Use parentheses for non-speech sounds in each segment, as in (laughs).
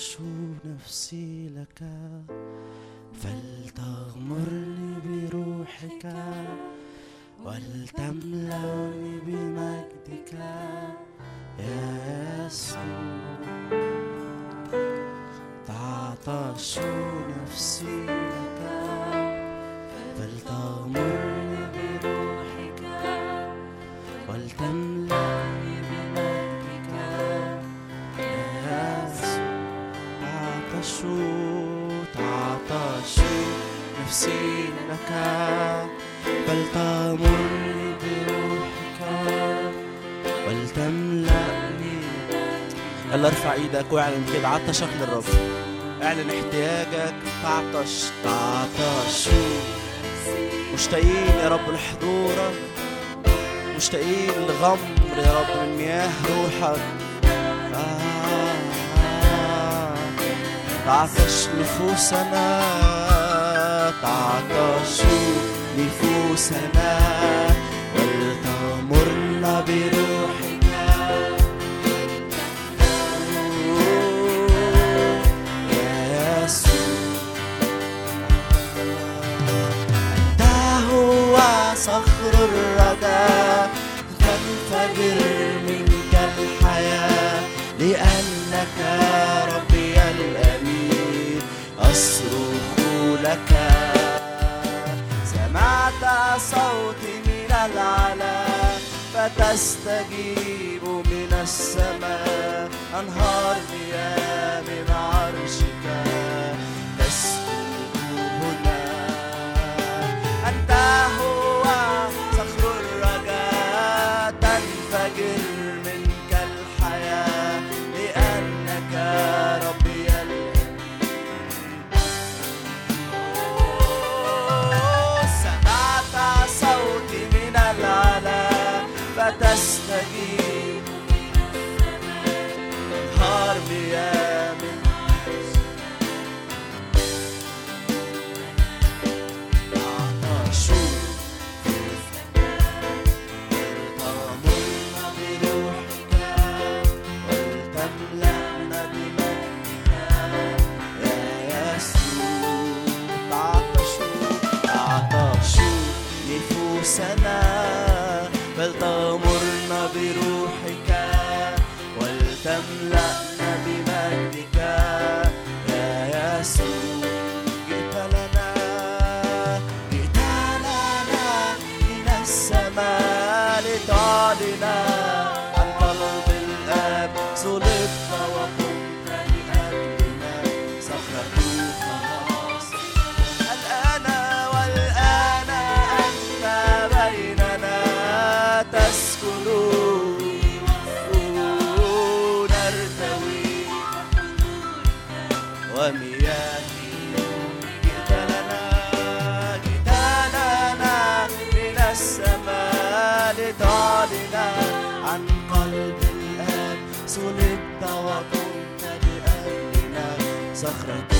أشوب نفسي لك فلتغمرني بروحك ولتملأني بمجدك. يا يسوع تعطش نفسي يلا ارفع إيدك واعلن كده عطشك للرب. اعلن احتياجك. تعطش تعطش مشتاقين يا رب لحضورك. مشتاقين لغمر يا رب من مياه روحك. آه. تعطش نفوسنا. تعطش نفوسنا. ولتغمرنا بروحك. العلا فتستجيب من السماء أنهار مياه من عرشي صخرة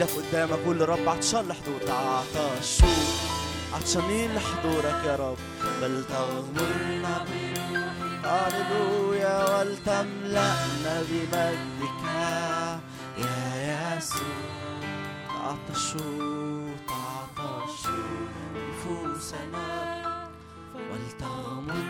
إيدك قدامك قول لرب عطشان لحضورك. عطشان عطشانين لحضورك يا رب. بل تغمرنا هللويا ولتملأنا بمجدك. يا يسوع عطشوا عطشوا نفوسنا. ولتغمرنا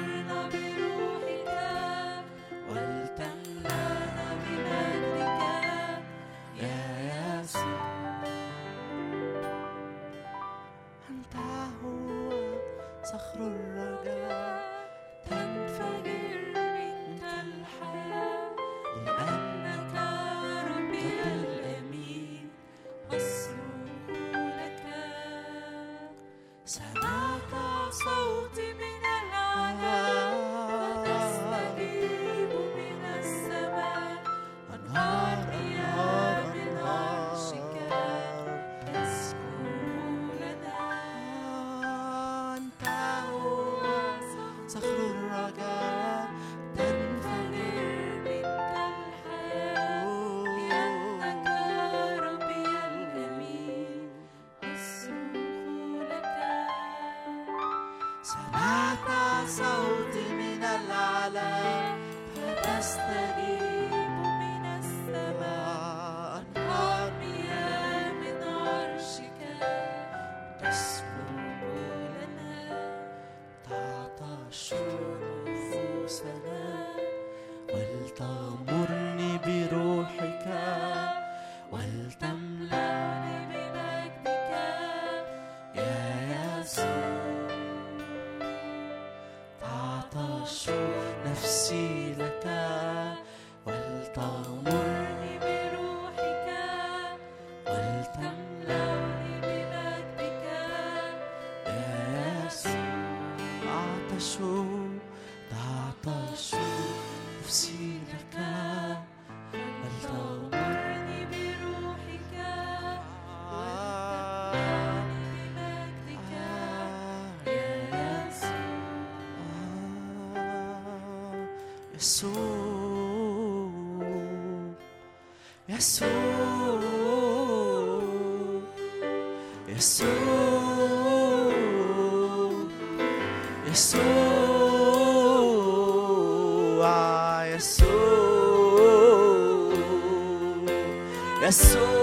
Jesús, Jesús, Jesús, ah, Jesús, Jesús.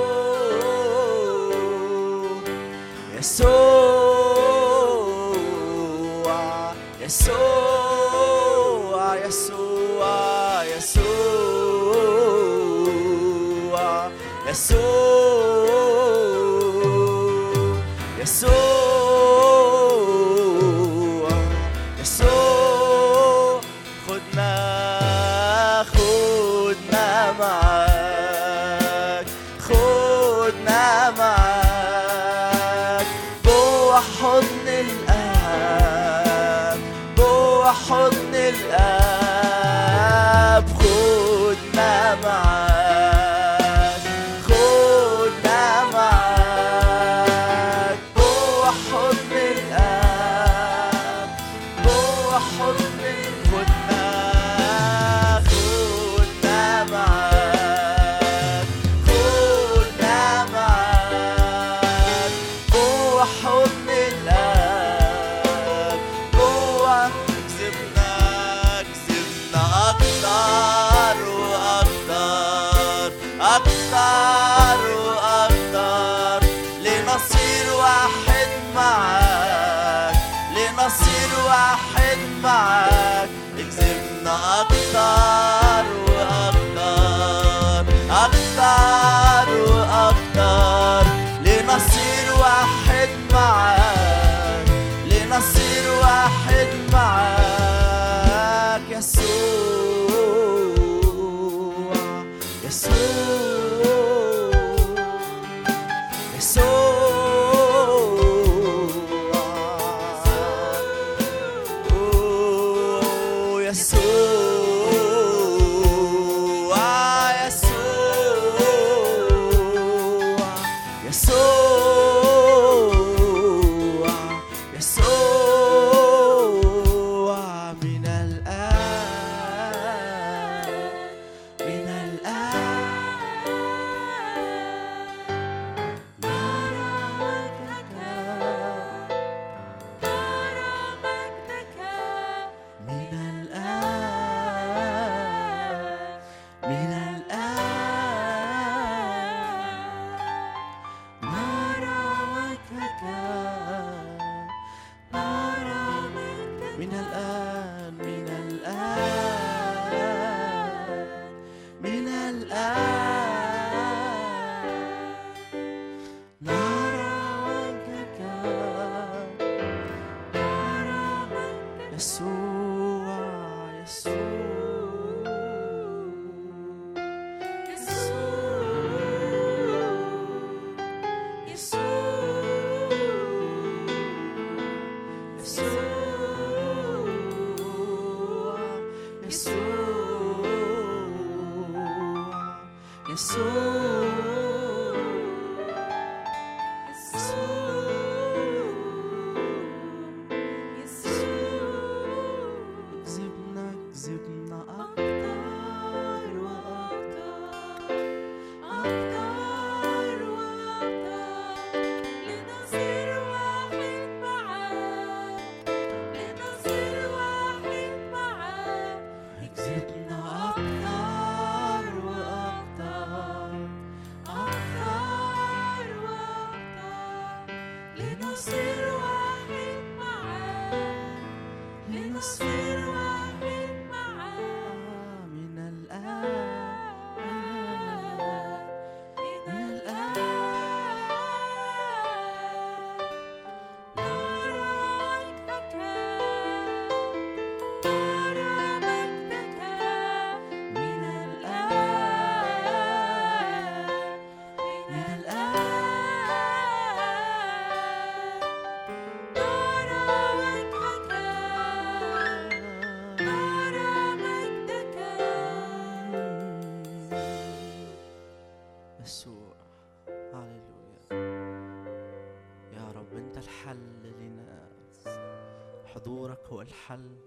الحل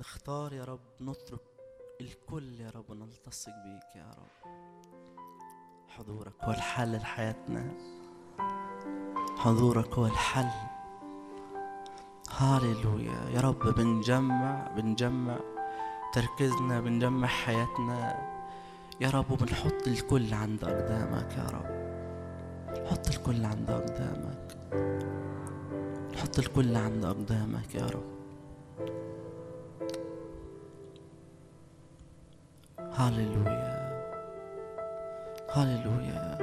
نختار يا رب نترك الكل يا رب ونلتصق بيك يا رب. حضورك هو الحل لحياتنا. حضورك هو الحل. هاليلويا. يا رب بنجمع بنجمع تركيزنا بنجمع حياتنا. يا رب وبنحط الكل عند أقدامك يا رب. حط الكل عند أقدامك. نحط الكل عند أقدامك يا رب. هاليلويا هاليلويا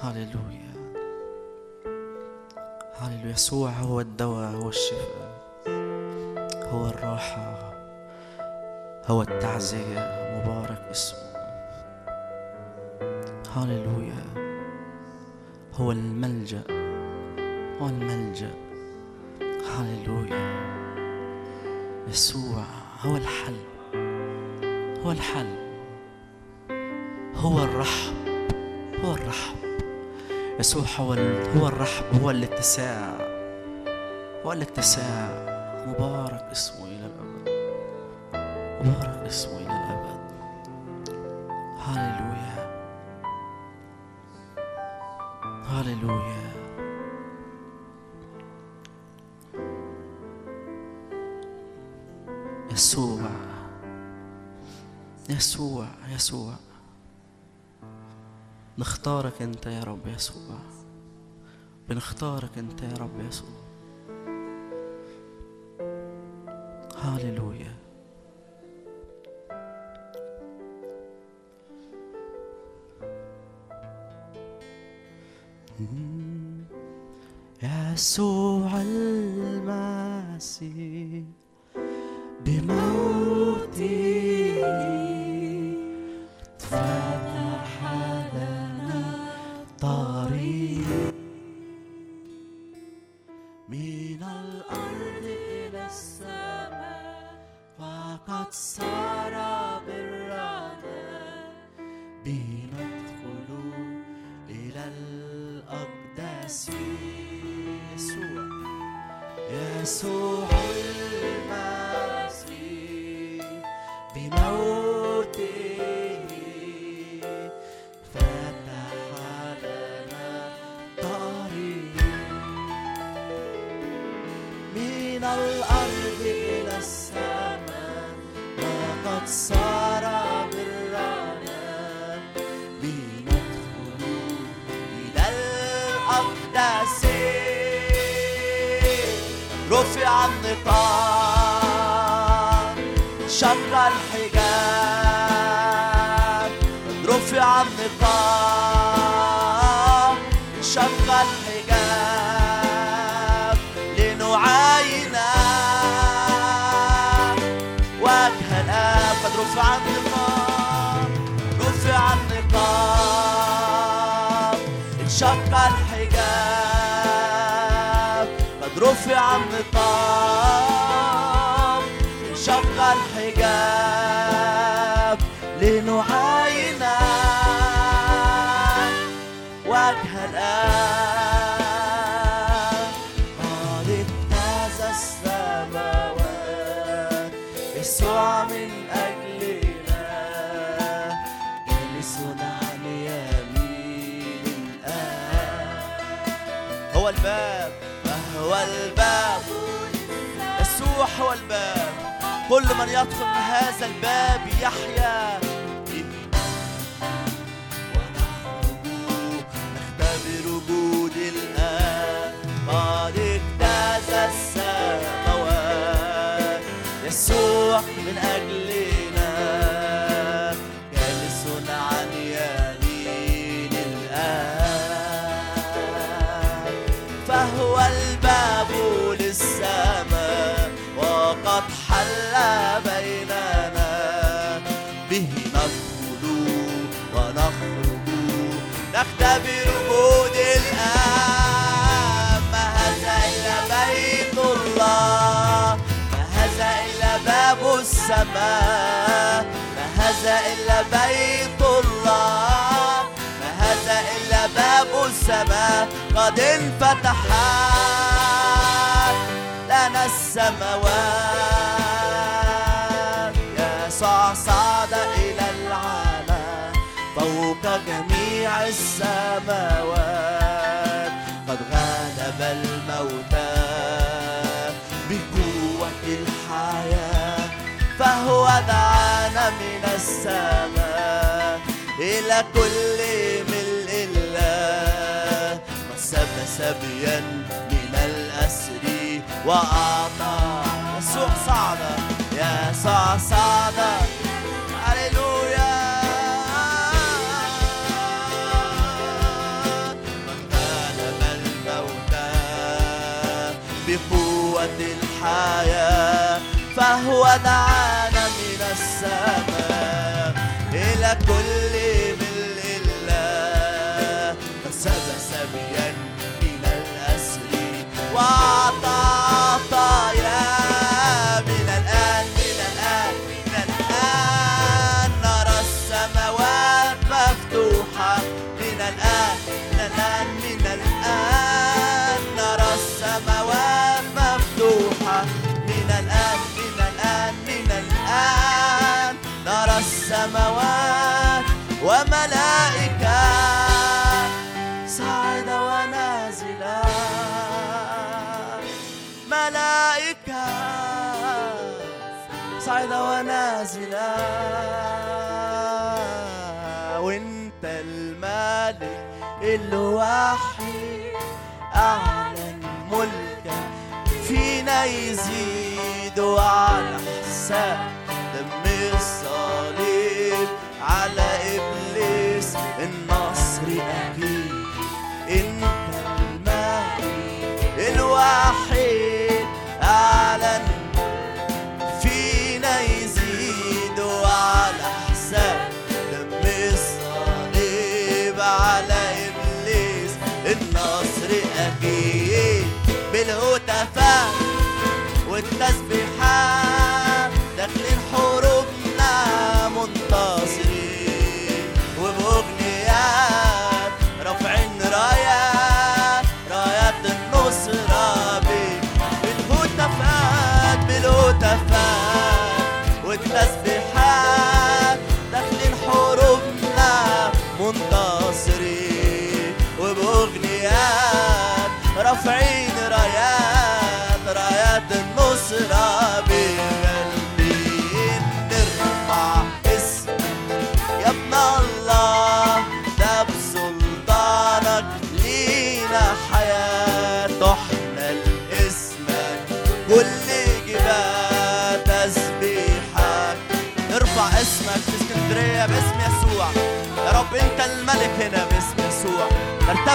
هاليلويا هاليلويا يسوع هو الدواء هو الشفاء هو الراحة هو التعزية. مبارك اسمه. هاليلويا هو الملجأ. هو الملجأ هاليلويا يسوع هو الحل. هو الحل. هو الرحب. هو الرحب. يسوع هو هو الرحب. هو الاتساع. هو الاتساع. مبارك اسمه إلى الأبد. مبارك اسمه يسوع يسوع. نختارك أنت يا رب يسوع. بنختارك أنت يا رب يسوع. هاليلويا. يسوع المسيح. أعلن ملكك فينا يزيد على حساب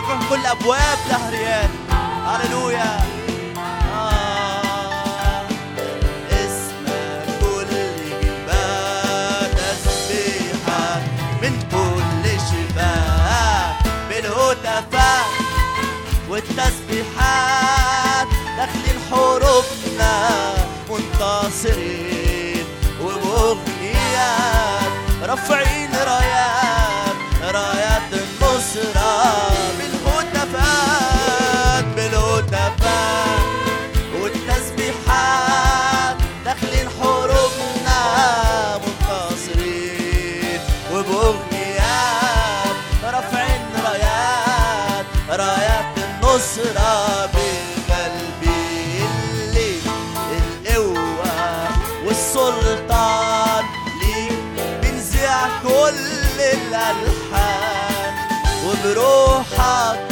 تفتح كل أبواب دهريان هللويا. آه، والتسبيحات داخلين حروبنا منتصرين وبأغنيات رفعين hug.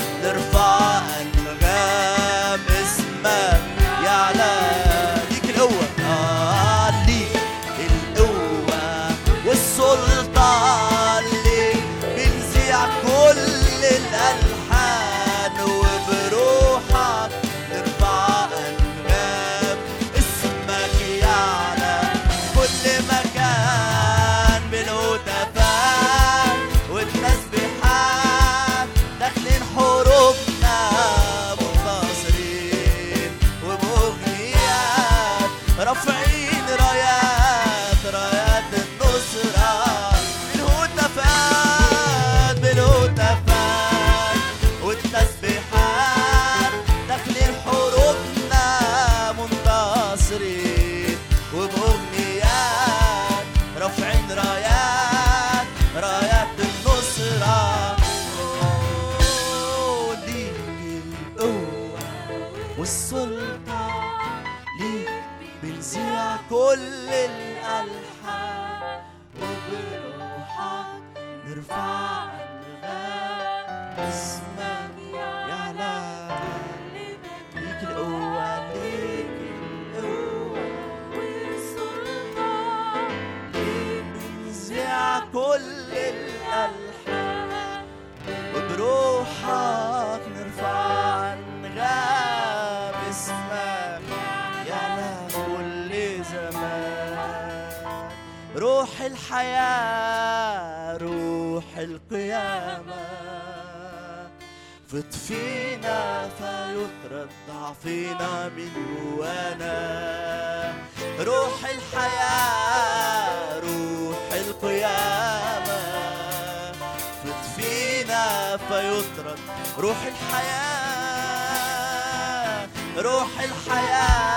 فض فينا فيطرد ضعفنا من جوانا. روح الحياة روح القيامة. فض فينا فيطرد روح الحياة روح الحياة.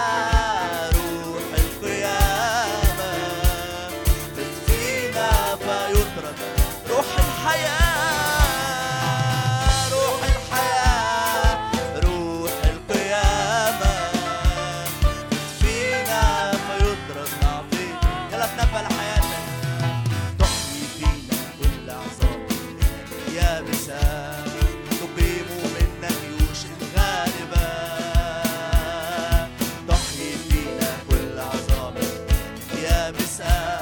answer.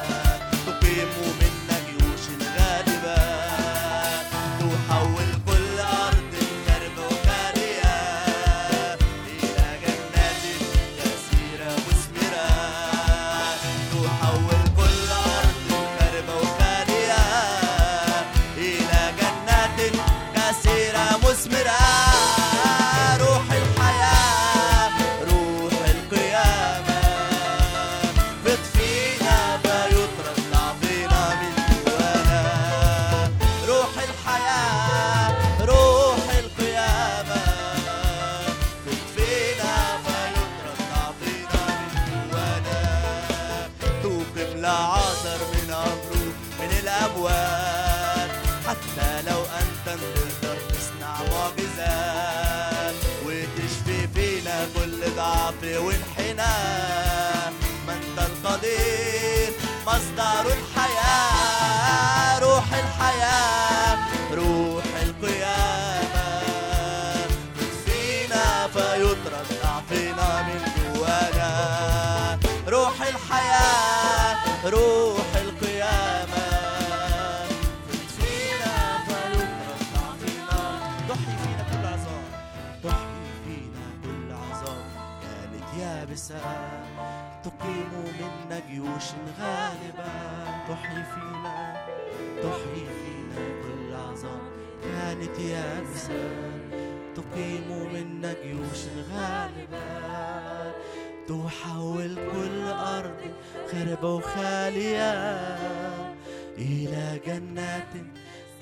مصدر الحياة روح الحياة. جيوش غالبة. تحيي فينا تحيي فينا كل عظام كانت يابسة تقيم منا جيوش غالبة. تحول كل أرض خربة وخالية إلى جنات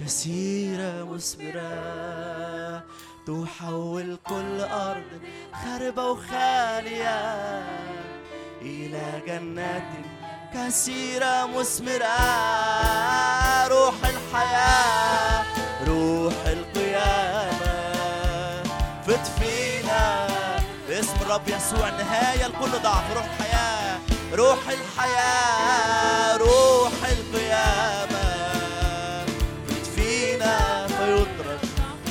كثيرة مثمرة. تحول كل أرض خربة وخالية إلى جنات كثيرة مثمرة روح الحياة روح القيامة. فتفينا باسم الرب يسوع نهاية لكل ضعف روح الحياة روح الحياة روح القيامة. فتفينا فيطرد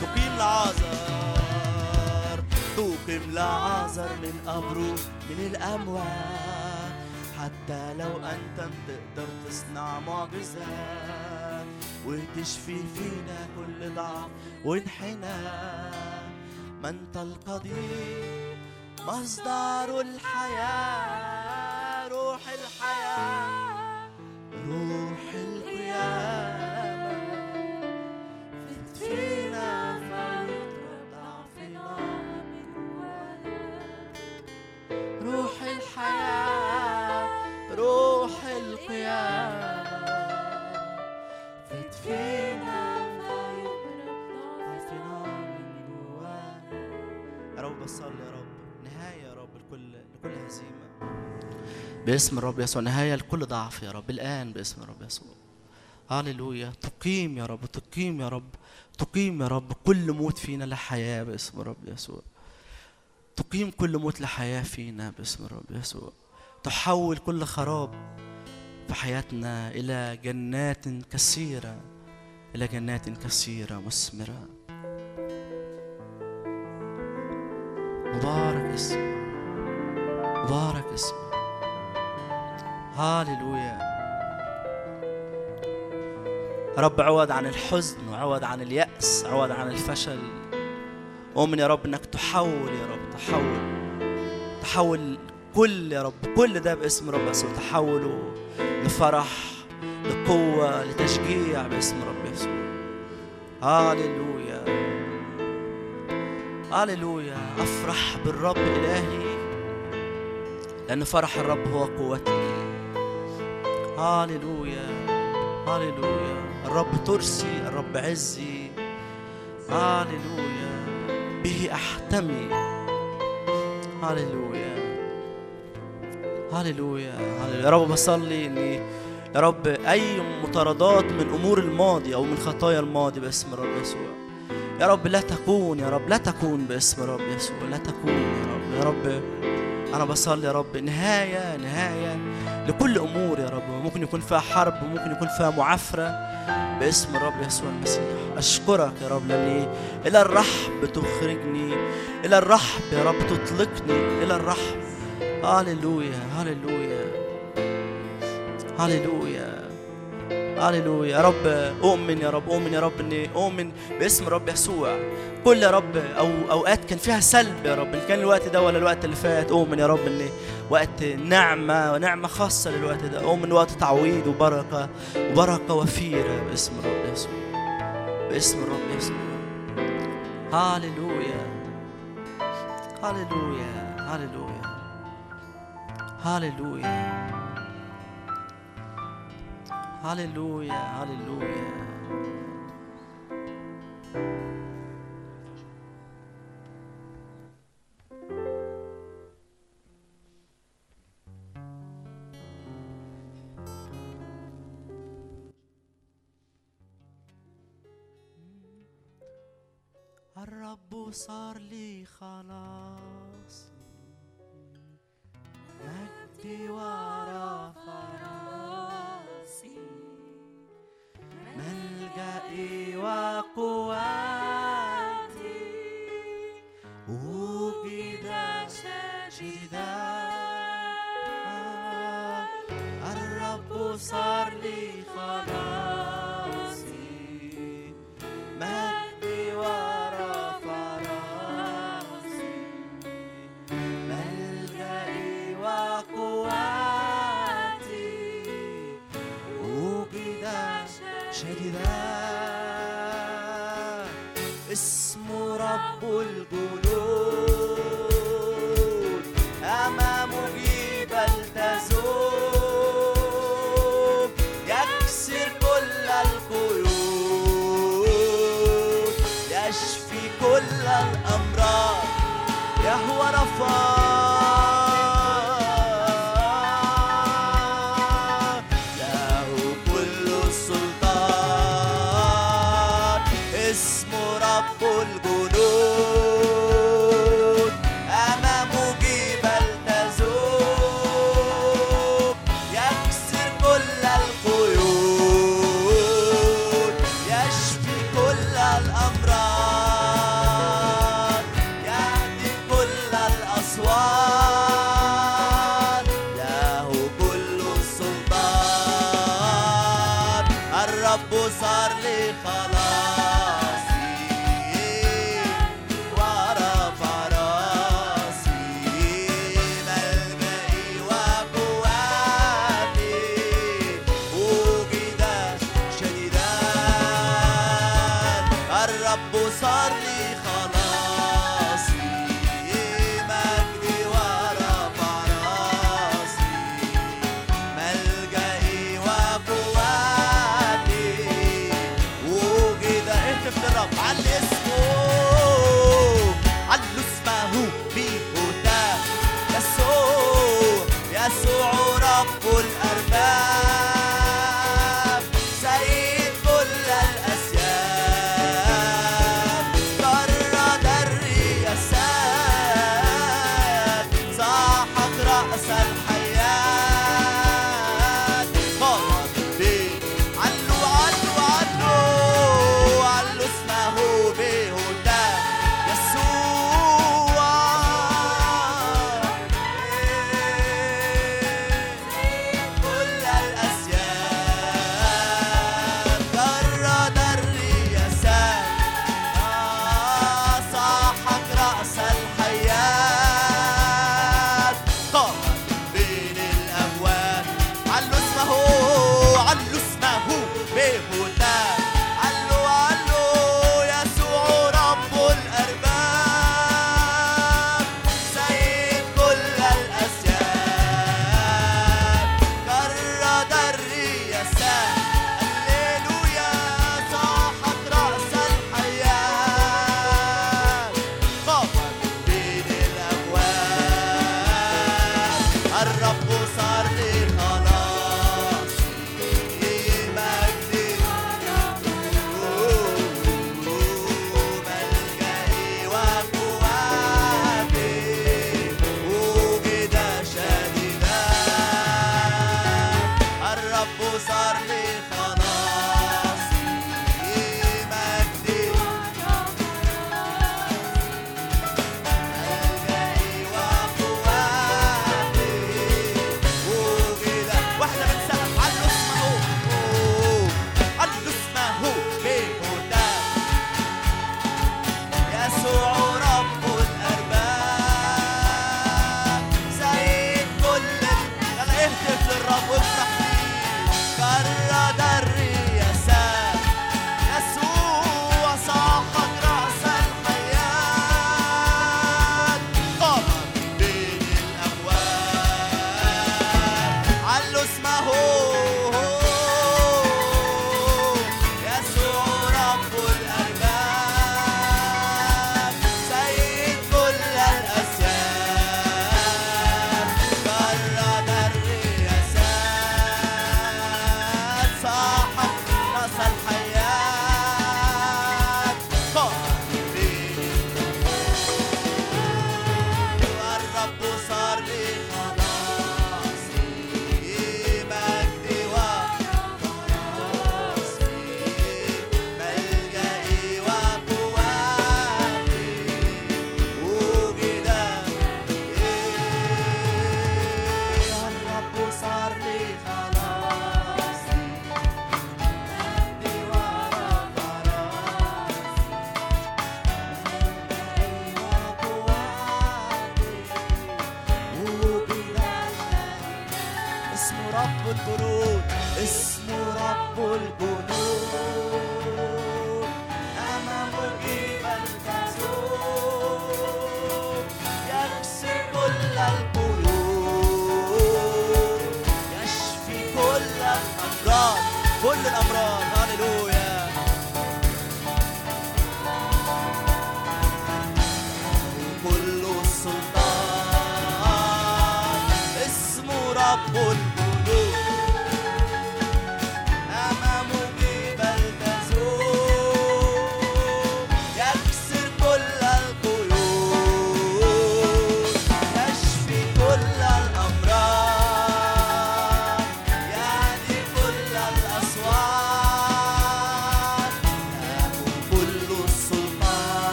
تقيم العذر تقيم العذر من قبره الأموات حتى لو أنت تقدر تصنع معجزات وتشفي فينا كل ضعف وانحنى ما أنت القدير مصدر الحياة روح الحياة روح القيامة. فت باسم الرب يسوع. نهاية لكل ضعف يا رب. الآن باسم الرب يسوع. هللويا. تقيم يا رب. تقيم يا رب. تقيم يا رب كل موت فينا لحياة باسم الرب يسوع. تقيم كل موت لحياة فينا باسم الرب يسوع. تحول كل خراب في حياتنا إلى جنات كثيرة. إلى جنات كثيرة مثمرة. مبارك اسمك مبارك اسمك هاليلويا رب عوض عن الحزن وعوض عن اليأس عوض عن الفشل. أؤمن يا رب إنك تحول يا رب تحول. تحول كل يا رب كل ده باسم رب يسوع تحوله لفرح لقوة لتشجيع باسم رب يسوع هاليلويا هاليلويا أفرح بالرب إلهي لأن فرح الرب هو قوتي. هاليلويا هاليلويا الرب ترسي الرب عزي. هاليلويا به أحتمي. هاليلويا هاليلويا هاليلويا يا رب بصلي إني يا رب أي مطاردات من أمور الماضي أو من خطايا الماضي باسم الرب يسوع. يا رب لا تكون يا رب لا تكون باسم الرب يسوع. لا تكون يا رب. يا رب أنا بصلي يا رب نهاية نهاية لكل أمور يا رب. ممكن يكون فيها حرب وممكن يكون فيها معافرة باسم الرب يسوع المسيح. أشكرك يا رب لأني إلى الرحب تخرجني إلى الرحب يا رب تطلقني إلى الرحب. هاليلويا هاليلويا هاليلويا هاليلويا يا رب اؤمن يا رب اؤمن يا رب اني اؤمن باسم الرب يسوع كل يا رب أو اوقات كان فيها سلب يا رب ان كان الوقت ده ولا الوقت اللي فات اؤمن يا رب ان وقت نعمه ونعمه خاصه للوقت ده اؤمن وقت تعويض وبركه وبركه وفيره باسم الرب يسوع باسم الرب يسوع هاليلويا هاليلويا هاليلويا هاليلويا هاليلويا هاليلويا الرب صار لي خلاص مجدي ورا فراسي ساجدا. الرب صار يهوى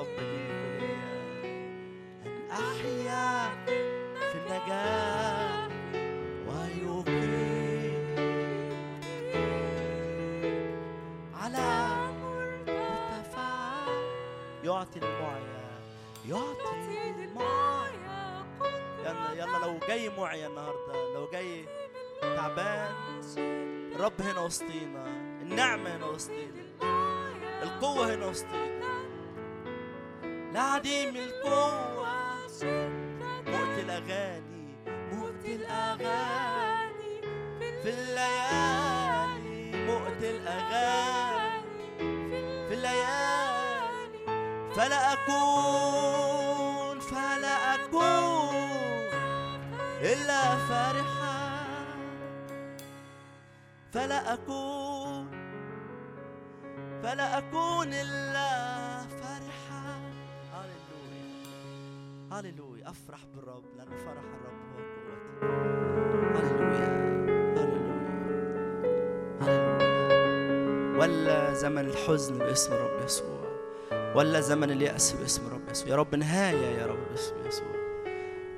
الرب ليك أن أحيا في النجاة ويقيم على يعطي المعيا يعطي المعيا. يلا يلا لو جاي معيا النهارده لو جاي تعبان الرب هنا وسطينا النعمة هنا وسطينا القوة هنا وسطينا. لعديم القوة. موت الأغاني. موت الأغاني في الليالي. موت الأغاني في الليالي. فلا أكون فلا أكون إلا فرحا. فلا أكون فلا أكون إلا أفرح بالرب لأن فرح الرب هو قوتي هللويا هللويا هللويا. ولا زمن الحزن باسم الرب يسوع. ولا زمن اليأس باسم الرب يسوع. يا رب نهاية يا رب باسم يسوع.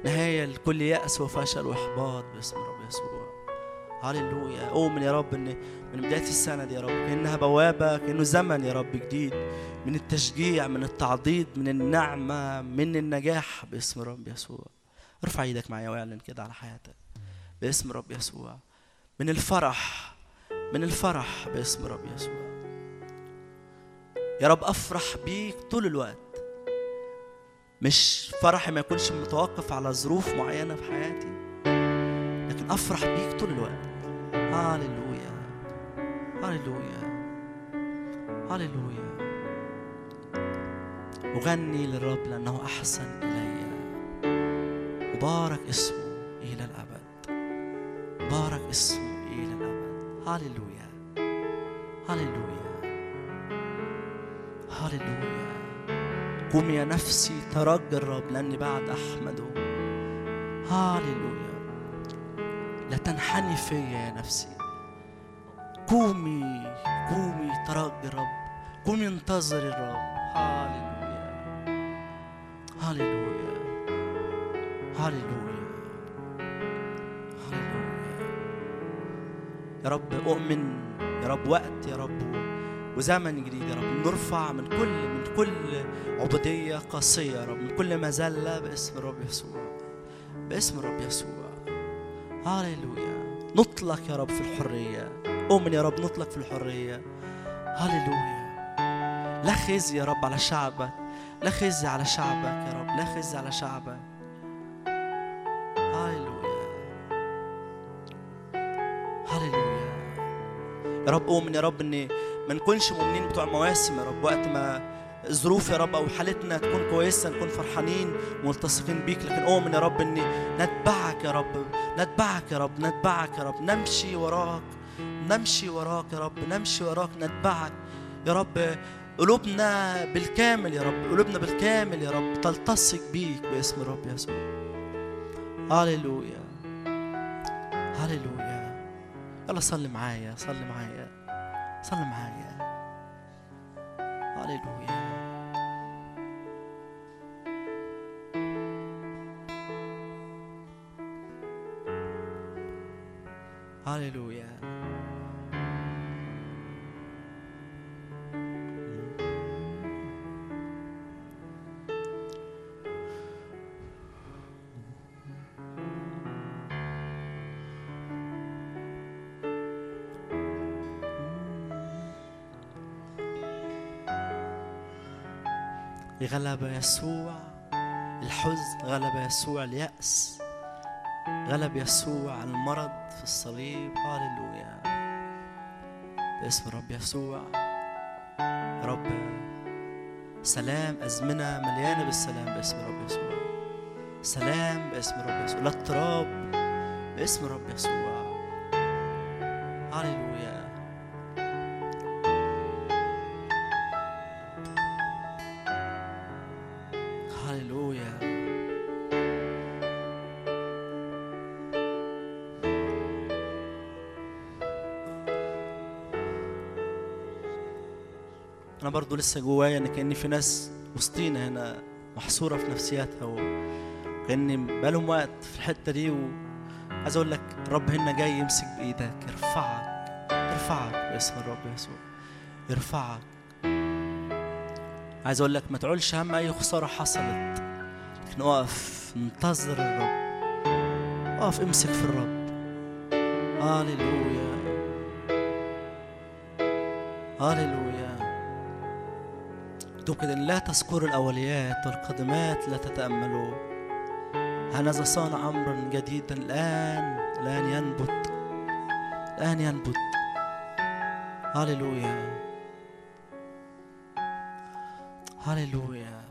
نهاية لكل يأس وفشل وإحباط باسم الرب يسوع. هللويا. أؤمن يا رب إن من بداية السنة دي يا رب كأنها بوابة كأنه زمن يا رب جديد. من التشجيع من التعضيد من النعمة من النجاح باسم الرب يسوع. ارفع إيدك معايا واعلن كده على حياتك. باسم الرب يسوع. من الفرح من الفرح باسم رب يسوع. يا رب افرح بيك طول الوقت. مش فرحي ما يكونش متوقف على ظروف معينة في حياتي لكن افرح بيك طول الوقت. هاليلويا هاليلويا هاليلويا أغني للرب لأنه أحسن إلي. وبارك اسمه إلى الأبد. بارك اسمه إلى الأبد. هاليلويا. هاليلويا. هاليلويا. قوم يا نفسي ترجى الرب لأني بعد أحمده. هاليلويا. لا تنحني فيا يا نفسي. قومي. قومي ترجي الرب. قومي انتظري الرب. هاليلويا. هاليلويا هاليلويا هاليلويا يا رب أؤمن يا رب وقت يا رب وزمن جديد يا رب نرفع من كل من كل عبودية قاسية يا رب من كل مذلة باسم الرب يسوع باسم الرب يسوع هاليلويا نطلق يا رب في الحرية أؤمن يا رب نطلق في الحرية هاليلويا لا خزي يا رب على شعبك لا خزي على شعبك يا رب لا خزي على شعبك. هاليلويا هاليلويا يا رب أؤمن يا رب إن ما نكونش مؤمنين بتوع مواسم يا رب. وقت ما الظروف يا رب أو حالتنا تكون كويسة نكون فرحانين ملتصقين بيك. لكن اؤمن يا رب إني نتبعك يا رب نتبعك يا رب نتبعك يا رب. نمشي وراك نمشي وراك يا رب نمشي وراك نتبعك. يا رب قلوبنا بالكامل يا رب قلوبنا بالكامل يا رب تلتصق بيك باسم الرب يسوع. هاليلويا هاليلويا يلا صلي معايا صلي معايا صلي معايا. هاليلويا هاليلويا غلب يسوع. الحزن غلب يسوع اليأس. غلب يسوع المرض في الصليب. هاليلويا باسم الرب يسوع. رب سلام أزمنة مليانة بالسلام. باسم الرب يسوع. سلام. باسم الرب يسوع. لا اضطراب. باسم الرب يسوع. هاليلويا برضو لسه جوايا إن كأني في ناس وسطينا هنا محصورة في نفسياتها وكاني بقالهم وقت في الحتة دي وعايز أقول لك الرب هنا جاي يمسك بإيدك. يرفعك. يرفعك باسم الرب يسوع. يرفعك. عايز أقول لك ما تعولش هم أي خسارة حصلت. لكن اقف انتظر الرب. اقف امسك في الرب. هاليلويا هاليلويا مكتوب كده إن لا تذكروا الأوليات والقدمات لا تتأملوا. هنذا صانع أمرا جديدا الآن الآن ينبت. الآن ينبت. هاليلويا هاليلويا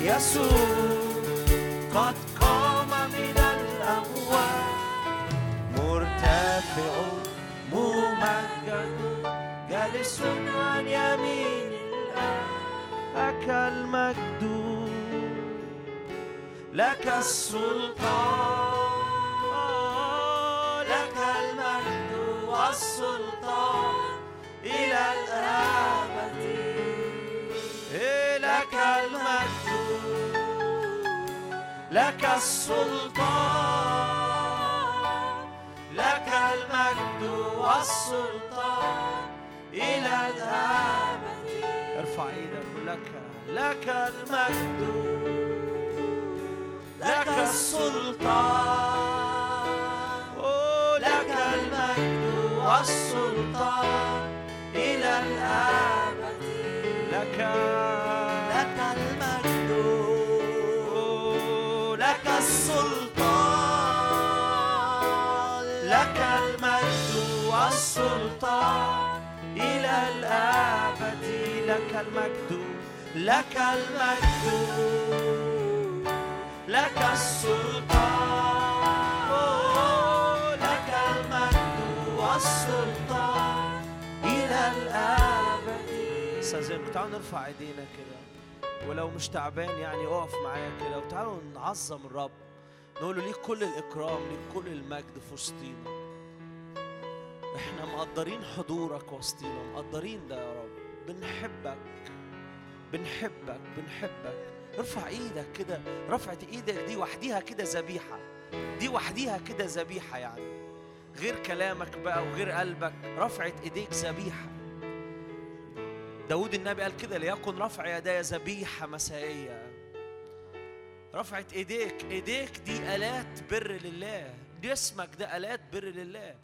يسوع قد قام من الأموات مرتفع ممجد جالس عن يمين الآب. لك المجد لك السلطان. لك المجد والسلطان إلى الأبد. لك المجد لك السلطان لك المجد والسلطان إلى الأبد. ارفع إيدك لك لك المجد لك السلطان لك المجد والسلطان. لك المجد لك المجد لك السلطان لك المجد والسلطان إلى الأبد. استاذنك تعالوا نرفع ايدينا كده ولو مش تعبان يعني اقف معايا كده وتعالوا نعظم الرب نقول له ليك كل الاكرام ليك كل المجد في وسطينا إحنا مقدرين حضورك وسطينا مقدرين ده يا رب بنحبك بنحبك بنحبك. ارفع إيدك كده رفعت إيدك دي وحديها كده ذبيحة. دي وحديها كده ذبيحة يعني. غير كلامك بقى وغير قلبك رفعت ايديك ذبيحة. داود النبي قال كده ليكن رفع يدي ذبيحة مسائية. رفعت ايديك ايديك دي آلات بر لله. جسمك ده آلات بر لله.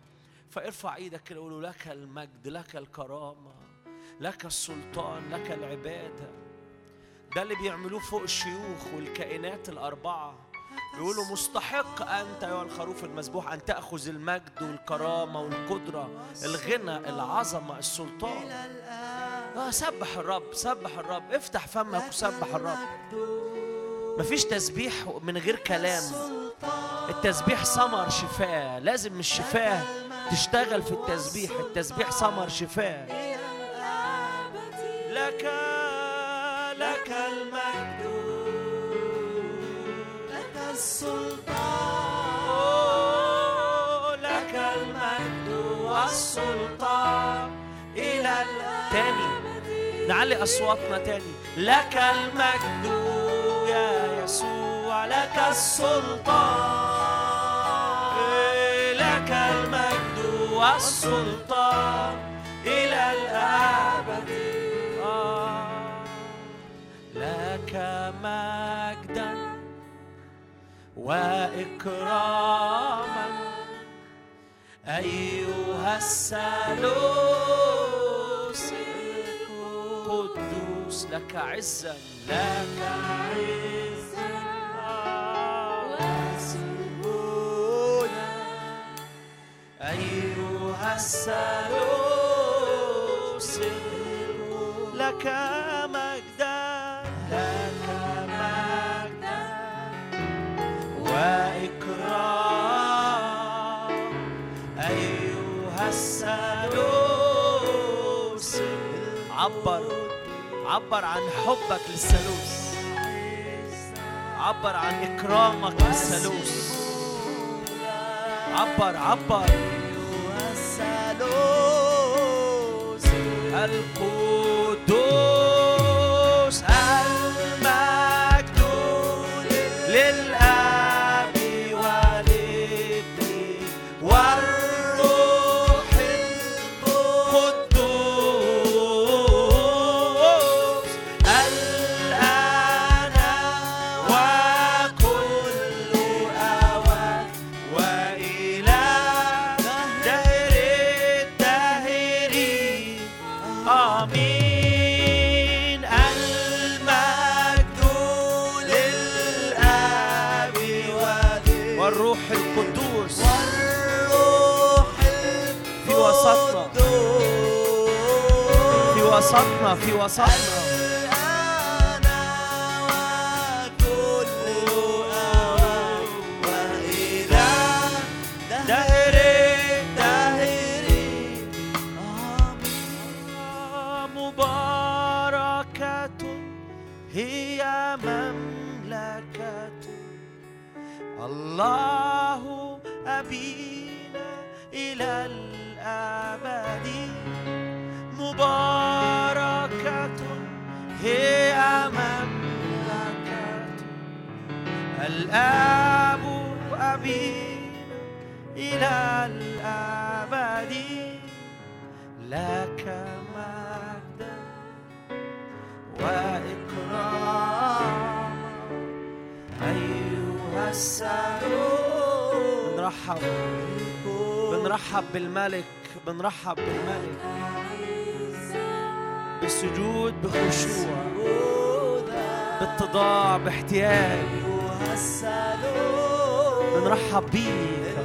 فارفع إيدك كده وقول له لك المجد لك الكرامة. لك السلطان لك العبادة. ده اللي بيعملوه فوق الشيوخ والكائنات الأربعة. بيقولوا مستحق أنت أيها الخروف المذبوح أن تأخذ المجد والكرامة والقدرة الغنى العظمة السلطان. آه سبح الرب سبح الرب. افتح فمك وسبح الرب. مفيش تسبيح من غير كلام. التسبيح ثمر شفاء. لازم الشفاء تشتغل في التسبيح. التسبيح ثمر شفاء. لك لك المجد. لك السلطان. لك المجد والسلطان إلى تاني. نعلي أصواتنا تاني. لك المجد يا يسوع لك السلطان. لك المجد والسلطان إلى الأبد. مجدا وإكراما. أيها الثالوث القدوس لك عزا لك عزا. وسجودا أيها الثالوث لك عبر عبر عن حبك للثالوث عبر عن إكرامك للثالوث عبر عبر. القدوس وسطنا في وسطنا. بالملك بنرحب بالملك. بالسجود بخشوع باتضاع باحتياج بنرحب بيك.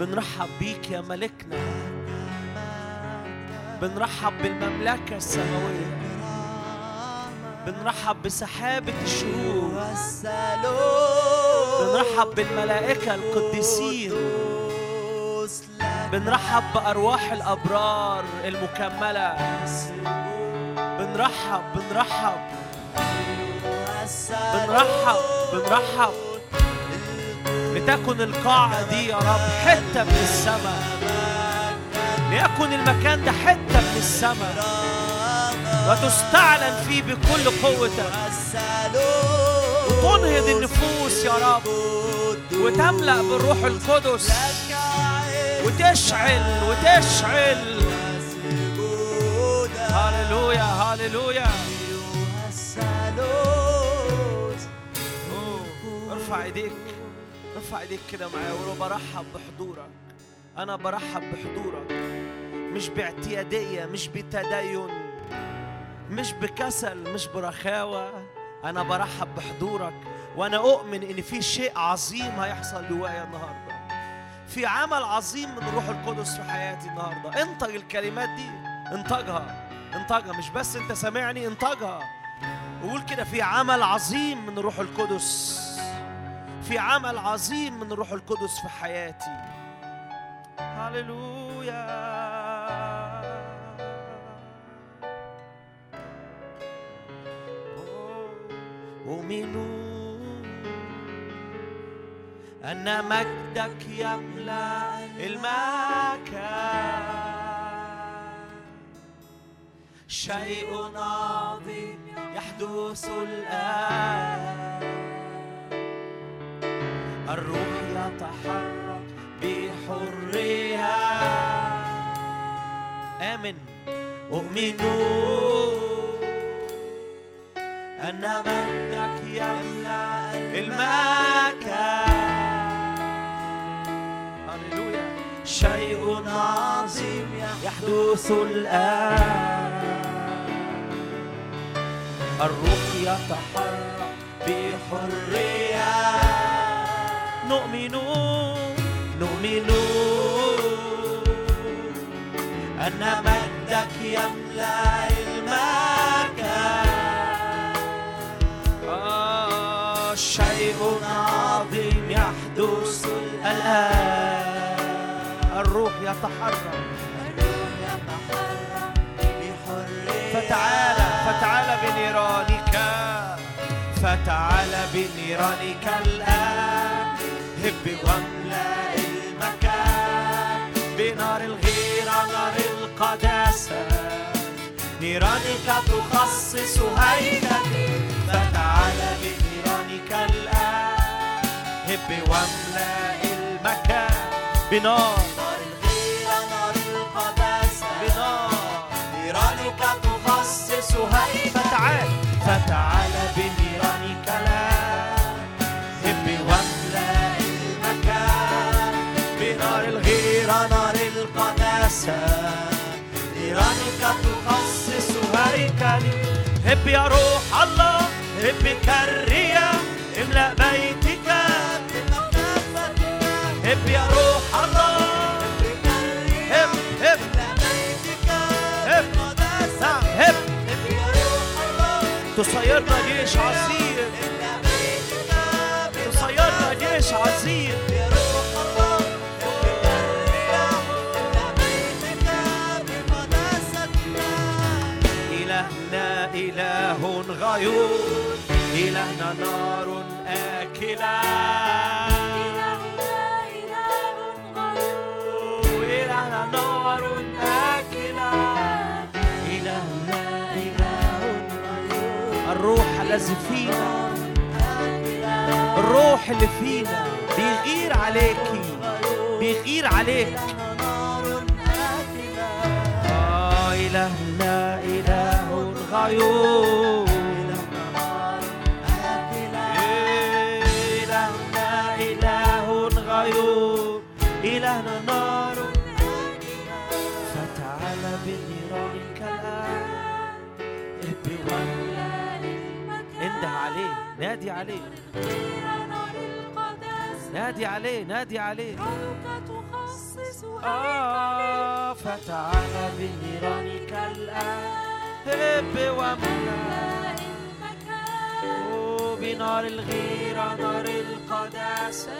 بنرحب بيك يا ملكنا. بنرحب بالمملكة السماوية. بنرحب بسحابة الشهور بنرحب بالملائكة القديسين. بنرحب بأرواح الأبرار المكملة. بنرحب بنرحب. بنرحب بنرحب. لتكن القاعة دي يا رب حتة من السماء ليكن المكان ده حتة من السماء وتستعلن فيه بكل قوتك. وتنهض النفوس يا رب. وتملأ بالروح القدس. وتشعل وتشعل. هللويا هللويا. ارفع ايديك ارفع ايديك كده معايا وقول برحب بحضورك. أنا برحب بحضورك. مش باعتيادية مش بتدين مش بكسل مش برخاوة. أنا برحب بحضورك وأنا أؤمن إن في شيء عظيم هيحصل جوايا النهارده. في عمل عظيم من الروح القدس في حياتي النهارده. انطق الكلمات دي. انطقها انطقها مش بس انت سامعني انطقها وقول كده في عمل عظيم من الروح القدس. في عمل عظيم من الروح القدس في حياتي. هللويا. أؤمن أن مجدك يملأ المكان. شيء عظيم يحدث الآن. الروح يتحرك بحرية آمن أؤمن أن مجدك يملأ المكان. شيء عظيم يحدث الآن. الروح يتحرك بحرية. نؤمن نؤمن. أن مجدك يملأ المكان. آه شيء عظيم يحدث الآن. يتحرك فتعالى فتعالى بنيرانك. فتعالى بنيرانك الآن. هب واملأ المكان. بنار الغيرة نار القداسة. تخصص هيكلي فتعال بنيرانك الآن. هب واملأ المكان. بنار هيكلي هب يا روح الله هب كالرياح املأ بيتك إله غيور. إلهنا نار آكلة. إلهنا إله غيور آكلة. إلهنا إله غيور. الروح الذي فينا. الروح اللي فينا. بيغير عليكي بيغير عليك. آه إلهنا نادي عليه نادي عليه نادي عليه آه فتعال بنيرانك الآن واملأ أوه، بنار الغيرة نار القداسة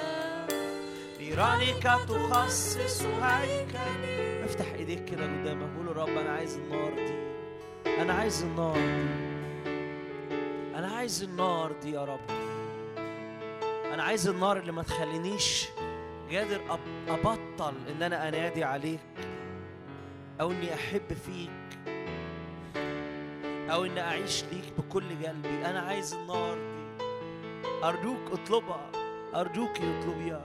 نيرانك تخصص هيكلي افتح إيديك كده قدامك قول رب أنا عايز النار دي. أنا عايز النار دي. أنا عايز النار دي يا رب. أنا عايز النار اللي ما تخلينيش قادر أبطل إن أنا أنادي عليك أو إني أحب فيك. أو إني أعيش ليك بكل قلبي. أنا عايز النار دي. أرجوك اطلبها. أرجوك اطلبيها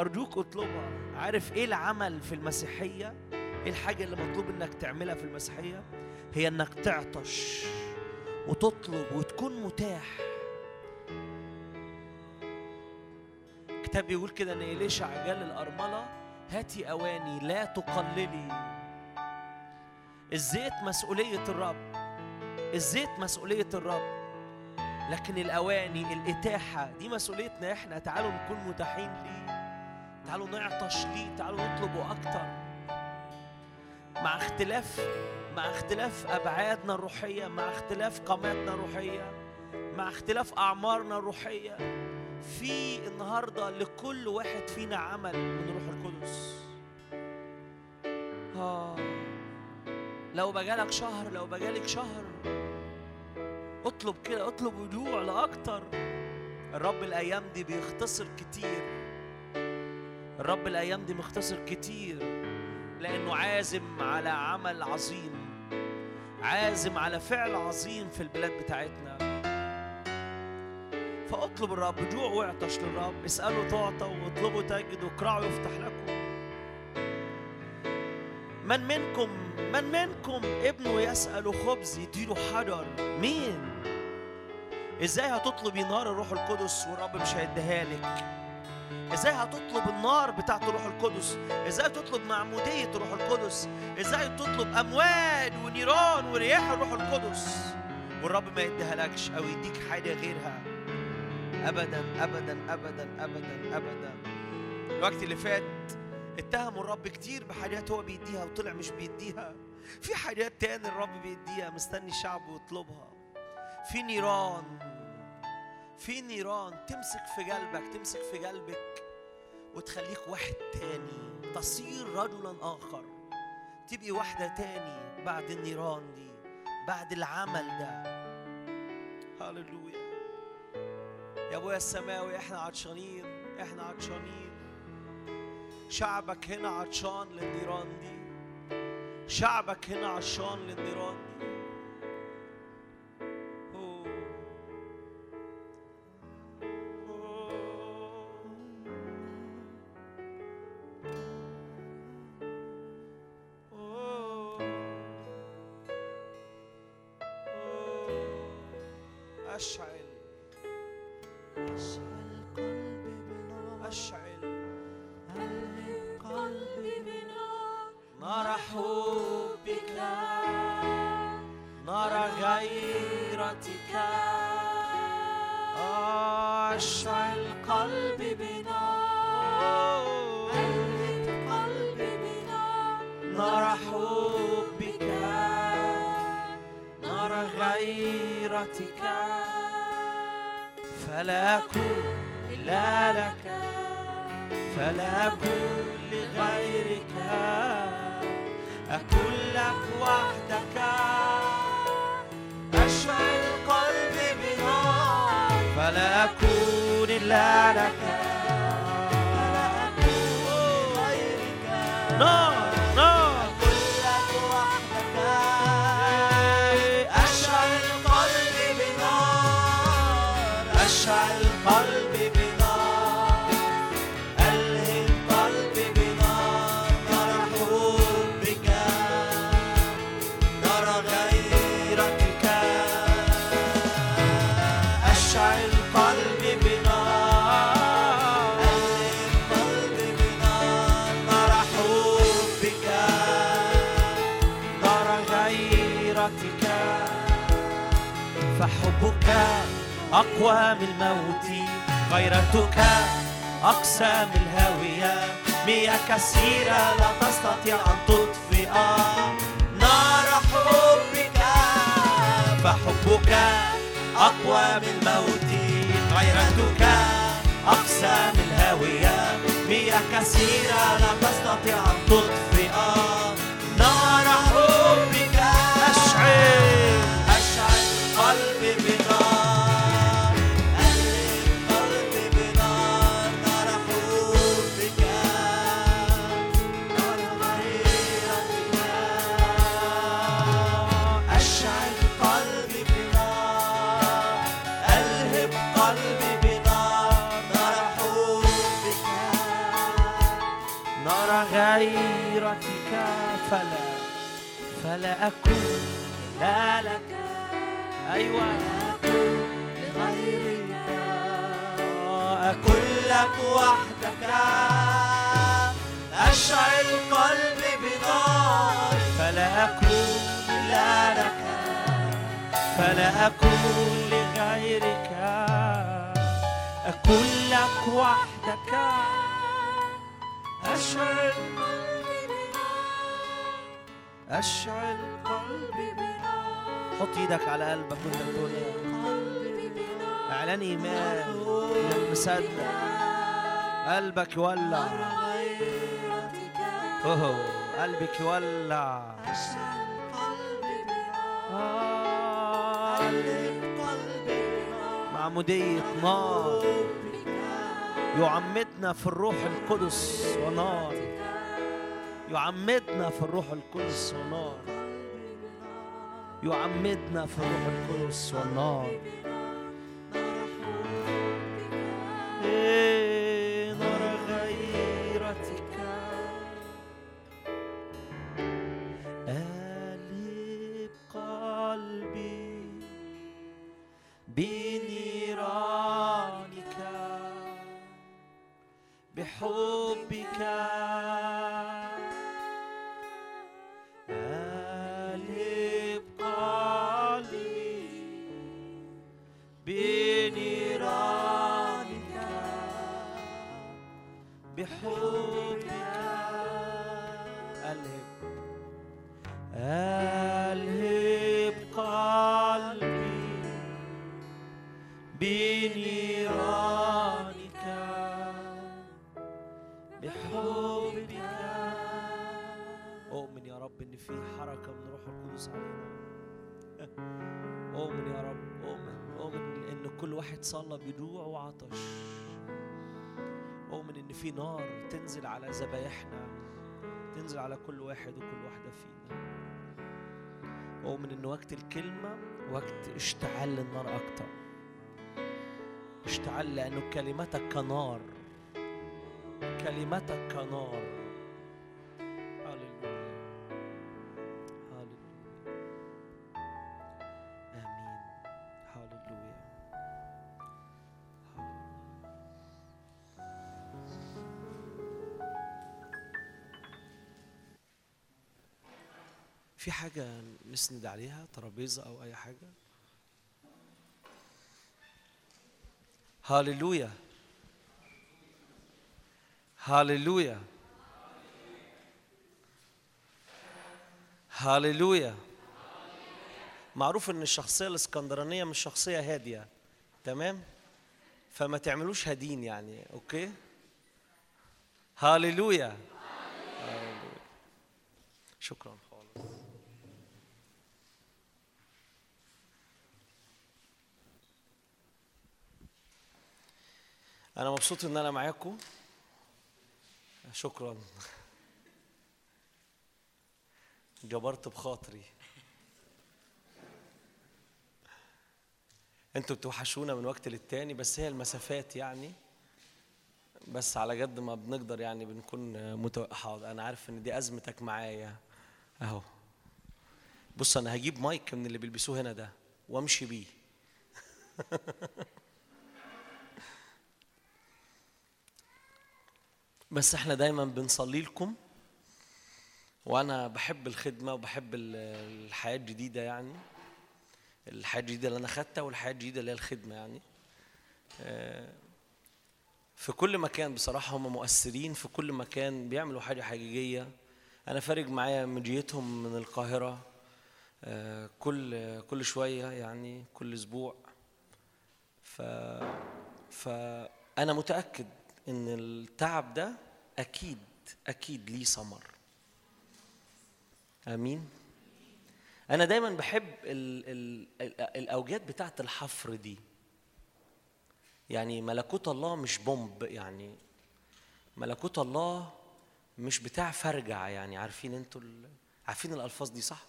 أرجوك اطلبها. عارف إيه العمل في المسيحية؟ إيه الحاجة اللي مطلوب إنك تعملها في المسيحية؟ هي إنك تعطش وتطلب وتكون متاح. كتاب بيقول كده ان إليشع قال للأرملة هاتي أواني لا تقللي. الزيت مسؤولية الرب. الزيت مسؤولية الرب. لكن الأواني الإتاحة دي مسؤوليتنا إحنا. تعالوا نكون متاحين ليه. تعالوا نعطش ليه تعالوا نطلبه أكتر. مع اختلاف مع اختلاف أبعادنا الروحية مع اختلاف قاماتنا الروحية مع اختلاف أعمارنا الروحية في النهارده لكل واحد فينا عمل من روح القدس. آه. لو بقالك شهر لو بقالك شهر اطلب كده اطلب وجوع لأكتر. الرب الأيام دي بيختصر كتير. الرب الأيام دي مختصر كتير لأنه عازم على عمل عظيم. عازم على فعل عظيم في البلاد بتاعتنا. فاطلب الرب جوع واعطش للرب. اسألوا تعطى واطلبوا تجد واقرعوا يفتح لكم. من منكم من منكم ابنه يسأل خبز يديله حجر؟ مين؟ إزاي هتطلبي نار الروح القدس والرب مش هيديها لك؟ إزاي هتطلب النار بتاعت الروح القدس؟ إزاي تطلب معمودية الروح القدس؟ إزاي تطلب امواج ونيران ورياح الروح القدس؟ والرب ما يديهالكش أو يديك حاجة غيرها. ابدا ابدا ابدا ابدا ابدا. الوقت اللي فات اتهموا الرب كتير بحاجات هو بيديها وطلع مش بيديها. في حاجات تاني الرب بيديها مستني شعبه يطلبها. في نيران. في نيران. تمسك في قلبك تمسك في قلبك وتخليك واحد تاني. تصير رجلا آخر. تبقي واحدة تاني بعد النيران دي بعد العمل ده. هللويا. يا أبويا السماوي إحنا عطشانين إحنا عطشانين. شعبك هنا عطشان للنيران دي. شعبك هنا عطشان للنيران دي. فلا أكون إلا لك أقوى من الموت غيرتك أقسى من الهاوية مياه كثيرة لا تستطيع أن تطفئ. نار حبك فحبك أقوى من الموت غيرتك. أقسى من الهاوية مياه كثيرة لا تستطيع أن تطفئ. نار حبك أشعل أكون لا لك أيوة لغيرك. أكون لك وحدك أشعل قلبي بنار فلا أكون لا لك فلا أكون لغيرك. أكون لك وحدك أشعل أشعل قلبي بنار حط إيدك على قلبك وأنت بتقولها قلبي بنار اعلان إيمان. انك مصدق. قلبك يولع. اوه قلبك يولع. أشعل قلبي بنار آه، قلبي بنار معمودية نار. يعمدنا في الروح القدس ونار. يعمدنا في الروح القدس ونار يعمدنا في الروح القدس والنار. نار غيرتك قلب قلبي بنيرانك بحبك بنيرانك بحبك. ألهب ألهب قلبي بنيرانك بحبك. أؤمن يا رب إن في حركة من روح القدس علينا. (laughs) واحد صلى بجوع وعطش. أؤمن إن في نار تنزل على ذبايحنا ينزل على كل واحد وكل واحدة فينا. ومن إن وقت الكلمة وقت اشتعال النار أكتر. اشتعال لأنه كلمتك كنار. كلمتك كنار. في حاجة نسند عليها؟ ترابيزة أو أي حاجة؟ هاليلويا. هاليلويا. هاليلويا. معروف إن الشخصية الإسكندرانية مش شخصية هادية. تمام؟ فما تعملوش هادين يعني أوكي؟ هاليلويا. شكرا خالص أنا مبسوط إن أنا معاكم. شكرا. جبرت بخاطري. أنتوا بتوحشونا من وقت للتاني بس هي المسافات يعني. بس على قد ما بنقدر يعني بنكون متو... حاضر. أنا عارف إن دي أزمتك معايا. أهو. بص أنا هجيب مايك من اللي بيلبسوه هنا ده وأمشي بيه. (laughs) بس إحنا دايما بنصلي لكم. وأنا بحب الخدمة وبحب ال- الحياة الجديدة يعني. الحياة الجديدة اللي أنا خدتها والحياة الجديدة اللي هي الخدمة يعني. آه، في كل مكان بصراحة هم مؤثرين. في كل مكان بيعملوا حاجة حقيقية. أنا فارق معايا مجيتهم من القاهرة. آه، كل كل شوية يعني كل أسبوع. ف فانا متأكد إن التعب ده أكيد أكيد ليه ثمر. آمين. أنا دايما بحب ال ال ال الاوجات بتاعت الحفر دي. يعني ملكوت الله مش بومب يعني. ملكوت الله مش بتاع فرجع يعني. عارفين أنتوا عارفين الألفاظ دي صح؟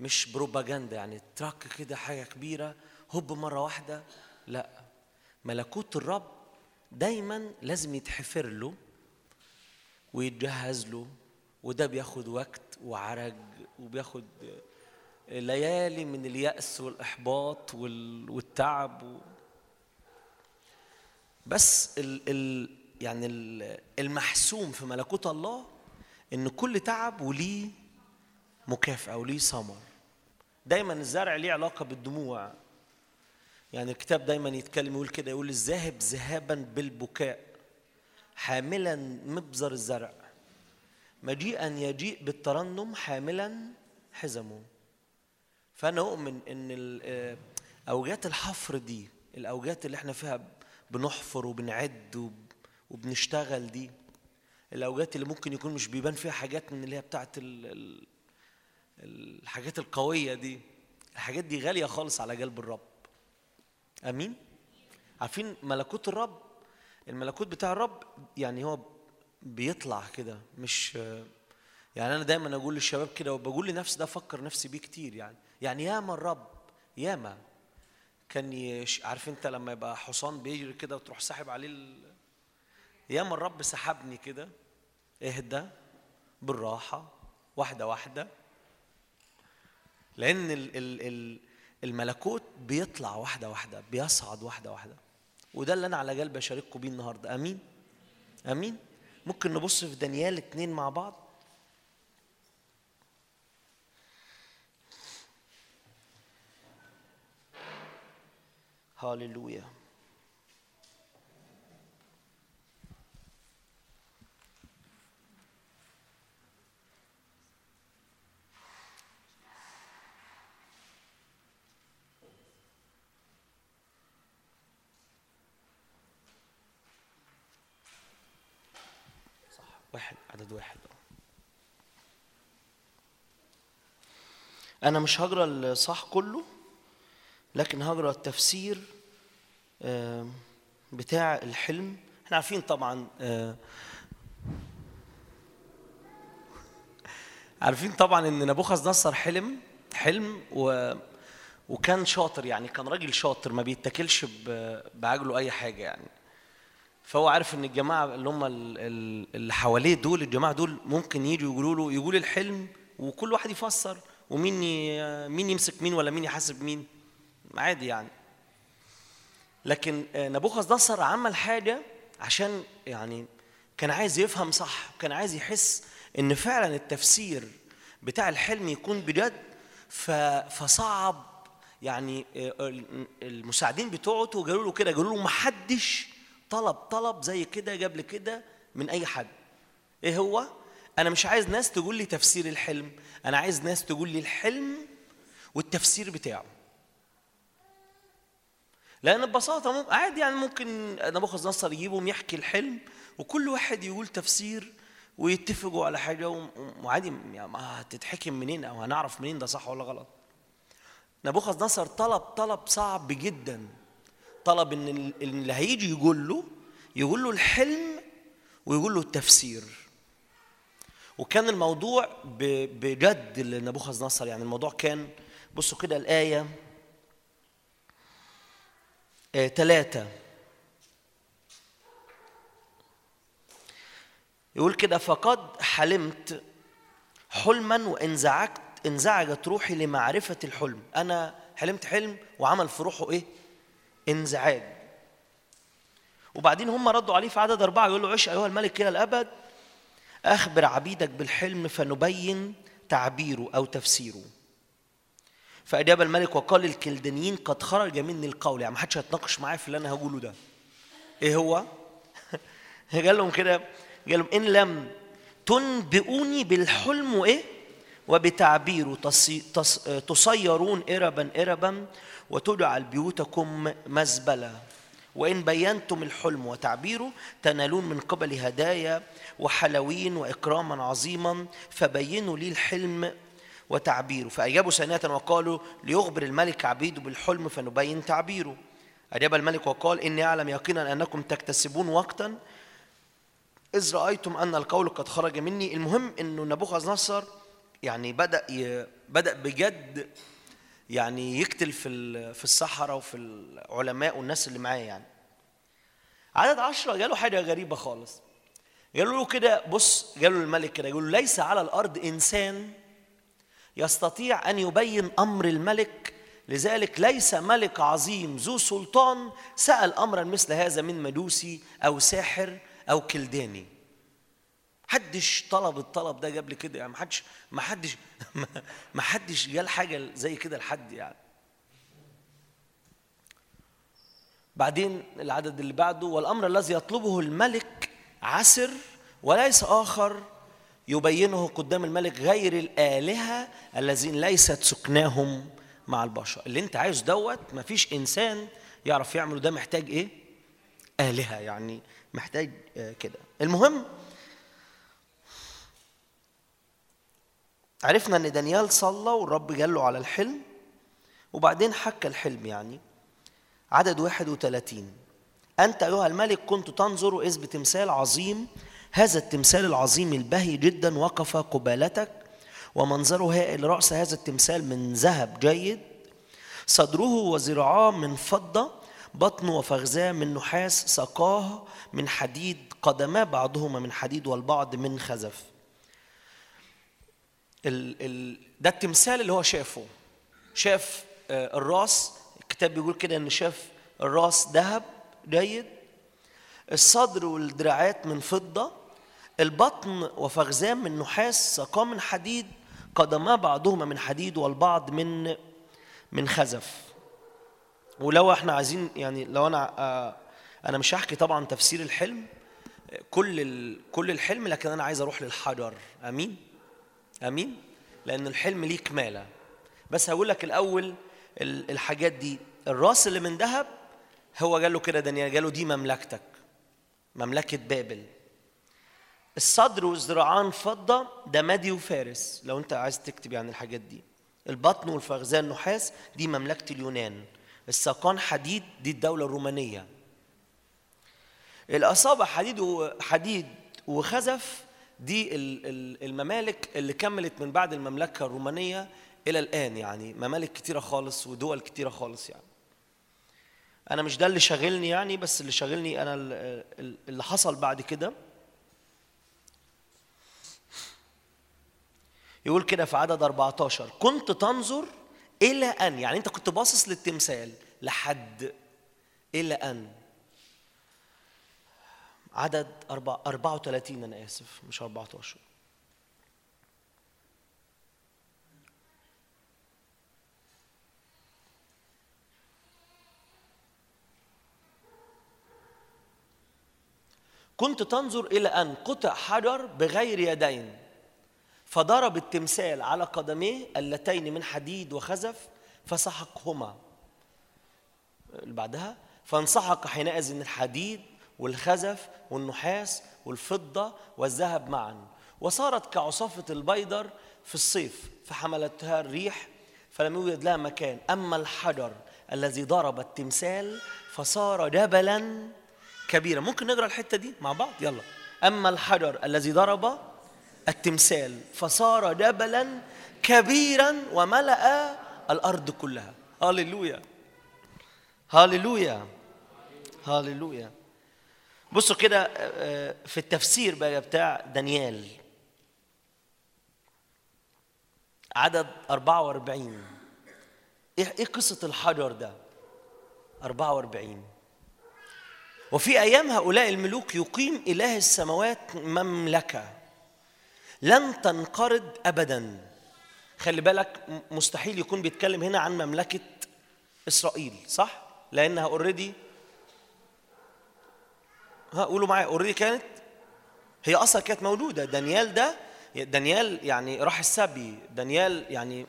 مش بروباجندا يعني. تراك كده حاجة كبيرة هوب مرة واحدة. لا. ملكوت الرب دايما لازم يتحفر له ويتجهز له وده بياخد وقت وعرج وبياخد ليالي من اليأس والإحباط وال- والتعب و... بس ال ال يعني ال- المحسوم في ملكوت الله إن كل تعب وليه مكافأة وليه ثمر. دايما الزرع ليه علاقة بالدموع. يعني الكتاب دايما يتكلم يقول كده يقول الذاهب ذهابا بالبكاء حاملا مبزر الزرع مجيئا يجيء بالترنم حاملا حزمه. فأنا أؤمن إن آه، اوجات الحفر دي الاوجات اللي إحنا فيها بنحفر وبنعد وب- وبنشتغل دي الاوجات اللي ممكن يكون مش بيبان فيها حاجات من اللي هي بتاعت ال- ال- الحاجات القوية دي الحاجات دي غالية خالص على قلب الرب. آمين. عارفين ملكوت الرب الملكوت بتاع الرب يعني هو بيطلع كده مش يعني أنا دايما أقول للشباب كده وبقول لنفسي ده أفكر نفسي بيه كتير يعني. يعني ياما الرب ياما. كان يش عارف أنت لما يبقى حصان بيجري كده وتروح ساحب عليه ال... ياما الرب سحبني كده اهدى بالراحة واحدة واحدة. لأن ال ال ال الملكوت بيطلع واحدة واحدة بيصعد واحدة واحدة. وده اللي أنا على قلبي اشارككم بيه النهارده. أمين؟ أمين؟ ممكن نبص في دانيال اتنين مع بعض؟ هاليلويا. واحد عدد واحد. أنا مش هقرأ الصح كله لكن هقرأ التفسير بتاع الحلم إحنا عارفين طبعا آه، عارفين طبعا إن نبوخذ نصر حلم حلم و وكان شاطر يعني كان راجل شاطر ما بيتكلش ب- بعجله أي حاجة يعني فهو عارف إن الجماعة اللي هم ال- ال- اللي حواليه دول الجماعة دول ممكن يجوا يقولوا له يقول الحلم وكل واحد يفسر ومين مين يمسك مين ولا مين يحاسب مين. عادي يعني. لكن آه، نبوخذ نصر عمل حاجة عشان يعني كان عايز يفهم صح كان عايز يحس إن فعلا التفسير بتاع الحلم يكون بجد فصعب يعني آه، ال- المساعدين بتوعته قالوا له كده قالوا له ما حدش طلب طلب زي كده قبل كده من أي حد. إيه هو؟ أنا مش عايز ناس تقول لي تفسير الحلم أنا عايز ناس تقول لي الحلم والتفسير بتاعه. لأن ببساطة. عادي يعني ممكن نبوخذ نصر يجيبهم يحكي الحلم وكل واحد يقول تفسير ويتفقوا على حاجة وعادي يعني ما هتتحكم منين أو هنعرف منين ده صح ولا غلط. نبوخذ نصر طلب طلب صعب جدا. طلب إن اللي هيجي يقول له يقول له الحلم ويقول له التفسير. وكان الموضوع بجد لنبوخذ نصر يعني الموضوع كان بصوا كده الآية آه، ثلاثة يقول كده فقد حلمت حلما وانزعجت انزعجت روحي لمعرفة الحلم. أنا حلمت حلم وعمل في روحه إيه؟ انزعاج وبعدين هم ردوا عليه في عدد أربعة يقول له عش أيها الملك إلى الأبد أخبر عبيدك بالحلم فنبين تعبيره أو تفسيره فأجاب الملك وقال للكلدانيين قد خرج مني القول يعني ما حدش هيتناقش معايا في اللي أنا هقوله ده إيه هو؟ (laughs) قال لهم كده قال لهم إن لم تنبئوني بالحلم وإيه؟ وبتعبيره تصي- تص- تصيرون إربا إربا وتجعل بيوتكم مزبلة. وإن بينتم الحلم وتعبيره تنالون من قبل هدايا وحلوين وإكراما عظيما فبينوا لي الحلم وتعبيره. فأجابوا ثانية وقالوا ليخبر الملك عبيده بالحلم فنبين تعبيره. أجاب الملك وقال إني أعلم يقينا أنكم تكتسبون وقتا إذ رأيتم أن القول قد خرج مني. المهم أنه نبوخذ نصر يعني بدأ. بدأ بجد يعني يقتل في في الصحراء وفي العلماء والناس اللي معاه يعني. عدد عشرة قالوا حاجة غريبة خالص. قالوا له كده بص قالوا للملك كده يقولوا ليس على الأرض إنسان يستطيع أن يبين أمر الملك لذلك ليس ملك عظيم ذو سلطان سأل أمرا مثل هذا من مجوسي أو ساحر أو كلداني. حدش طلب الطلب ده قبل كده يعني ما حدش ما حدش (laughs) ما حدش قال حاجة زي كده لحد يعني. بعدين العدد اللي بعده والأمر الذي يطلبه الملك عسر وليس آخر يبينه قدام الملك غير الآلهة الذين ليست سكناهم مع البشر. اللي انت عايز دوت ما فيش إنسان يعرف يعمله ده محتاج إيه؟ آلهة يعني محتاج آه، كده. المهم عرفنا إن دانيال صلى والرب جاله على الحلم وبعدين حكى الحلم يعني. عدد 31 أنت أيها الملك كنت تنظر إذ بتمثال عظيم هذا التمثال العظيم البهي جدا وقف قبالتك ومنظره هائل رأس هذا التمثال من ذهب جيد صدره وذراعاه من فضة بطنه وفخذاه من نحاس ساقاه من حديد قدماه بعضهما من حديد والبعض من خزف. ال ال ده التمثال اللي هو شافه. شاف آه، الراس الكتاب بيقول كده إن شاف الراس ذهب جيد. الصدر والدراعات من فضة. البطن وفخذان من نحاس ساقاه من حديد. قدما بعضهما من حديد والبعض من من خزف. ولو إحنا عايزين يعني لو أنا آه، أنا مش هحكي طبعا تفسير الحلم كل كل الحلم لكن أنا عايز أروح للحجر. آمين؟ آمين؟ لأن الحلم ليه كمالة. بس هقول لك الأول ال- الحاجات دي. الراس اللي من ذهب هو قال له كده دانيال قال له دي مملكتك مملكة بابل. الصدر والذراعان فضة ده مادي وفارس لو أنت عايز تكتب يعني الحاجات دي. البطن والفخذان نحاس دي مملكة اليونان. الساقان حديد دي الدولة الرومانية. الأصابع حديد وحديد وخزف دي ال- ال- الممالك اللي كملت من بعد المملكة الرومانية إلى الآن يعني ممالك كتيرة خالص ودول كتيرة خالص يعني. أنا مش ده اللي شاغلني يعني بس اللي شاغلني أنا ال- ال- اللي حصل بعد كده. يقول كده في عدد 14 كنت تنظر إلى أن يعني أنت كنت باصص للتمثال لحد إلى أن. عدد أربع- 34 أنا آسف مش 14 كنت تنظر إلى أن قطع حجر بغير يدين فضرب التمثال على قدميه اللتين من حديد وخزف فسحقهما. اللي بعدها فانسحق حينئذ الحديد والخزف والنحاس والفضة والذهب معا. وصارت كعصافة البيدر في الصيف فحملتها الريح فلم يوجد لها مكان. أما الحجر الذي ضرب التمثال فصار جبلا كبيرا. ممكن نقرأ الحتة دي مع بعض؟ يلا. أما الحجر الذي ضرب التمثال فصار جبلا كبيرا وملأ الأرض كلها. هللويا هللويا هللويا بصوا كده آه، في التفسير بقى بتاع دانيال. عدد 44 إيه إيه قصة الحجر ده؟ 44 وفي أيام هؤلاء الملوك يقيم إله السماوات مملكة لن تنقرض أبدا. خلي بالك مستحيل يكون بيتكلم هنا عن مملكة إسرائيل صح؟ لأنها already ها قولوا معايا already كانت؟ هي أصلا كانت موجوده دانيال ده دانيال يعني راح السبي. دانيال يعني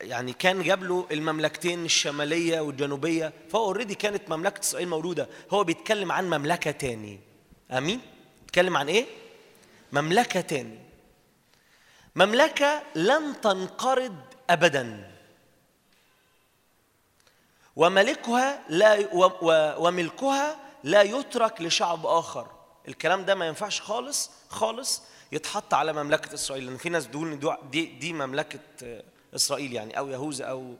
يعني كان جاب له المملكتين الشمالية والجنوبية فهو اوريدي كانت مملكة إسرائيل موجوده هو بيتكلم عن مملكة تاني. آمين؟ بيتكلم عن إيه؟ مملكة تاني. مملكة لن تنقرض ابدا. وملكها لا وملكها لا يترك لشعب آخر. الكلام ده ما ينفعش خالص خالص يتحط على مملكة إسرائيل لأن في ناس بتقول ان دو- دي دي مملكة آه، إسرائيل يعني أو يهوذا أو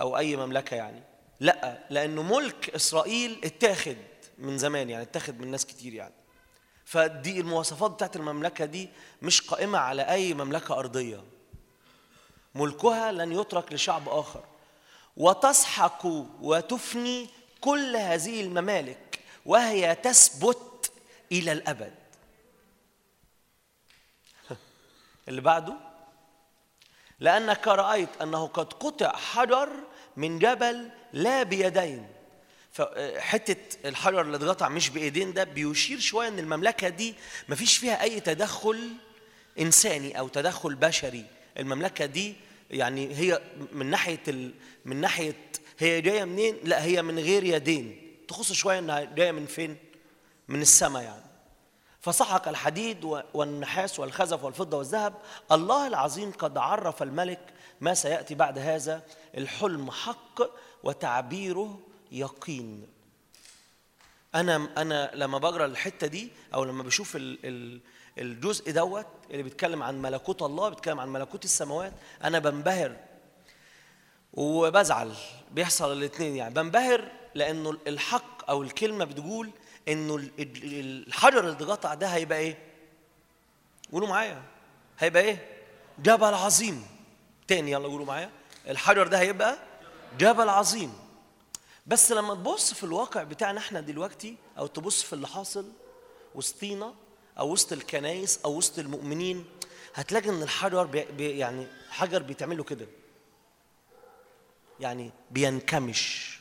أو أي مملكة يعني. لأ لأنه ملك إسرائيل اتاخد من زمان يعني اتاخد من ناس كتير يعني. فدي المواصفات بتاعت المملكة دي مش قائمة على أي مملكة أرضية. ملكها لن يترك لشعب آخر. وتسحق وتفني كل هذه الممالك وهي تثبت إلى الأبد. اللي بعده لأنك رأيت أنه قد قطع حجر من جبل لا بيدين. فحته الحجر اللي اتقطع مش بإيدين ده بيشير شوية إن المملكة دي مفيش فيها أي تدخل إنساني أو تدخل بشري. المملكة دي يعني هي من ناحية ال... من ناحية هي جاية منين؟ لا هي من غير يدين. تخص شوية إنها جاية من فين؟ من السماء يعني. فسحق الحديد والنحاس والخزف والفضة والذهب الله العظيم قد عرف الملك ما سيأتي بعد هذا. الحلم حق وتعبيره يقين. أنا أنا لما بقرأ الحتة دي أو لما بشوف ال- ال- الجزء دوت اللي بيتكلم عن ملكوت الله بيتكلم عن ملكوت السماوات أنا بنبهر وبزعل. بيحصل الاثنين يعني. بنبهر لأنه الحق أو الكلمة بتقول إنه ال- ال- الحجر اللي اتقطع ده هيبقى إيه؟ قولوا معايا. هيبقى إيه؟ جبل عظيم. تاني يلا قولوا معايا. الحجر ده هيبقى جبل عظيم. بس لما تبص في الواقع بتاعنا إحنا دلوقتي أو تبص في اللي حاصل وسطينا أو وسط الكنايس أو وسط المؤمنين هتلاقي إن الحجر بي- يعني حجر بيتعمل له كده. يعني بينكمش.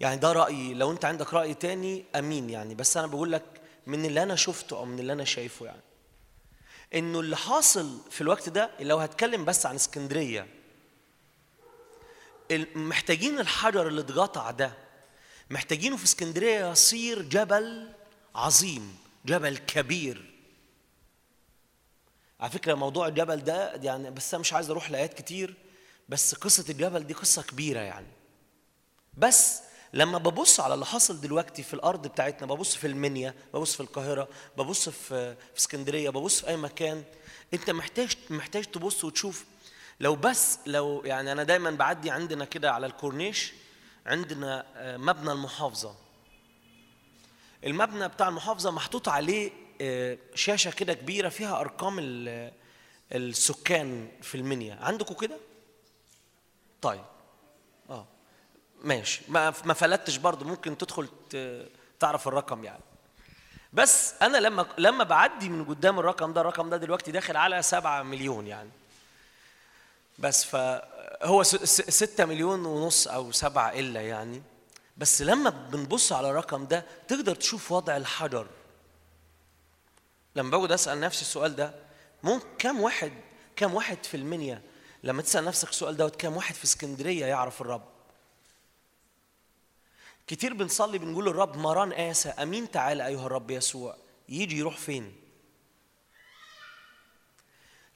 يعني ده رأيي. لو انت عندك رأي تاني أمين يعني. بس أنا بقول لك من اللي أنا شفته أو من اللي أنا شايفه يعني. إنه اللي حاصل في الوقت ده لو هتكلم بس عن اسكندرية محتاجين الحجر اللي اتقطع ده. محتاجينه في اسكندرية يصير جبل عظيم جبل كبير. على فكرة موضوع الجبل ده يعني بس أنا مش عايز أروح لآيات كتير بس قصة الجبل دي قصة كبيرة يعني. بس لما ببص على اللي حاصل دلوقتي في الأرض بتاعتنا ببص في المنيا ببص في القاهرة ببص في في اسكندرية ببص في أي مكان أنت محتاج محتاج تبص وتشوف. لو بس لو يعني أنا دايما بعدي عندنا كده على الكورنيش عندنا آه، مبنى المحافظة. المبنى بتاع المحافظة محطوط عليه آه، شاشة كده كبيرة فيها أرقام ال- السكان في المنيا. عندكم كده؟ طيب. ماشي. ما ما فلتش برضه. ممكن تدخل تعرف الرقم يعني. بس أنا لما لما بعدي من قدام الرقم ده الرقم ده دلوقتي داخل على 7 مليون يعني. بس فهو 6 مليون ونص أو 7 إلا يعني. بس لما بنبص على الرقم ده تقدر تشوف وضع الحجر. لما بقعد أسأل نفسي السؤال ده ممكن كم واحد كم واحد في المنيا لما تسأل نفسك السؤال دوت كم واحد في اسكندرية يعرف الرب؟ كتير بنصلي بنقول للرب مران آسى أمين تعالى أيها الرب يسوع. يجي يروح فين؟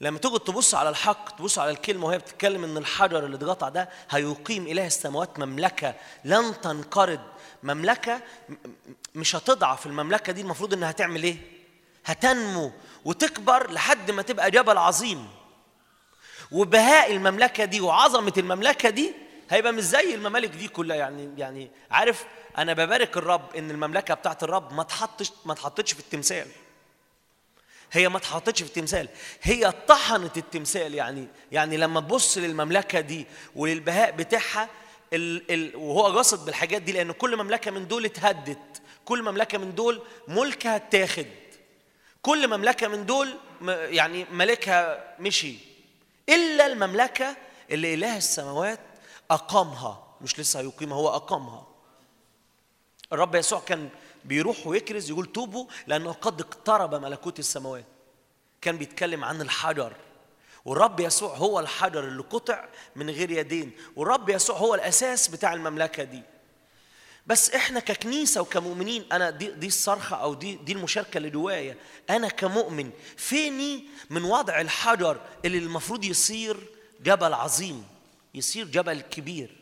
لما تقعد تبص على الحق تبص على الكلمة وهي بتتكلم إن الحجر اللي اتقطع ده هيقيم إله السماوات مملكة لن تنقرض. مملكة م- م- مش هتضعف المملكة دي المفروض إنها هتعمل إيه؟ هتنمو وتكبر لحد ما تبقى جبل عظيم. وبهاء المملكة دي وعظمة المملكة دي هيبقى مش زي الممالك دي كلها يعني يعني عارف أنا ببارك الرب إن المملكة بتاعت الرب ما تحطش ما اتحطتش في التمثال. هي ما اتحطتش في التمثال. هي طحنت التمثال يعني يعني لما تبص للمملكة دي وللبهاء بتاعها ال ال وهو قاصد بالحاجات دي لأن كل مملكة من دول اتهدت. كل مملكة من دول ملكها اتاخد. كل مملكة من دول يعني ملكها مشي. إلا المملكة اللي إله السماوات أقامها مش لسه هيقيمها هو أقامها. الرب يسوع كان بيروح ويكرز يقول توبوا لأنه قد اقترب ملكوت السماوات. كان بيتكلم عن الحجر. والرب يسوع هو الحجر اللي قطع من غير يدين. والرب يسوع هو الأساس بتاع المملكة دي. بس إحنا ككنيسة وكمؤمنين أنا دي دي الصرخة أو دي دي المشاركة اللي جوايا. أنا كمؤمن فيني من وضع الحجر اللي المفروض يصير جبل عظيم؟ يصير جبل كبير.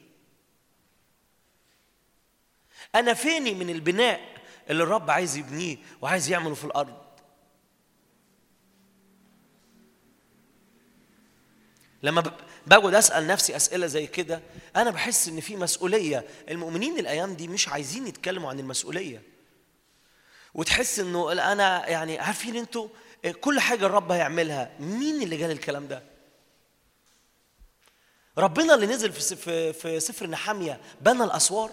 أنا فيني من البناء اللي الرب عايز يبنيه وعايز يعمله في الأرض؟ لما بقعد أسأل نفسي أسئلة زي كده أنا بحس إن في مسؤولية. المؤمنين الأيام دي مش عايزين يتكلموا عن المسؤولية. وتحس إنه أنا يعني عارفين أنتوا كل حاجة الرب هيعملها. مين اللي قال الكلام ده؟ ربنا اللي نزل في في سفر نحامية بنى الأسوار.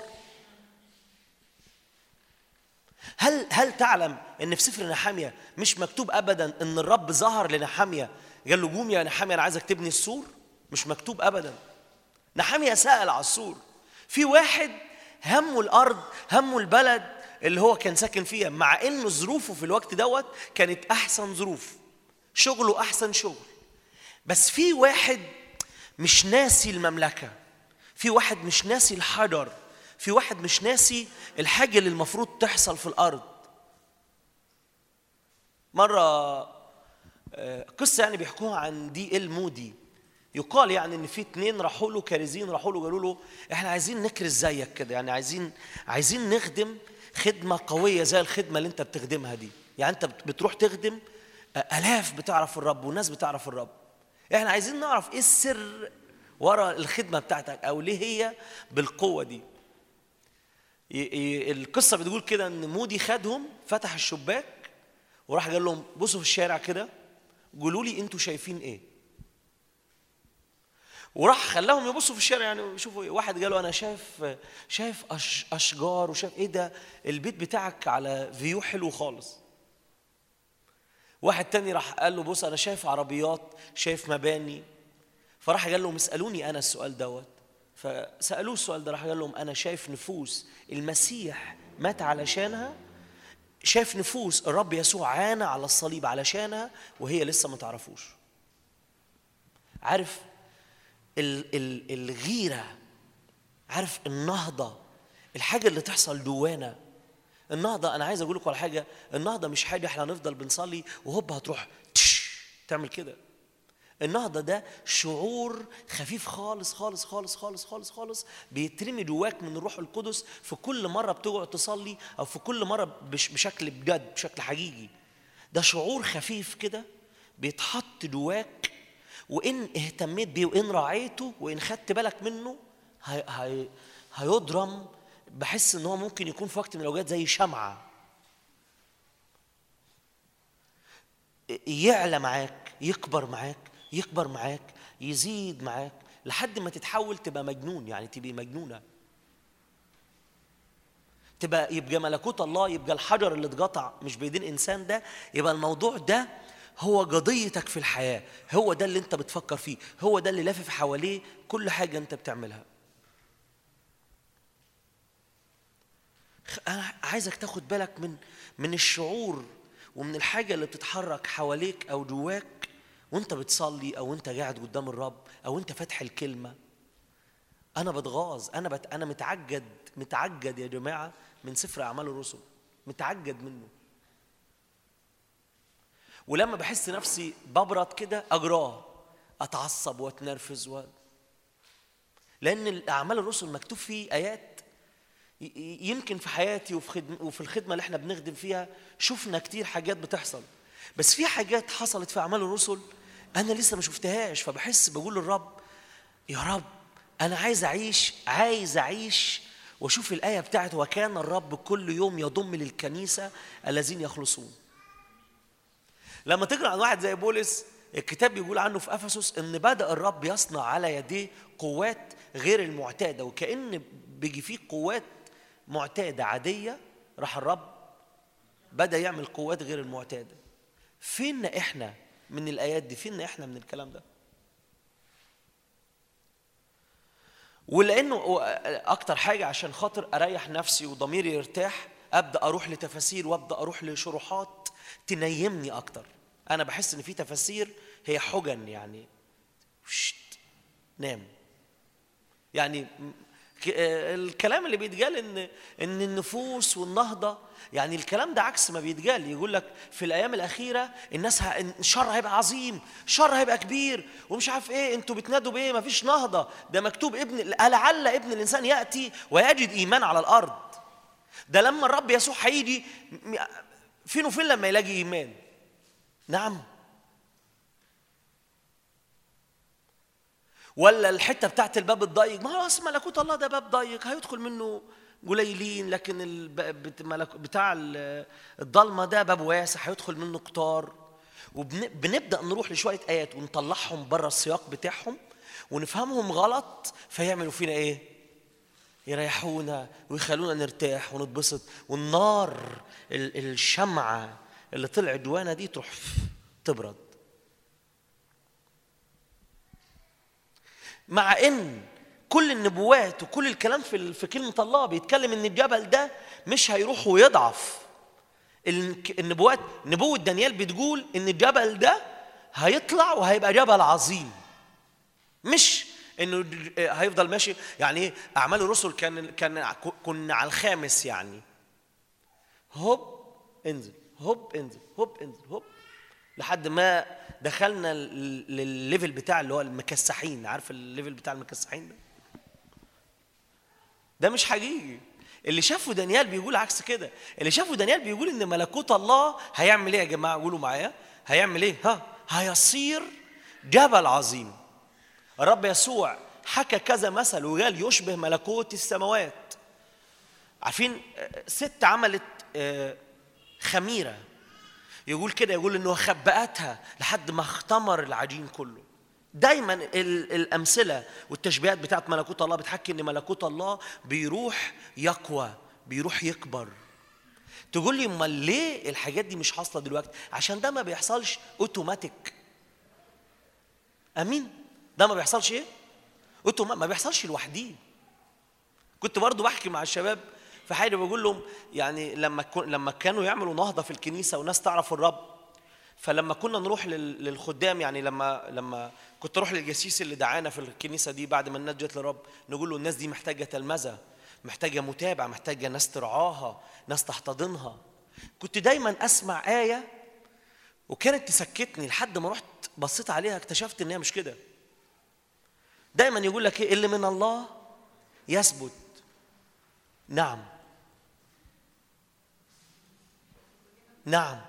هل هل تعلم إن في سفر نحامية مش مكتوب ابدا إن الرب ظهر لنحامية؟ قال له قوم يا نحامية أنا عايزك تبني السور. مش مكتوب ابدا. نحامية سأل على السور. في واحد همه الأرض همه البلد اللي هو كان ساكن فيها مع إنه ظروفه في الوقت دوت كانت أحسن ظروف. شغله أحسن شغل. بس في واحد مش ناسي المملكة. في واحد مش ناسي الحجر. في واحد مش ناسي الحاجة اللي المفروض تحصل في الأرض. مرة آه، قصة يعني بيحكوها عن دي إل مودي. يقال يعني إن في اتنين راحوا له كارزين راحوا له قالوا له إحنا عايزين نكرز زيك كده. يعني عايزين عايزين نخدم خدمة قوية زي الخدمة اللي أنت بتخدمها دي. يعني أنت بت- بتروح تخدم آه، آلاف بتعرف الرب وناس بتعرف الرب. إحنا عايزين نعرف إيه السر ورا الخدمة بتاعتك أو ليه هي بالقوة دي. القصة بتقول كده ان مودي خدهم فتح الشباك وراح قال لهم بصوا في الشارع كده قولوا لي أنتوا شايفين إيه. وراح خلاهم يبصوا في الشارع يعني يشوفوا إيه. واحد قال له أنا شايف شايف أشجار وشايف إيه ده البيت بتاعك على فيو حلو خالص. واحد تاني راح قال له بص أنا شايف عربيات شايف مباني. فراح قال لهم اسألوني أنا السؤال دوت. فسألوه السؤال ده راح قال لهم أنا شايف نفوس المسيح مات علشانها شايف نفوس الرب يسوع عانى على الصليب علشانها وهي لسه ما تعرفوش. عارف ال ال الغيرة عارف النهضة الحاجة اللي تحصل جوانا النهضة أنا عايز أقول لكم على حاجة النهضة مش حاجة إحنا هنفضل بنصلي وهوب هتروح تش تعمل كده. النهضة ده شعور خفيف خالص خالص خالص خالص خالص خالص بيترمي جواك من الروح القدس في كل مرة بتقعد تصلي أو في كل بش بشكل بجد بشكل حقيقي. ده شعور خفيف كده بيتحط جواك وإن اهتميت بيه وإن راعيته وإن خدت بالك منه هي هي هيضرم بحس إن هو ممكن يكون في وقت من الأوقات زي شمعة. يعلى معاك يكبر معاك يكبر معاك يزيد معاك لحد ما تتحول تبقى مجنون يعني تبقى مجنونة. تبقى يبقى ملكوت الله يبقى الحجر اللي اتقطع مش بايدين انسان ده يبقى الموضوع ده هو قضيتك في الحياة هو ده اللي أنت بتفكر فيه هو ده اللي لافف حواليه كل حاجة أنت بتعملها. أنا عايزك تاخد بالك من من الشعور ومن الحاجة اللي بتتحرك حواليك أو جواك وأنت بتصلي أو أنت قاعد قدام الرب أو أنت فاتح الكلمة. أنا بتغاظ أنا بت... أنا متعجد متعجد يا جماعة من سفر أعمال الرسل متعجد منه. ولما بحس نفسي ببرد كده أجراه أتعصب وأتنرفز و... لأن أعمال الرسل مكتوب فيه آيات يمكن في حياتي وفي وفي الخدمة اللي إحنا بنخدم فيها شفنا كتير حاجات بتحصل. بس في حاجات حصلت في أعمال الرسل أنا لسه ما شفتهاش فبحس بقول للرب يا رب أنا عايز أعيش عايز أعيش وأشوف الآية بتاعت وكان الرب كل يوم يضم للكنيسة الذين يخلصون. لما تقرأ عن واحد زي بولس الكتاب بيقول عنه في أفسس إن بدأ الرب يصنع على يديه قوات غير المعتادة وكأن بيجي فيه قوات معتادة عادية راح الرب بدأ يعمل قوات غير المعتادة. فين إحنا من الآيات دي؟ فين إحنا من الكلام ده؟ ولأنه أكتر حاجة عشان خاطر أريح نفسي وضميري يرتاح أبدأ أروح لتفاسير وأبدأ أروح لشروحات تنيمني أكتر. أنا بحس إن في تفاسير هي حجن يعني. نام. يعني الكلام اللي بيتقال إن إن النفوس والنهضة يعني الكلام ده عكس ما بيتقال. يقول لك في الأيام الأخيرة الناس. الشر هيبقى عظيم الشر هيبقى كبير ومش عارف إيه إنتوا بتنادوا بإيه؟ ما فيش نهضة. ده مكتوب ابن لعل ابن الإنسان يأتي ويجد إيمان على الأرض. ده لما الرب يسوع هيجي فين وفين لما يلاقي إيمان؟ نعم. ولا الحتة بتاعت الباب الضيق؟ ما هو أصل ملكوت الله ده باب ضيق هيدخل منه قليلين لكن بتاع الضلمة ده باب واسع هيدخل منه كتار وبنبدا نروح لشوية آيات ونطلعهم بره السياق بتاعهم ونفهمهم غلط فيعملوا فينا إيه؟ يريحونا ويخلونا نرتاح ونتبسط. والنار الشمعة اللي طلعت جوانا دي تروح تبرد. مع إن كل النبوات وكل الكلام في في كلمة الله بيتكلم إن الجبل ده مش هيروح ويضعف. النبوات نبوة دانيال بتقول إن الجبل ده هيطلع وهيبقى جبل عظيم. مش إنه هيفضل ماشي. يعني إيه؟ أعمال الرسل كان كان كنا على الخامس يعني. هوب انزل. هوب انزل. هوب انزل. هوب. لحد ما دخلنا لل level بتاع اللي هو المكسحين. عارف ال level بتاع المكسحين ده؟ ده مش حقيقي. اللي شافه دانيال بيقول عكس كده. اللي شافه دانيال بيقول إن ملكوت الله هيعمل إيه يا جماعة؟ قولوا معايا. هيعمل إيه؟ ها؟ هيصير جبل عظيم. الرب يسوع حكى كذا مثل وقال يشبه ملكوت السماوات. عارفين؟ ست عملت خميرة. يقول كده يقول إنه خبأتها لحد ما اختمر العجين كله. دايما الأمثلة والتشبيهات بتاعت ملكوت الله بتحكي إن ملكوت الله بيروح يقوى بيروح يكبر. تقول لي أمال ليه الحاجات دي مش حاصلة دلوقتي؟ عشان ده ما بيحصلش اوتوماتيك أمين؟ ده ما بيحصلش إيه؟ اوتوماتيك ما بيحصلش لوحديه كنت برضو بحكي مع الشباب في حاجة بقول لهم يعني لما لما كانوا يعملوا نهضة في الكنيسة وناس تعرف الرب فلما كنا نروح للخدام يعني لما لما كنت أروح للجسيس اللي دعانا في الكنيسة دي بعد ما الناس جت للرب نقول له الناس دي محتاجة تلمذة محتاجة متابعة محتاجة ناس ترعاها ناس تحتضنها. كنت دايما أسمع آية وكانت تسكتني لحد ما رحت بصيت عليها اكتشفت إن هي مش كده. دايما يقول لك إيه؟ اللي من الله يثبت. نعم. نعم.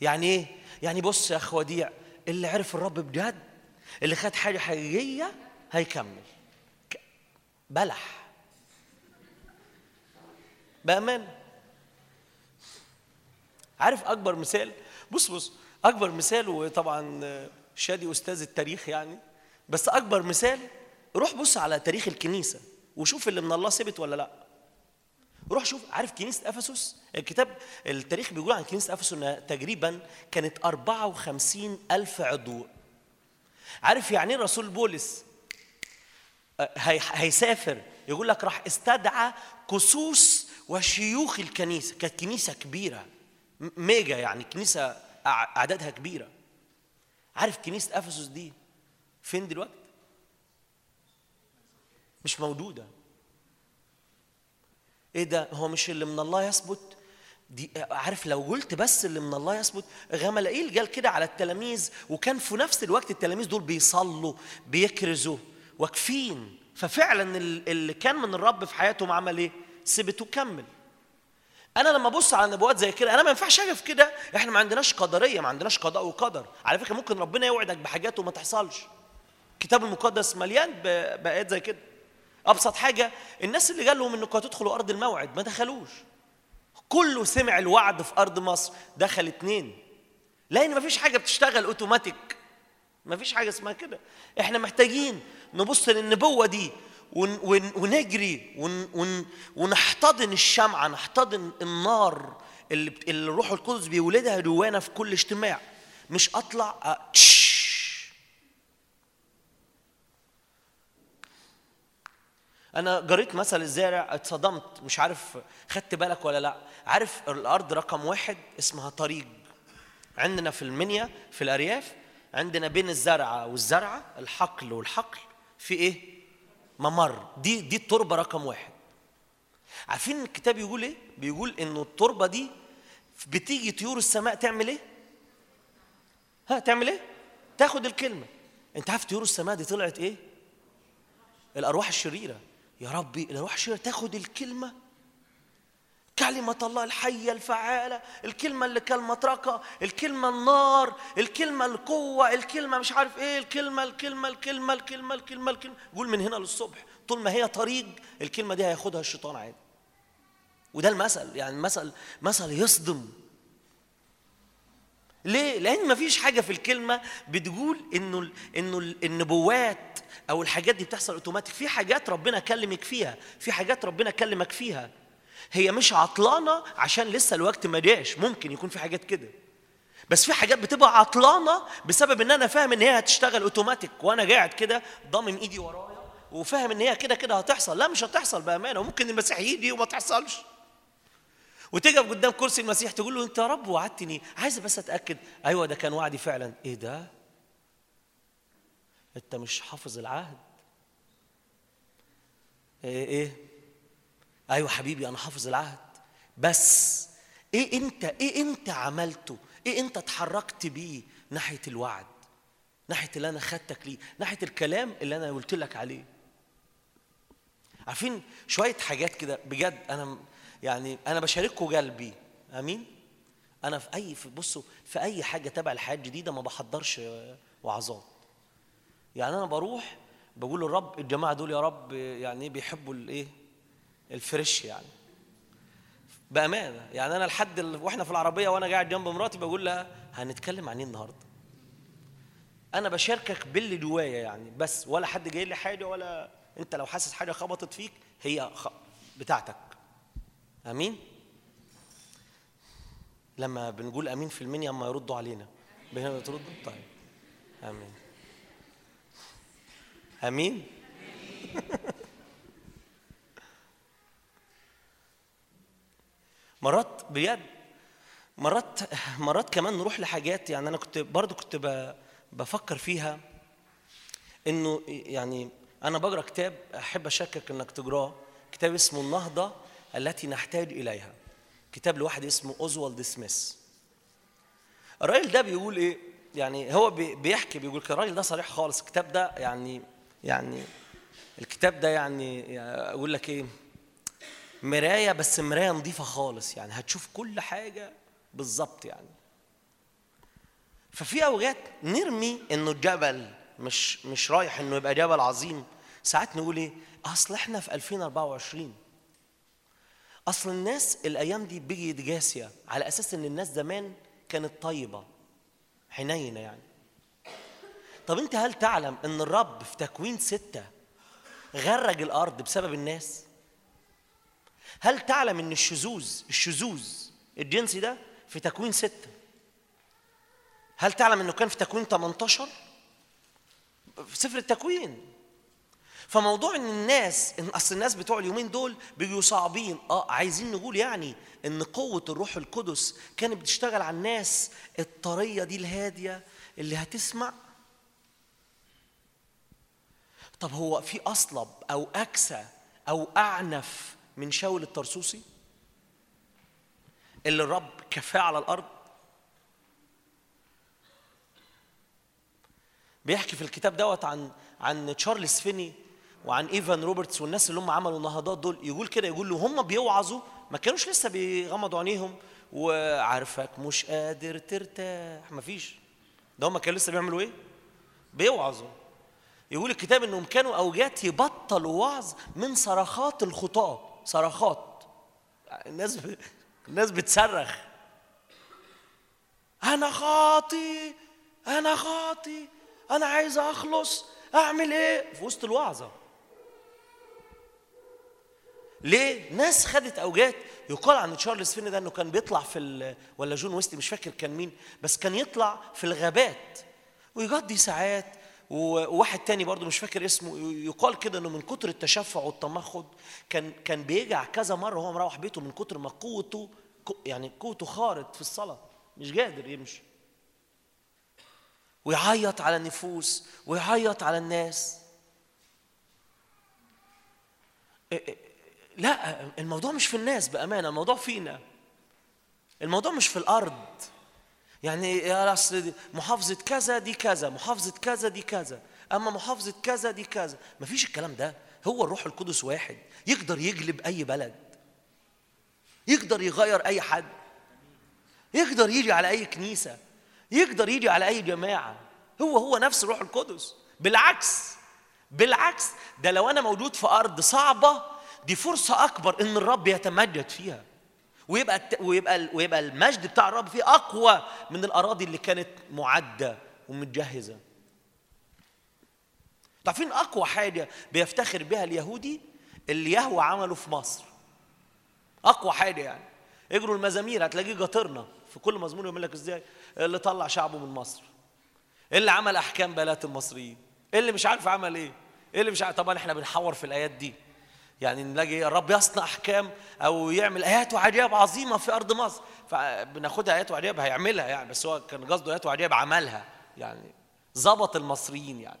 يعني إيه؟ يعني بص يا أخ وديع اللي عرف الرب بجد اللي خد حاجة حقيقية هيكمل. بلح. بامانه عارف أكبر مثال؟ بص بص أكبر مثال وطبعا شادي أستاذ التاريخ يعني بس أكبر مثال روح بص على تاريخ الكنيسة وشوف اللي من الله ثبت ولا لأ. روح شوف عارف كنيسة أفسس؟ الكتاب التاريخ بيقول عن كنيسة أفسس إنها تقريبا كانت 54 ألف عضو. عارف يعني إيه رسول بولس؟ هي- هيسافر. يقول لك راح استدعى كسوس وشيوخ الكنيسة. كانت كنيسة كبيرة ميجا يعني كنيسة أعدادها كبيرة. عارف كنيسة أفسس دي فين دلوقتي؟ مش موجودة. إيه ده؟ هو مش اللي من الله يثبت؟ دي عارف لو قلت بس اللي من الله يثبت غملائيل قال كده على التلاميذ وكان في نفس الوقت التلاميذ دول بيصلوا بيكرزوا واقفين. ففعلا ال- اللي كان من الرب في حياتهم عمل إيه؟ ثبت وكمل. أنا لما أبص على نبوات زي كده أنا ما ينفعش أجي في كده. إحنا ما عندناش قدرية ما عندناش قضاء وقدر. على فكرة ممكن ربنا يوعدك بحاجات وما تحصلش. الكتاب المقدس مليان بآيات زي كده. أبسط حاجة الناس اللي قال لهم انكم هتدخلوا أرض الموعد ما دخلوش. كله سمع الوعد في أرض مصر دخل اتنين. لأن ما فيش حاجة بتشتغل أوتوماتيك. ما فيش حاجة اسمها كده. إحنا محتاجين نبص للنبوة دي ون ون ونجري ون ون ونحتضن الشمعة نحتضن النار اللي, الروح القدس بيولدها جوانا في كل اجتماع. مش أطلع أ- تش. أنا قريت مثل الزارع اتصدمت مش عارف خدت بالك ولا لأ. عارف الأرض رقم واحد اسمها طريق. عندنا في المنيا في الأرياف عندنا بين الزرعه والزرعه الحقل والحقل في إيه؟ ممر. دي دي التربة رقم واحد. عارفين الكتاب يقول إيه؟ بيقول إنه التربة دي بتيجي طيور السماء تعمل إيه؟ ها تعمل إيه؟ تاخد الكلمة. أنت عارف طيور السماء دي طلعت إيه؟ الأرواح الشريرة. يا ربي الارواح الشريره تاخد الكلمة. كلمة الله الحية الفعالة الكلمة اللي كالمطرقة الكلمة النار الكلمة القوة الكلمة مش عارف إيه الكلمة الكلمة الكلمة الكلمة الكلمة الكلمة. قول من هنا للصبح طول ما هي طريق الكلمة دي هياخدها الشيطان عادي. وده المثل يعني مثل مثل يصدم. ليه؟ لأن مفيش حاجة في الكلمة بتقول إنه إنه ال- النبوات أو الحاجات دي بتحصل أوتوماتيك، في حاجات ربنا كلمك فيها، في حاجات ربنا كلمك فيها. هي مش عطلانة عشان لسه الوقت ما جاش، ممكن يكون في حاجات كده. بس في حاجات بتبقى عطلانة بسبب إن أنا فاهم إن هي هتشتغل أوتوماتيك وأنا قاعد كده ضامم إيدي ورايا وفاهم إن هي كده كده هتحصل، لا مش هتحصل بأمانة وممكن المسيح يجي وما تحصلش. وتقف قدام كرسي المسيح تقول له انت يا رب وعدتني. عايز بس اتأكد. أيوه ده كان وعدي فعلا. إيه ده؟ أنت مش حافظ العهد. إيه إيه؟ أيوه حبيبي أنا حافظ العهد. بس إيه أنت إيه أنت عملته؟ إيه أنت اتحركت بيه ناحية الوعد؟ ناحية اللي أنا خدتك ليه؟ ناحية الكلام اللي أنا قلت لك عليه. عارفين شوية حاجات كده بجد أنا يعني أنا بشارككم قلبي. آمين؟ أنا في اي في بصوا في أي حاجة تبع الحياة الجديدة ما بحضرش وعظات. يعني أنا بروح بقول للرب الجماعة دول يا رب يعني إيه بيحبوا الايه الفريش يعني. بأمانة يعني أنا لحد وإحنا في العربية وأنا قاعد جنب مراتي بقول لها هنتكلم عن إيه النهارده؟ أنا بشاركك باللي جوايا يعني بس ولا حد جاي لي حاجة ولا أنت لو حاسس حاجة خبطت فيك هي. بتاعتك. آمين. لما بنقول آمين في المنيا أما يردوا علينا. بهنا تردوا؟ طيب. آمين. آمين؟ (laughs) مرات بجد مرات مرات كمان نروح لحاجات يعني أنا كنت برضو كنت بفكر فيها إنه يعني أنا بقرأ كتاب أحب أشكك إنك تقراه كتاب اسمه النهضة التي نحتاج إليها. كتاب لواحد اسمه أوزوالد سميث. الراجل ده بيقول إيه؟ يعني هو بي- بيحكي بيقول الراجل ده صريح خالص. الكتاب ده يعني يعني الكتاب ده يعني أقول لك إيه؟ مراية بس مراية نظيفة خالص. يعني هتشوف كل حاجة بالظبط يعني. ففي أوقات نرمي إنه الجبل مش مش رايح إنه يبقى جبل عظيم. ساعات نقول إيه؟ أصل إحنا في 2024 أصل الناس الأيام دي بقيت جاسيه على أساس إن الناس زمان كانت طيبة حنينة يعني. طب أنت هل تعلم إن الرب في تكوين ستة غرج الأرض بسبب الناس؟ هل تعلم إن الشذوذ الشذوذ الجنسي ده في تكوين ستة؟ هل تعلم إنه كان في تكوين 18 في سفر التكوين. فموضوع إن الناس إن أصل الناس بتوع اليومين دول بيجوا صعبين. آه عايزين نقول يعني إن قوة الروح القدس كانت بتشتغل على الناس الطرية دي الهادية اللي هتسمع. طب هو في أصلب أو أقسى أو أعنف من شاول الطرسوسي اللي الرب كفاه على الأرض؟ بيحكي في الكتاب دوت عن عن تشارلز فيني وعن إيفان روبرتس والناس اللي هم عملوا النهضات دول يقول كده يقول له هم بيوعظوا ما كانوش لسه بيغمضوا عينيهم. وعارفك مش قادر ترتاح. ما فيش. ده هم كانوا لسه بيعملوا إيه؟ بيوعظوا. يقول الكتاب إنهم كانوا اوجات يبطلوا وعظ من صرخات الخطاه صرخات. الناس ب... الناس بتصرخ. أنا خاطي أنا خاطي أنا عايز أخلص أعمل إيه؟ في وسط الوعظة. ليه ناس خدت اوجات يقال عن تشارلز فين ده إنه كان بيطلع في ولا جون ويستي مش فاكر كان مين بس كان يطلع في الغابات ويقضي ساعات وواحد تاني برضه مش فاكر اسمه يقال كده إنه من كتر التشفع والتمخض كان كان بيجع كذا مرة وهو مروح بيته من كتر ما قوته يعني قوته خارت في الصلاة مش قادر يمشي. ويعيط على النفوس ويعيط على الناس. لا الموضوع مش في الناس بأمانة الموضوع فينا. الموضوع مش في الأرض. يعني يا أصل دي- محافظة كذا دي كذا محافظة كذا دي كذا. أما محافظة كذا دي كذا. مفيش الكلام ده. هو الروح القدس واحد. يقدر يجلب أي بلد. يقدر يغير أي حد. يقدر يجي على أي كنيسة. يقدر يجي على أي جماعة. هو هو نفس الروح القدس. بالعكس بالعكس ده لو أنا موجود في أرض صعبة دي فرصة أكبر إن الرب يتمجد فيها. ويبقى ويبقى ويبقى المجد بتاع الرب فيه أقوى من الأراضي اللي كانت معدة ومتجهزة. عارفين أقوى حاجة بيفتخر بها اليهودي؟ اللي يهوى عمله في مصر. أقوى حاجة يعني. اجروا المزامير هتلاقيه جاطرنا في كل مزمور يقول لك إزاي؟ اللي طلع شعبه من مصر. اللي عمل أحكام بلاد المصريين. اللي مش عارف عمل إيه. اللي مش عارف طبعا إحنا بنحور في الآيات دي. يعني نلاقي الرب يصنع أحكام أو يعمل آيات وعجائب عظيمة في أرض مصر فبناخدها آيات وعجائب هيعملها يعني بس هو كان قصده آيات وعجائب عملها يعني ظبط المصريين يعني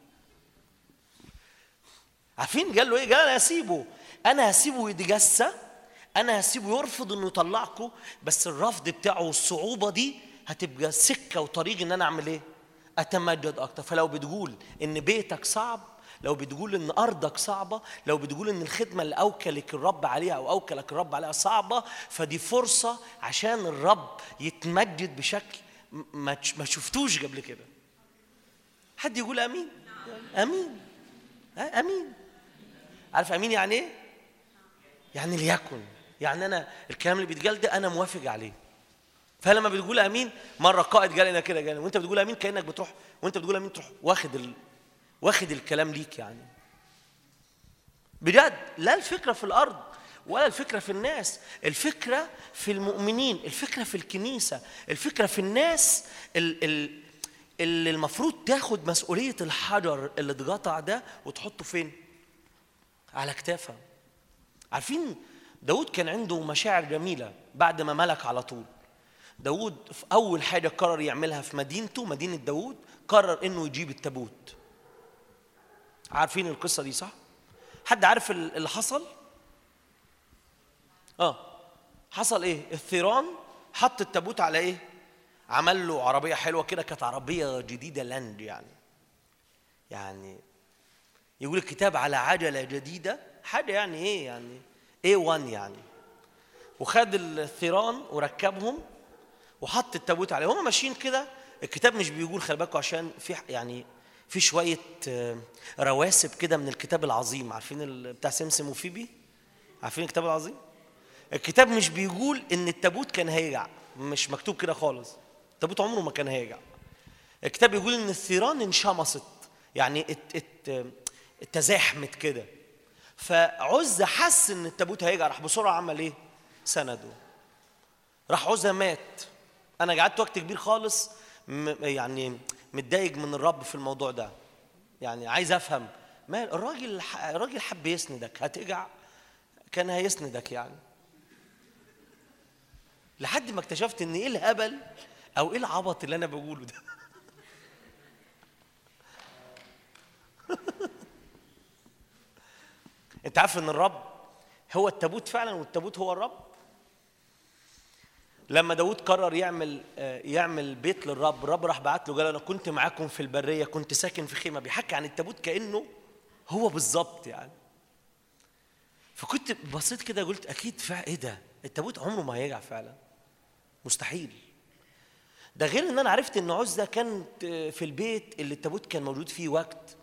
عارفين قال له إيه؟ قال أنا هسيبه أنا هسيبه يتجسى أنا هسيبه يرفض إنه يطلعكم بس الرفض بتاعه والصعوبة دي هتبقى سكة وطريق إن أنا أعمل إيه؟ أتمجد أكتر فلو بتقول إن بيتك صعب لو بتقول إن أرضك صعبة لو بتقول إن الخدمة اللي أوكلك الرب عليها أو أوكلك الرب عليها صعبة فدي فرصة عشان الرب يتمجد بشكل ما شفتوش قبل كده. حد يقول آمين؟ آمين. ها، آمين. عارف آمين يعني إيه؟ يعني ليكن. يعني أنا الكلام اللي بيتقال ده أنا موافق عليه. فلما بتقول آمين مرة قائد قال لنا كده قال وأنت بتقول آمين كأنك بتروح وأنت بتقول آمين تروح واخد. واخد الكلام ليك يعني. بجد لا الفكرة في الأرض ولا الفكرة في الناس الفكرة في المؤمنين الفكرة في الكنيسة الفكرة في الناس ال... ال... اللي المفروض تاخد مسؤولية الحجر اللي اتقطع ده وتحطه فين؟ على كتافها. عارفين داود كان عنده مشاعر جميلة بعد ما ملك على طول. داود في أول حاجة قرر يعملها في مدينته مدينة داود قرر إنه يجيب التابوت. عارفين القصة دي صح؟ حد عارف ال- اللي حصل؟ آه حصل إيه؟ الثيران حط التابوت على إيه؟ عمل له عربية حلوة كده كانت عربية جديدة لاند يعني يعني يقول الكتاب على عجلة جديدة حاجة يعني إيه يعني A1 يعني وخد الثيران وركبهم وحط التابوت عليه هم ماشيين كده الكتاب مش بيقول خلي بالكم عشان في يعني في شوية آه، رواسب كده من الكتاب العظيم. عارفين بتاع سمسم وفيبي؟ عارفين الكتاب العظيم؟ الكتاب مش بيقول إن التابوت كان هيرجع مش مكتوب كده خالص. التابوت عمره ما كان هيرجع. الكتاب بيقول إن الثيران انشمصت يعني ات ات اتزاحمت كده. فعزة حس إن التابوت هيرجع راح بسرعة عمل إيه؟ سنده. راح عزة مات. أنا قعدت وقت كبير خالص يعني متضايق من الرب في الموضوع ده. يعني عايز أفهم ما الراجل الراجل حب يسندك هترجع كان هيسندك يعني. لحد ما اكتشفت إن إيه الهبل أو إيه العبط اللي أنا بقوله ده. (laughs) أنت عارف إن الرب هو التابوت فعلا والتابوت هو الرب؟ لما داود قرر يعمل آه، يعمل بيت للرب الرب راح بعت له قال أنا كنت معاكم في البرية كنت ساكن في خيمة. بيحكي عن التابوت كأنه هو بالظبط يعني. فكنت بصيت كده قلت أكيد فعلا إيه ده؟ التابوت عمره ما هيرجع فعلا. مستحيل. ده غير إن أنا عرفت إن عزة كانت في البيت اللي التابوت كان موجود فيه وقت.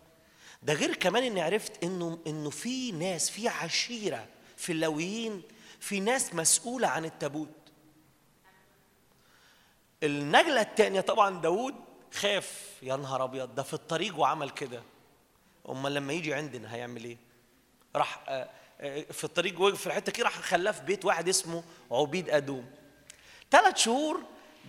ده غير كمان إني عرفت إنه إنه في ناس في عشيرة في اللاويين في ناس مسؤولة عن التابوت. النجلة الثانية طبعا داوود خاف يا نهار أبيض ده في الطريق وعمل كده. أمال لما يجي عندنا هيعمل إيه؟ راح آه، آه، في الطريق وقف في الحتة كده راح خلاه في بيت واحد اسمه عبيد أدوم. ثلاث شهور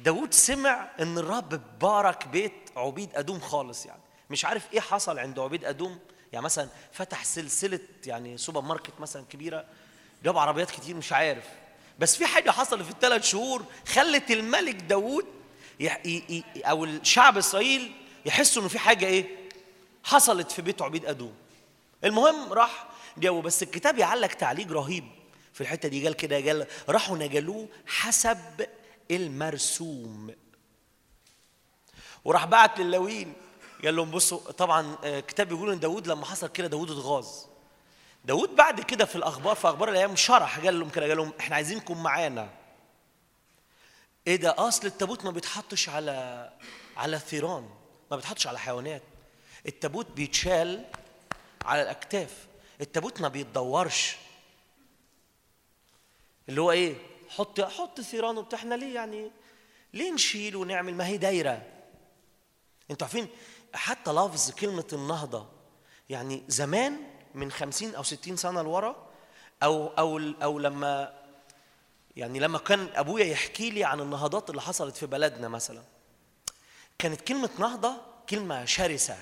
داود سمع إن الرب بارك بيت عبيد أدوم خالص يعني. مش عارف إيه حصل عند عبيد أدوم. يعني مثلا فتح سلسلة يعني سوبر ماركت مثلا كبيرة جاب عربيات كتير مش عارف. بس في حاجة حصلت في الثلاث شهور خلت الملك ي- أو الشعب إسرائيل يحسوا إنه في حاجة إيه؟ حصلت في بيت عبيد أدوم. المهم راح جابوا بس الكتاب يعلق تعليق رهيب في الحتة دي. قال كده قال راحوا نجلوه حسب المرسوم. وراح بعت للاويين قال لهم بصوا طبعا آه، الكتاب بيقول إن داوود لما حصل كده داوود اتغاظ. داوود بعد كده في الأخبار في أخبار الأيام شرح قال لهم كده قال لهم إحنا عايزينكم معانا. إيه ده؟ أصل التابوت ما بيتحطش على على ثيران ما بيتحطش على حيوانات. التابوت بيتشال على الأكتاف. التابوت ما بيتدورش. اللي هو إيه؟ حط حط ثيران وبتاع إحنا ليه يعني ليه نشيل ونعمل؟ ما هي دايرة. أنتوا عارفين حتى لفظ كلمة النهضة يعني زمان من خمسين أو ستين سنة لورا أو أو أو لما يعني لما كان أبويا يحكي لي عن النهضات اللي حصلت في بلدنا مثلا. كانت كلمة نهضة كلمة شرسة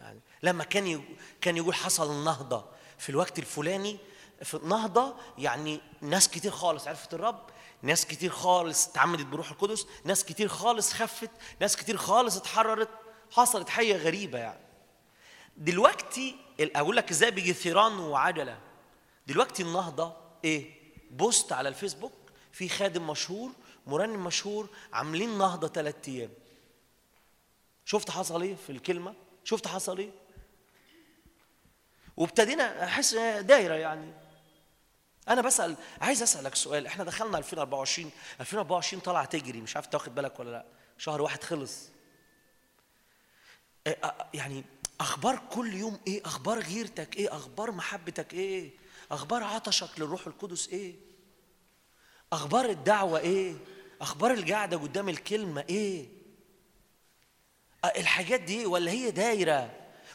يعني لما كان كان يقول حصل النهضه في الوقت الفلاني في النهضه يعني ناس كتير خالص عرفت الرب ناس كتير خالص اتعمدت بروح القدس ناس كتير خالص خفت ناس كتير خالص اتحررت حصلت حاجة غريبة يعني. دلوقتي أقول لك إزاي بيجي ثيران وعجلة. دلوقتي النهضة إيه؟ بوست على الفيسبوك في خادم مشهور مرنم مشهور عاملين نهضة ثلاث أيام. شفت حصل إيه في الكلمة؟ شفت حصل إيه؟ وابتدينا أحس دايرة يعني. أنا بسأل عايز أسألك سؤال. إحنا دخلنا 2024 2024 طالعه تجري مش عارف تاخد بالك ولا لأ. شهر واحد خلص. يعني أخبار كل يوم إيه؟ أخبار غيرتك إيه؟ أخبار محبتك إيه؟ أخبار عطشك للروح القدس إيه؟ أخبار الدعوة إيه؟ أخبار القعده قدام الكلمة إيه؟ الحاجات دي؟ ولا هي دايرة؟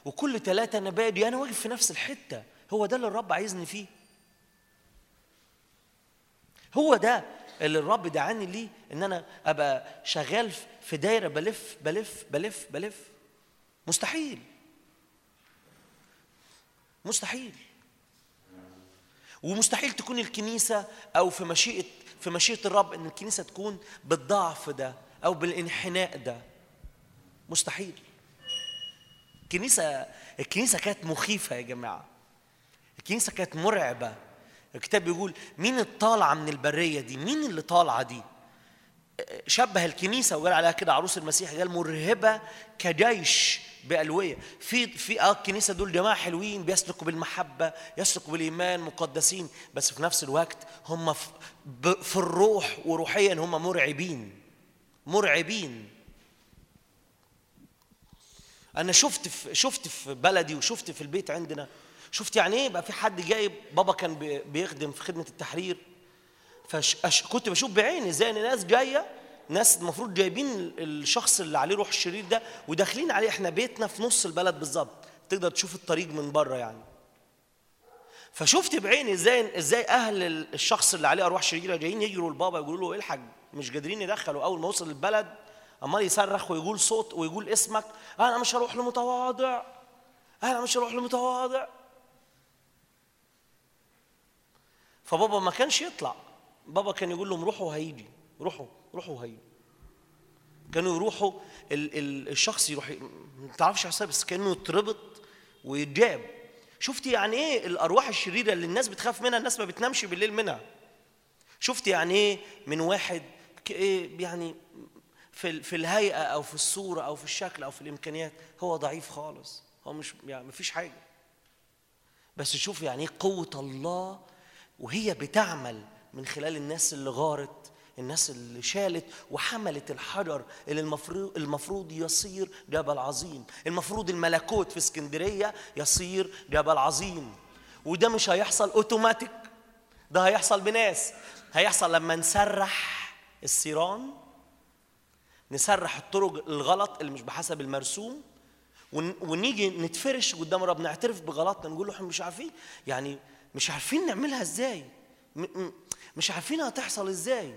وكل ثلاثة أنا بادي أنا واقف في نفس الحتة. هو ده اللي الرب عايزني فيه. هو ده اللي الرب دعاني ليه إن أنا أبقى شغال في دايرة بلف بلف بلف بلف. مستحيل. مستحيل. ومستحيل تكون الكنيسة أو في مشيئه في مشيئة الرب إن الكنيسة تكون بالضعف ده أو بالانحناء ده. مستحيل. الكنيسه الكنيسة كانت مخيفة يا جماعة. الكنيسة كانت مرعبة. الكتاب بيقول مين الطالعه من البرية دي؟ مين اللي طالعة دي؟ شبه الكنيسة وقال عليها كده عروس المسيح قال مرهبة كجيش بألوية. في في آه الكنيسة دول جماعة حلوين بيسلكوا بالمحبة يسلكوا بالإيمان مقدسين بس في نفس الوقت هم في, الروح وروحيا هم مرعبين مرعبين. أنا شفت في شفت في بلدي وشفت في البيت عندنا شفت يعني إيه؟ بقى في حد جايب بابا كان بي- بيخدم في خدمة التحرير. فكنت بشوف بعيني إزاي إن ناس جاية ناس المفروض جايبين الشخص اللي عليه روح الشرير ده وداخلين عليه. إحنا بيتنا في نص البلد بالظبط. تقدر تشوف الطريق من بره يعني. فشفت بعيني إزاي إزاي أهل الشخص اللي عليه أرواح شريرة جايين يجروا لبابا يقولوا له الحق مش قادرين يدخلوا. أول ما وصل البلد عمال يصرخ ويقول صوت ويقول اسمك أنا مش هروح لمتواضع. أنا مش هروح لمتواضع. فبابا ما كانش يطلع. بابا كان يقول لهم روحوا هيجي روحوا روحوا هيجي. كانوا يروحوا ال ال الشخص يروح ما تعرفش حساب بس كأنه يتربط ويتجاب. شفت يعني إيه الأرواح الشريرة اللي الناس بتخاف منها الناس ما بتنامش بالليل منها؟ شفت يعني إيه من واحد إيه يعني في في الهيئة أو في الصورة أو في الشكل أو في الإمكانيات هو ضعيف خالص. هو مش يعني ما فيش حاجة. بس شوف يعني إيه قوة الله وهي بتعمل من خلال الناس اللي غارت الناس اللي شالت وحملت الحجر اللي المفروض المفروض يصير جبل عظيم. المفروض الملكوت في اسكندرية يصير جبل عظيم. وده مش هيحصل اوتوماتيك ده هيحصل بناس. هيحصل لما نسرح السيران نسرح الطرق الغلط اللي مش بحسب المرسوم ون- ونيجي نتفرش قدام رب نعترف بغلطنا نقول له إحنا مش عارفين. يعني مش عارفين نعملها إزاي. مش عارفين هتحصل إزاي.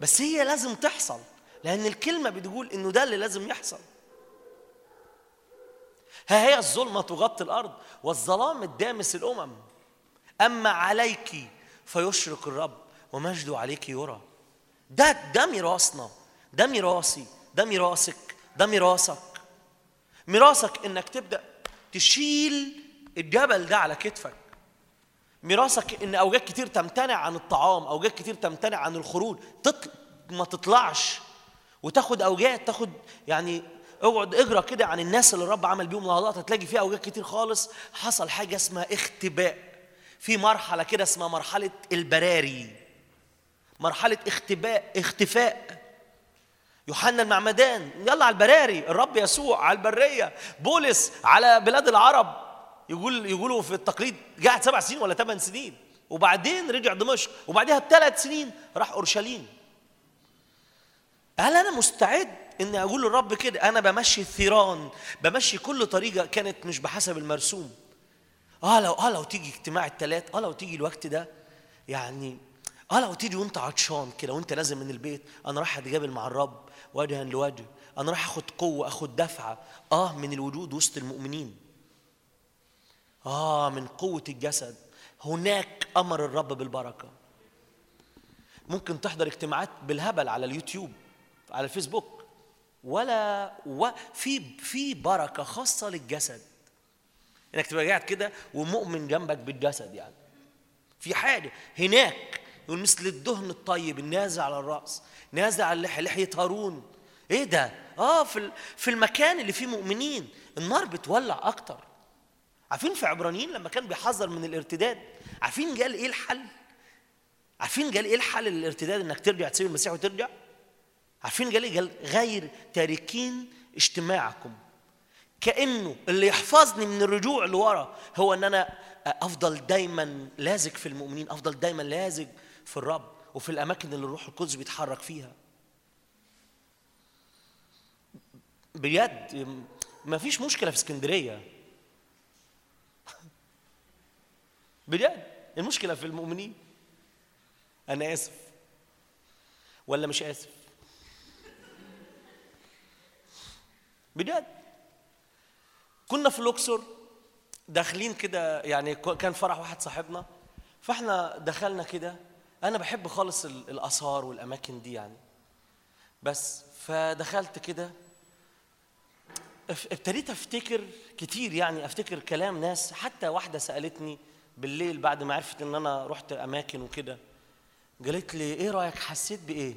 بس هي لازم تحصل لأن الكلمة بتقول إنه ده اللي لازم يحصل. ها هي الظلمة تغطي الأرض والظلام الدامس الأمم. أما عليك فيشرق الرب ومجده عليك يرى. ده ده ميراثنا ده ميراثي ده ميراثك ده ميراثك. ميراثك إنك تبدأ تشيل الجبل ده على كتفك. ميراثك إن أوجات كتير تمتنع عن الطعام أوجات كتير تمتنع عن الخروج تطل... ما تطلعش. وتاخد أوجات تاخد يعني اقعد اقرأ كده عن الناس اللي الرب عمل بيهم نهضات هتلاقي فيها أوجات كتير خالص حصل حاجة اسمها اختباء. في مرحلة كده اسمها مرحلة البراري. مرحلة اختباء اختفاء. يوحنا المعمدان يلا على البراري الرب يسوع على البرية. بولس على بلاد العرب. يقول يقولوا في التقليد قعد سبع سنين ولا ثمان سنين وبعدين رجع دمشق وبعدها بثلاث سنين راح أورشليم. هل أنا مستعد إني أقول للرب كده؟ أنا بمشي الثيران بمشي كل طريقة كانت مش بحسب المرسوم. آه لو آه لو تيجي اجتماع الثلاث آه لو تيجي الوقت ده يعني آه لو تيجي وأنت عطشان كده وأنت لازم من البيت أنا رايح أتقابل مع الرب وجها لوجه أنا رايح أخد قوة أخد دفعة آه من الوجود وسط المؤمنين. آه من قوة الجسد. هناك أمر الرب بالبركة. ممكن تحضر اجتماعات بالهبل على اليوتيوب على الفيسبوك. ولا وفي في بركة خاصة للجسد. إنك تبقى قاعد كده ومؤمن جنبك بالجسد يعني. في حاجة هناك يقول مثل الدهن الطيب النازع على الرأس نازع على اللحيه لحية هارون. إيه ده؟ آه في في المكان اللي فيه مؤمنين. النار بتولع أكتر. عارفين في عبرانيين لما كان بيحذر من الارتداد؟ عارفين قال إيه الحل؟ عارفين قال إيه الحل للارتداد إنك ترجع تسيب المسيح وترجع؟ عارفين قال إيه؟ قال غير تاركين اجتماعكم. كأنه اللي يحفظني من الرجوع لورا هو إن أنا أفضل دايما لازق في المؤمنين أفضل دايما لازق في الرب وفي الأماكن اللي الروح القدس بيتحرك فيها. بجد ما فيش مشكلة في اسكندرية. بجد المشكلة في المؤمنين. أنا آسف. ولا مش آسف. بجد كنا في الأقصر داخلين كده يعني كان فرح واحد صاحبنا. فإحنا دخلنا كده. أنا بحب خالص ال- الآثار والأماكن دي يعني. بس فدخلت كده. ابتديت أفتكر كتير يعني أفتكر كلام ناس. حتى واحدة سألتني بالليل بعد ما عرفت إن أنا رحت أماكن وكده قالت لي إيه رأيك؟ حسيت بإيه؟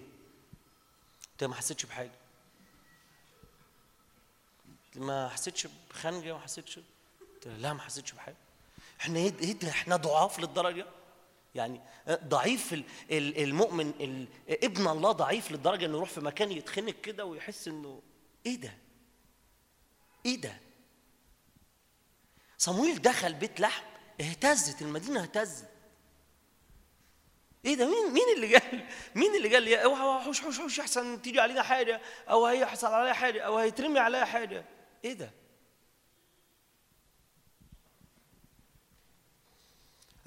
انت ما حسيتش بحاجة. ما حسيتش بخنجة ما حسيتش قلت لا ما حسيتش بحاجة. إحنا إيه إيه ده؟ إحنا ضعاف للدرجة؟ يعني ضعيف ال- ال- المؤمن ال- ابن الله ضعيف للدرجة إنه يروح في مكان يتخنق كده ويحس إنه إيه ده؟ إيه ده؟ صمويل دخل بيت لحم. اهتزت المدينة اهتزت. إيه ده؟ مين مين اللي قال مين اللي قال لي اوعى حوش حوش حوش أحسن تيجي علينا حاجة؟ أو هيحصل عليا حاجة؟ أو هيترمي عليا حاجة؟ إيه ده؟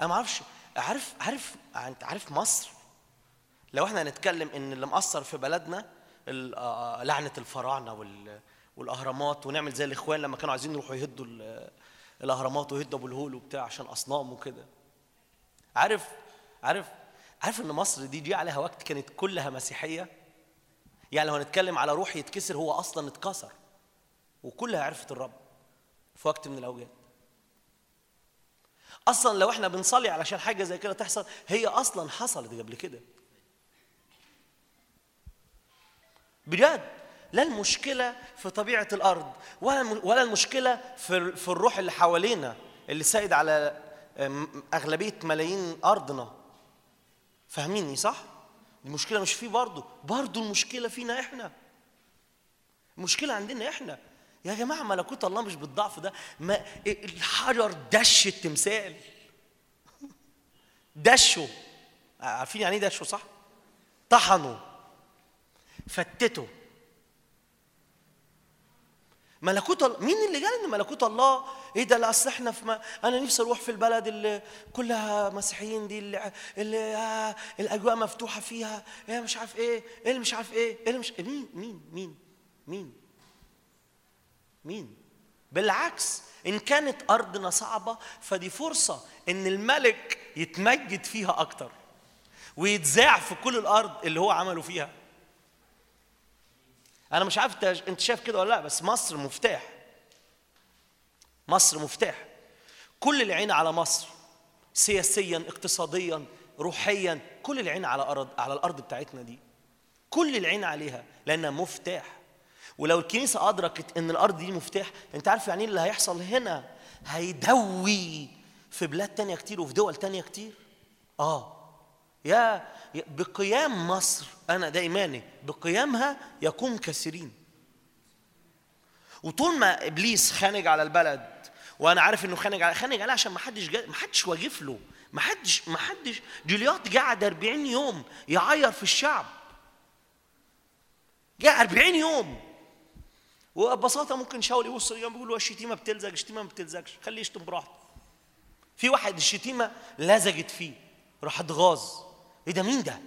أنا ما أعرفش. عارف عارف انت عارف مصر؟ لو إحنا هنتكلم إن اللي مأثر في بلدنا ال- آه، لعنة الفراعنة وال والأهرامات ونعمل زي الإخوان لما كانوا عايزين يروحوا يهدوا الأهرامات ويهدوا الهول وبتاع عشان أصنام وكده. عارف عارف عارف إن مصر دي جه عليها وقت كانت كلها مسيحية؟ يعني لو هنتكلم على روح يتكسر هو أصلا اتكسر. وكلها عرفت الرب في وقت من الأوقات. أصلا لو إحنا بنصلي علشان حاجة زي كده تحصل هي أصلا حصلت قبل كده. بجد. لا المشكلة في طبيعة الأرض ولا ولا المشكلة في في الروح اللي حوالينا اللي سائد على أغلبية ملايين أرضنا. فاهميني صح؟ المشكلة مش فيه برضه برضه المشكلة فينا إحنا. المشكلة عندنا إحنا. يا جماعة ملكوت الله مش بالضعف ده ما الحجر دش التمثال. (laughs) دشه عارفين يعني إيه دشه صح؟ طحنه فتته ملكوت الله. مين اللي قال إن ملكوت الله؟ إيه ده؟ أصل إحنا في ما أنا نفسي أروح في البلد اللي كلها مسيحيين دي اللي, اللي آه الأجواء مفتوحة فيها. إيه مش عارف إيه؟ إيه اللي مش عارف إيه؟ إيه اللي مش مين مين مين؟ مين؟ مين؟ بالعكس إن كانت أرضنا صعبة فدي فرصة إن الملك يتمجد فيها أكتر ويتذاع في كل الأرض اللي هو عمله فيها. أنا مش عارف انت شايف كده ولا لأ بس مصر مفتاح. مصر مفتاح. كل العين على مصر سياسيا اقتصاديا روحيا كل العين على ارض على الأرض بتاعتنا دي. كل العين عليها لأنها مفتاح. ولو الكنيسة أدركت إن الأرض دي مفتاح أنت عارف يعني إيه اللي هيحصل هنا؟ هيدوي في بلاد تانية كتير وفي دول تانية كتير. آه. يا يا- بقيام مصر أنا ده إيماني بقيامها يقوم كثيرين وطول ما إبليس خانج على البلد وأنا عارف إنه خانج على خانج عليها عشان ما حدش. ما حدش واقف له ما حدش ما حدش جوليات قعد 40 يوم يعير في الشعب. جاء 40 يوم. وببساطة ممكن شاول يبص جنبه يقول له الشتيمة بتلزق الشتيمة ما بتلزقش خليه يشتم براحته. في واحد الشتيمة لزجت فيه راح اتغاظ إيه ده مين ده؟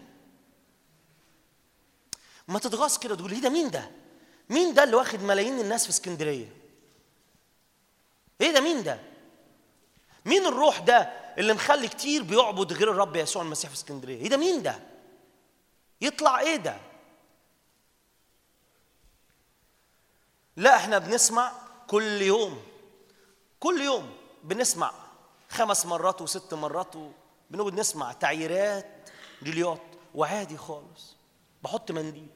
ما تتغاظ كده تقول إيه ده مين ده؟ مين ده اللي واخد ملايين الناس في اسكندرية؟ إيه ده مين ده؟ مين الروح ده اللي مخلي كتير بيعبد غير الرب يسوع المسيح في اسكندرية؟ إيه ده مين ده؟ يطلع إيه ده؟ لا إحنا بنسمع كل يوم كل يوم بنسمع خمس مرات وست مرات بنقعد نسمع تعييرات جليات وعادي خالص. بحط منديل.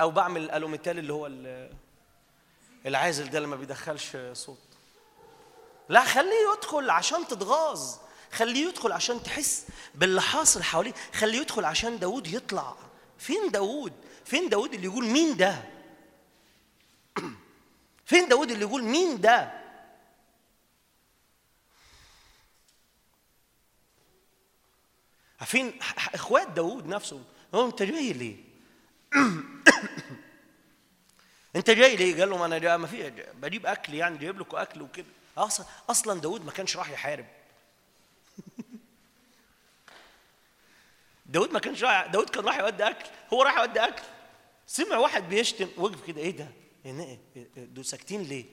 أو بعمل الألوميتال اللي هو ال- العازل ده اللي ما بيدخلش صوت. لا خليه يدخل عشان تتغاظ. خليه يدخل عشان تحس باللي حاصل حواليه. خليه يدخل عشان داود يطلع. فين داود فين داود اللي يقول مين ده؟ (clears throat) فين داود اللي يقول مين ده؟ عارفين إخوات داود نفسه. هو أنت جاي ليه؟ (coughs) أنت جاي ليه؟ قال له ما أنا ما في بجيب أكل يعني جايب لكم أكل وكده. أصلا أصلا داود ما كانش راح يحارب. (laughs) داود ما كانش رايح داود كان راح يودي أكل هو راح يودي أكل. سمع واحد بيشتم وقف كده إيه ده؟ إيه إيه دول ساكتين ليه؟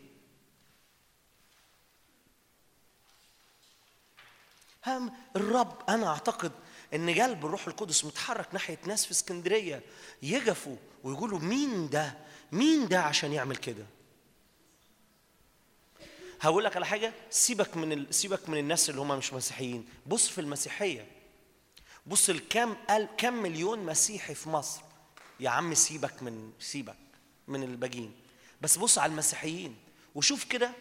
هم الرب أنا أعتقد إن قلب الروح القدس متحرك ناحية ناس في اسكندرية يقفوا ويقولوا مين ده؟ مين ده عشان يعمل كده؟ هقول لك على حاجة سيبك من ال... سيبك من الناس اللي هم مش مسيحيين. بص في المسيحية. بص الكام قال كام مليون مسيحي في مصر. يا عم سيبك من سيبك من الباقيين. بس بص على المسيحيين. وشوف كده.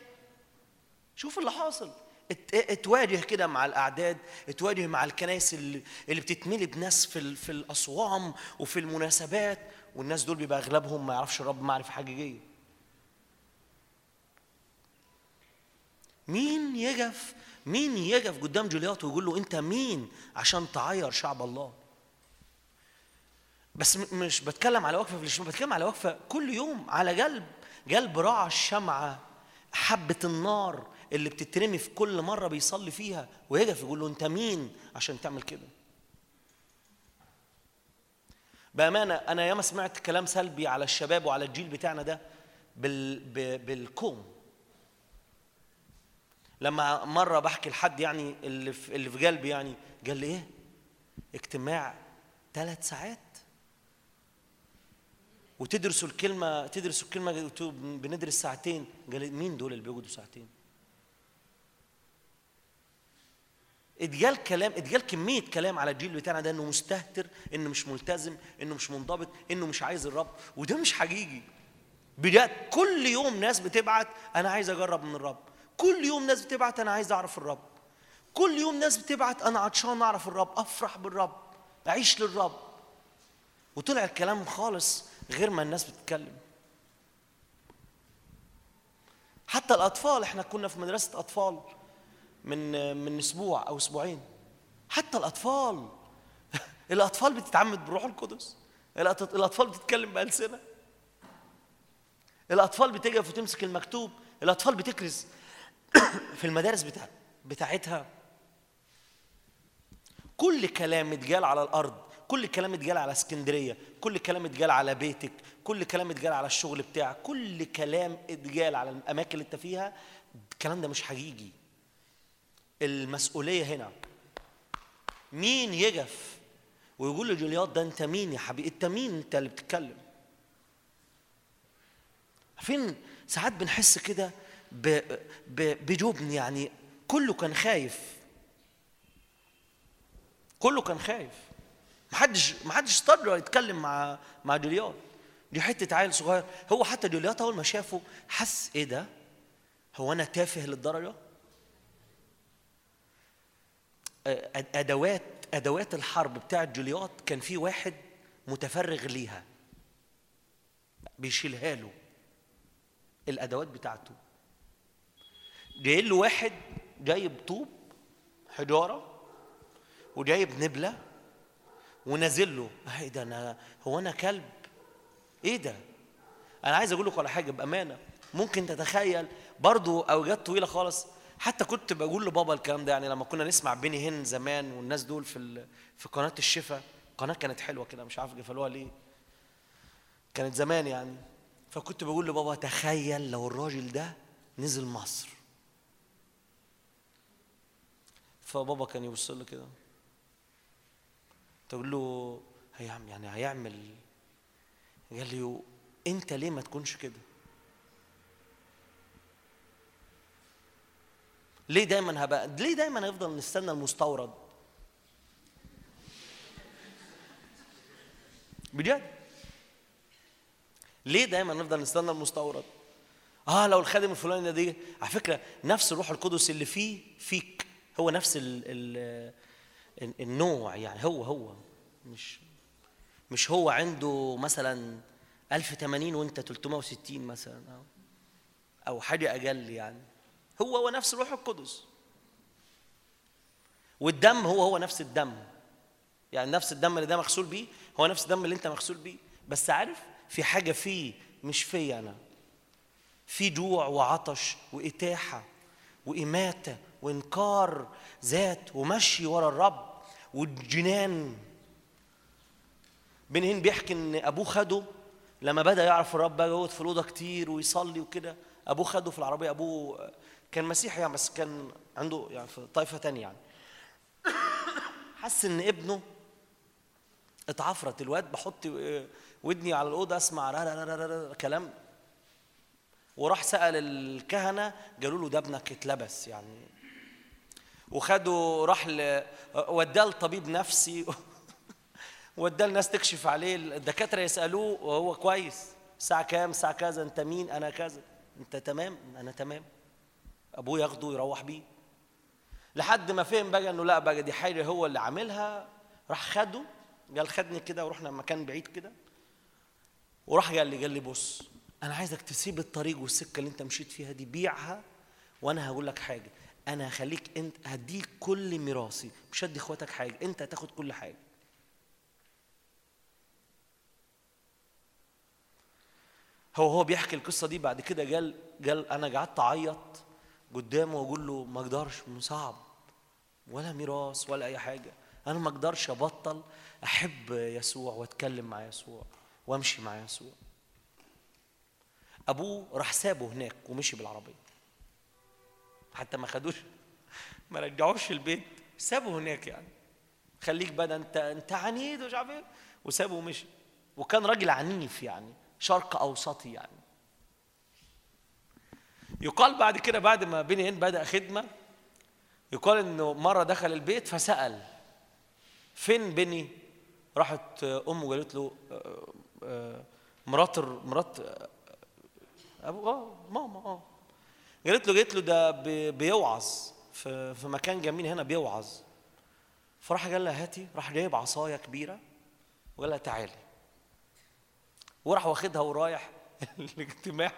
شوف اللي حاصل. اتواجه كده مع الأعداد اتواجه مع الكنائس اللي, بتتملي بناس في في الأصوام وفي المناسبات والناس دول بيبقى أغلبهم ما يعرفش الرب معرفة حقيقيه مين يجف مين يجف قدام جولياط ويقول له أنت مين عشان تعير شعب الله؟ بس مش بتكلم على وقفة في الشمال بتكلم على وقفة كل يوم على قلب قلب راعى الشمعة حبة النار. اللي بتترمي في كل مرة بيصلي فيها ويجف يقول له انت مين عشان تعمل كده؟ بأمانة أنا ياما سمعت كلام سلبي على الشباب وعلى الجيل بتاعنا ده بال... بالكوم. لما مرة بحكي لحد يعني اللي في اللي في قلبي يعني قال لي إيه؟ اجتماع ثلاث ساعات. وتدرسوا الكلمة تدرسوا الكلمة بندرس ساعتين. قال لي مين دول اللي بيقعدوا ساعتين؟ اتقال كلام اتقال كمية كلام على الجيل بتاعنا ده إنه مستهتر إنه مش ملتزم إنه مش منضبط إنه مش عايز الرب وده مش حقيقي. بجد كل يوم ناس بتبعت أنا عايز أجرب من الرب. كل يوم ناس بتبعت أنا عايز أعرف الرب. كل يوم ناس بتبعت أنا عطشان أعرف الرب أفرح بالرب أعيش للرب. وطلع الكلام خالص غير ما الناس بتتكلم. حتى الأطفال إحنا كنا في مدرسة أطفال. من من أسبوع أو أسبوعين. حتى الأطفال. (laughs) الأطفال بتتعمد بالروح القدس. الأطفال بتتكلم بألسنة. الأطفال بتقف وتمسك المكتوب. الأطفال بتكرز. (coughs) في المدارس بتاع بتاعتها. كل كلام اتقال على الأرض. كل كلام اتقال على اسكندرية. كل كلام اتقال على بيتك. كل كلام اتقال على الشغل بتاعك. كل كلام اتقال على الأماكن اللي انت فيها. الكلام ده مش حقيقي. المسؤولية هنا. مين يجف ويقول لجولياط ده انت مين يا حبيبي؟ انت مين انت اللي بتتكلم؟ فين ساعات بنحس كده بجبن يعني كله كان خايف. كله كان خايف. محدش محدش استقدر يتكلم مع مع جولياط. دي حتة عيل صغير. هو حتى جولياط أول ما شافه حس إيه ده؟ هو أنا تافه للدرجة؟ أدوات أدوات الحرب بتاعت جولياط كان في واحد متفرغ ليها. بيشيلها له. الأدوات بتاعته. جاي له واحد جايب طوب حجارة وجايب نبلة ونازل له. إيه ده أنا هو أنا كلب؟ إيه ده؟ أنا عايز أقول لكم على حاجة بأمانة. ممكن تتخيل برضو اوجات طويلة خالص حتى كنت بقول لبابا الكلام ده يعني لما كنا نسمع بيني هن زمان والناس دول في في قناة الشفا قناة كانت حلوة كده مش عارف قفلوها ليه. كانت زمان يعني. فكنت بقول لبابا تخيل لو الراجل ده نزل مصر. فبابا كان يبص لي كده. تقول له هيعمل يعني هيعمل قال لي انت ليه ما تكونش كده؟ ليه دايما هبقى ليه دايما هيفضل نستنى المستورد؟ بجد؟ ليه دايما نفضل نستنى المستورد؟ آه لو الخادم الفلاني ده دي على فكرة نفس الروح القدس اللي فيه فيك. هو نفس ال ال ال- النوع يعني هو هو. مش مش هو عنده مثلا 1080 وأنت 360 مثلا أو أو حاجة أقل يعني. هو هو نفس الروح القدس. والدم هو هو نفس الدم. يعني نفس الدم اللي ده مغسول بيه هو نفس الدم اللي انت مغسول بيه. بس عارف في حاجة فيه مش فيا أنا. في جوع وعطش وإتاحة وإماتة وإنكار ذات ومشي ورا الرب والجنان. بن هين بيحكي إن أبوه خده لما بدأ يعرف الرب بقى يقعد في الأوضة كتير ويصلي وكده. أبوه خده في العربية أبوه كان مسيحي يعني بس كان عنده يعني في طائفة تانية يعني. حس إن ابنه اتعفرت الواد بحط ودني على الأوضة أسمع را را را را را كلام. وراح سأل الكهنة قالوا له ده ابنك اتلبس يعني. وخده راح ل... وداه لطبيب نفسي. (laughs) وداه الناس تكشف عليه الدكاترة يسألوه وهو كويس. الساعة كام؟ الساعة كذا أنت مين؟ أنا كذا. أنت تمام؟ أنا تمام. أبوه ياخده يروح بيه. لحد ما فهم بقى إنه لا بقى دي حاجة هو اللي عاملها. راح خده قال خدني كده ورحنا مكان بعيد كده. وراح قال لي قال لي بص أنا عايزك تسيب الطريق والسكة اللي أنت مشيت فيها دي بيعها وأنا هقول لك حاجة. أنا هخليك أنت هديك كل ميراثي. مش هدي إخواتك حاجة أنت هتاخد كل حاجة. هو هو بيحكي القصة دي. بعد كده قال قال أنا قعدت أعيط. قدامه وأقول له ما أقدرش صعب. ولا ميراث ولا أي حاجة. أنا ما أقدرش أبطل أحب يسوع وأتكلم مع يسوع وأمشي مع يسوع. أبوه راح سابه هناك ومشي بالعربية. حتى ما خدوش ما رجعوش البيت سابه هناك يعني. خليك بقى أنت أنت عنيد ومش عارف إيه. وسابه ومشي. وكان راجل عنيف يعني شرق أوسطي يعني. يقال بعد كده بعد ما بني هند بدأ خدمة يقال إنه مرة دخل البيت فسأل فين بني؟ راحت أمه قالت له آه، آه، مرات مرات آه، أبو آه ماما آه. قالت له قالت له ده بي- بيوعظ في في مكان جميل هنا بيوعظ. فراح قال لها هاتي راح جايب عصاية كبيرة وقال لها تعالي. وراح واخدها ورايح (laughs) الاجتماع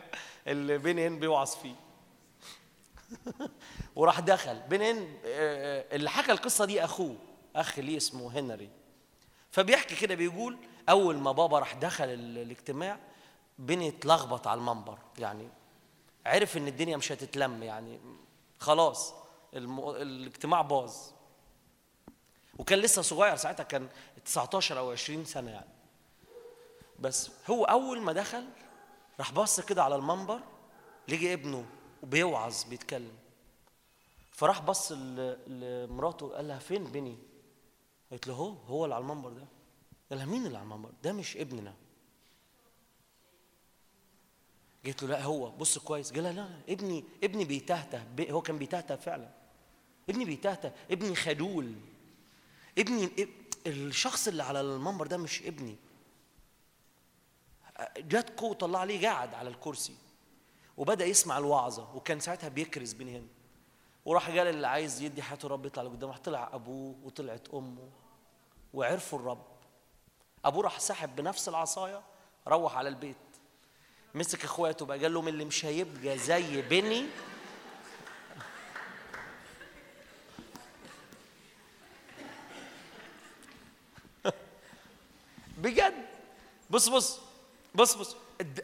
اللي بين هند بيوعظ فيه (laughs) وراح دخل. بين هند آه، اللي حكى القصة دي أخوه أخ ليه اسمه هنري. فبيحكي كده بيقول أول ما بابا راح دخل ال- الاجتماع بني اتلخبط على المنبر. يعني عرف إن الدنيا مش هتتلم يعني خلاص. الاجتماع باظ. وكان لسه صغير ساعتها كان 19 أو 20 سنة يعني. بس هو أول ما دخل راح بص كده على المنبر لقي ابنه وبيوعظ بيتكلم. فراح بص لمراته قال لها فين بني؟ قالت له هو هو اللي على المنبر ده. قال لها مين اللي على المنبر؟ ده مش ابننا. قالت له لا هو. بص كويس. قال لها لا ابني ابني بيتهته بي- هو كان بيتهته فعلا. ابني بيتهته ابني خدول. ابني إب- الشخص اللي على المنبر ده مش ابني. جت قوة الله عليه قاعد على الكرسي وبدأ يسمع الوعظة وكان ساعتها بيكرز بين هنا. وراح قال اللي عايز يدي حياته الرب يطلع لقدام. راح طلع أبوه وطلعت أمه وعرفوا الرب. أبوه راح سحب بنفس العصاية روح على البيت. مسك إخواته بقى قال لهم اللي مش هيبقى زي بني. (laughs) بجد. بص بص. بص بص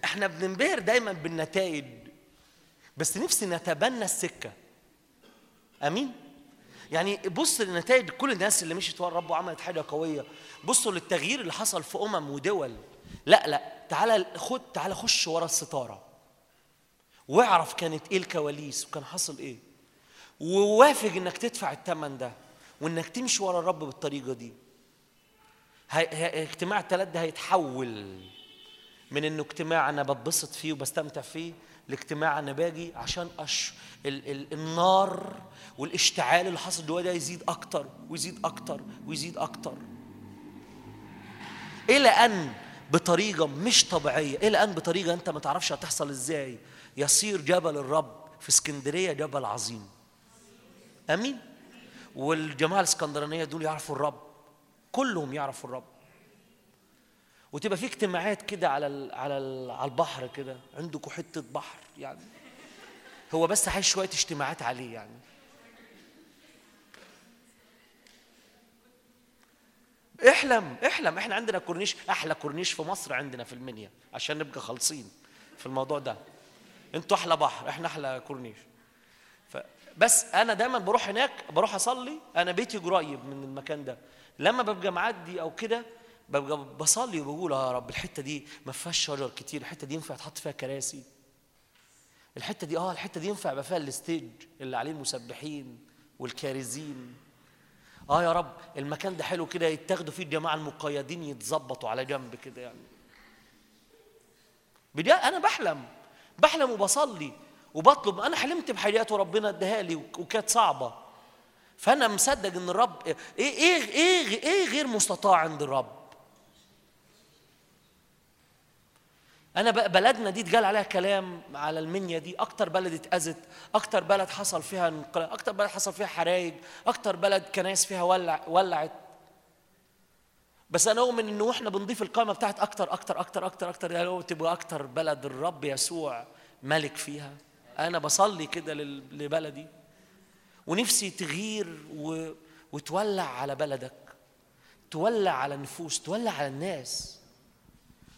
إحنا بننبهر دايما بالنتائج بس نفسي نتبنى السكة. أمين؟ يعني بص لنتائج كل الناس اللي مشيت ورا الرب وعملت حاجة قوية بصوا للتغيير اللي حصل في أمم ودول. لا لا تعالى خد تعالى خش ورا الستارة. واعرف كانت إيه الكواليس وكان حصل إيه. ووافق إنك تدفع الثمن ده وإنك تمشي ورا الرب بالطريقة دي. اجتماع الثلاث ده هيتحول. من إنه اجتماع أنا بتبسط فيه وبستمتع فيه لاجتماع أنا باجي عشان أش... ال... ال... النار والاشتعال اللي حصل جوايا ده يزيد أكتر ويزيد أكتر ويزيد أكتر. إلى أن بطريقة مش طبيعية إلى أن بطريقة أنت ما تعرفش هتحصل إزاي يصير جبل الرب في اسكندرية جبل عظيم. آمين؟ والجماعة الإسكندرانية دول يعرفوا الرب كلهم يعرفوا الرب. وتبقى في اجتماعات كده على ال على ال على البحر كده. عندكم حتة بحر يعني. هو بس عايز شوية اجتماعات عليه يعني. احلم احلم. إحنا عندنا كورنيش أحلى كورنيش في مصر عندنا في المنيا عشان نبقى خالصين في الموضوع ده. أنتوا أحلى بحر إحنا أحلى كورنيش. بس أنا دايما بروح هناك بروح أصلي. أنا بيتي قريب من المكان ده. لما ببقى معدي أو كده ببقى بصلي وبقول يا رب الحتة دي ما فيهاش شجر كتير الحتة دي ينفع تحط فيها كراسي. الحتة دي آه الحتة دي ينفع يبقى فيها الستيج اللي عليه المسبحين والكارزين آه يا رب المكان ده حلو كده يتاخدوا فيه الجماعة المقيدين يتظبطوا على جنب كده يعني. بدي أنا بحلم بحلم وبصلي وبطلب. أنا حلمت بحاجات وربنا اداها لي وكانت صعبة. فأنا مصدق إن الرب إيه إيه إيه إيه غير مستطاع عند الرب؟ أنا بلدنا دي اتقال عليها كلام على المنيا دي أكتر بلد اتأذت أكتر بلد حصل فيها انقلاب أكتر بلد حصل فيها حرايق أكتر بلد كنايس فيها ولع ولعت. بس أنا أؤمن إنه وإحنا بنضيف القائمة بتاعت أكتر أكتر أكتر أكتر أكتر يعني تبقى أكتر بلد الرب يسوع ملك فيها. أنا بصلي كده لبلدي. ونفسي تغير و... وتولع على بلدك. تولع على النفوس تولع على الناس.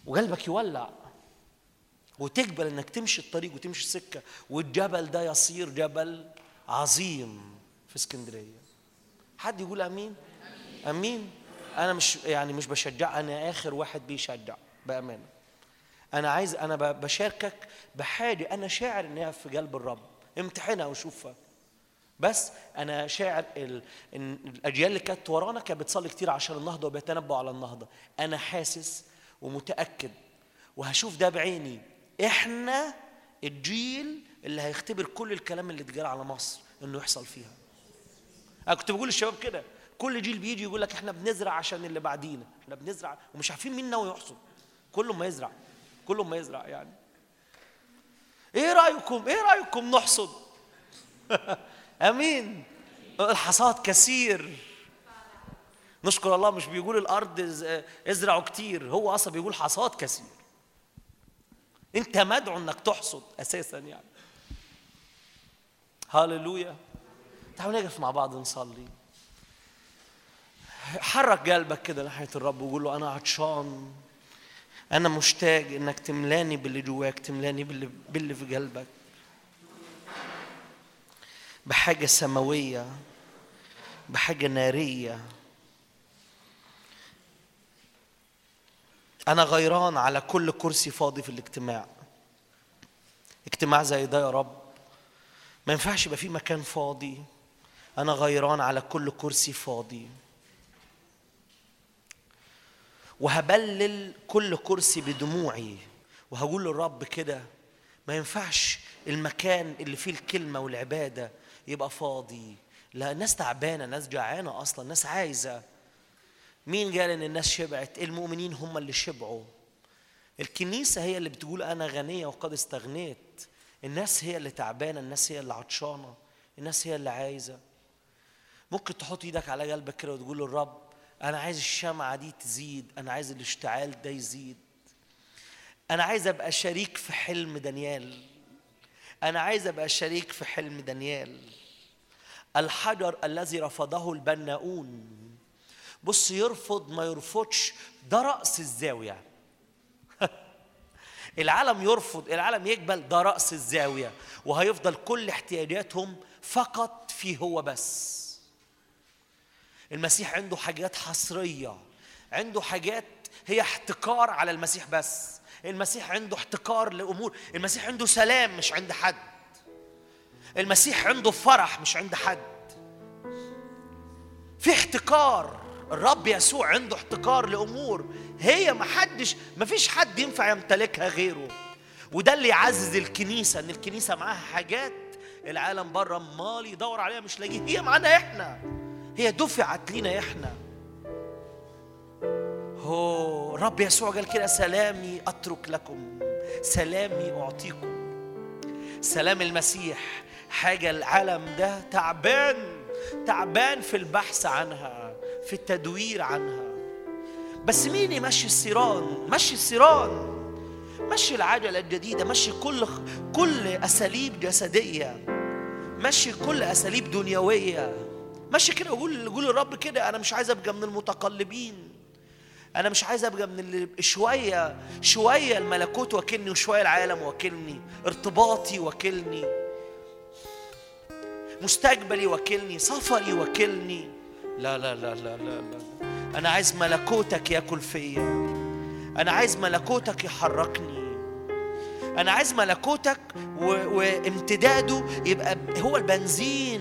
وقلبك يولع. وتقبل إنك تمشي الطريق وتمشي السكة. والجبل ده يصير جبل عظيم في اسكندرية. حد يقول آمين؟ آمين. أنا مش يعني مش بشجع أنا آخر واحد بيشجع بأمانة. أنا عايز أنا بشاركك بحاجة. أنا شاعر انها في قلب الرب. امتحنها وشوفها. بس أنا شاعر ال... الأجيال اللي كانت ورانا كانت بتصلي كتير عشان النهضة وبيتنبؤوا على النهضة. أنا حاسس ومتأكد. وهشوف ده بعيني. إحنا الجيل اللي هيختبر كل الكلام اللي اتقال على مصر انه يحصل فيها. أنا كنت بقول للشباب كده كل جيل بيجي يقول لك إحنا بنزرع عشان اللي بعدينا إحنا بنزرع ومش عارفين مين ناوي يحصد كله ما يزرع كله ما يزرع يعني. إيه رأيكم؟ إيه رأيكم نحصد؟ (laughs) امين. الحصاد كثير. نشكر الله مش بيقول الأرض إز- إزرعوا كتير هو أصلا بيقول حصاد كثير. انت مدعو انك تحصد أساسا يعني. هاللويا تعالوا نقف مع بعض نصلي. حرك قلبك كده ناحية الرب وقول له أنا عطشان. أنا مشتاق إنك تملاني باللي جواك تملاني باللي, باللي في قلبك. بحاجة سماوية بحاجة نارية. أنا غيران على كل كرسي فاضي في الاجتماع. اجتماع زي ده يا رب. ما ينفعش يبقى في مكان فاضي. أنا غيران على كل كرسي فاضي. وهبلل كل كرسي بدموعي. وهقول للرب كده ما ينفعش المكان اللي فيه الكلمة والعبادة يبقى فاضي. لا الناس تعبانة ناس جعانة أصلا ناس عايزة. مين قال إن الناس شبعت؟ المؤمنين هم اللي شبعوا. الكنيسة هي اللي بتقول أنا غنية وقد استغنيت. الناس هي اللي تعبانة الناس هي اللي عطشانة الناس هي اللي عايزة. ممكن تحط إيدك على قلبك كده وتقول للرب أنا عايز الشمعة دي تزيد أنا عايز الاشتعال ده يزيد. أنا عايز أبقى شريك في حلم دانيال. أنا عايز أبقى شريك في حلم دانيال. الحجر الذي رفضه البناؤون. بص يرفض ما يرفضش ده رأس الزاوية (laughs) العالم يرفض العالم يقبل ده رأس الزاوية. وهيفضل كل احتياجاتهم فقط فيه هو بس. المسيح عنده حاجات حصرية عنده حاجات هي احتكار على المسيح بس. المسيح عنده احتكار لأمور. المسيح عنده سلام مش عند حد. المسيح عنده فرح مش عند حد. في احتكار الرب يسوع عنده احتكار لأمور هي ما حدش ما فيش حد ينفع يمتلكها غيره. وده اللي يعزز الكنيسة إن الكنيسة معاها حاجات العالم بره مال يدور عليها مش لاقيها. هي معانا إحنا. هي دفعت لينا إحنا. هو الرب يسوع قال كده سلامي أترك لكم. سلامي أعطيكم. سلام المسيح. حاجة العالم ده تعبان تعبان في البحث عنها. في التدوير عنها. بس مين يمشي السيران؟ مشي السيران. مشي العجلة الجديدة مشي كل كل أساليب جسدية. مشي كل أساليب دنيوية. مشي كده وقول قول الرب كده أنا مش عايز أبقى من المتقلبين. أنا مش عايز أبقى من اللي شوية شوية الملكوت واكلني وشوية العالم واكلني. ارتباطي واكلني. مستقبلي واكلني. سفري واكلني. لا لا لا لا لا لا. أنا عايز ملكوتك ياكل فيا. أنا عايز ملكوتك يحركني. أنا عايز ملكوتك و... وامتداده يبقى هو البنزين.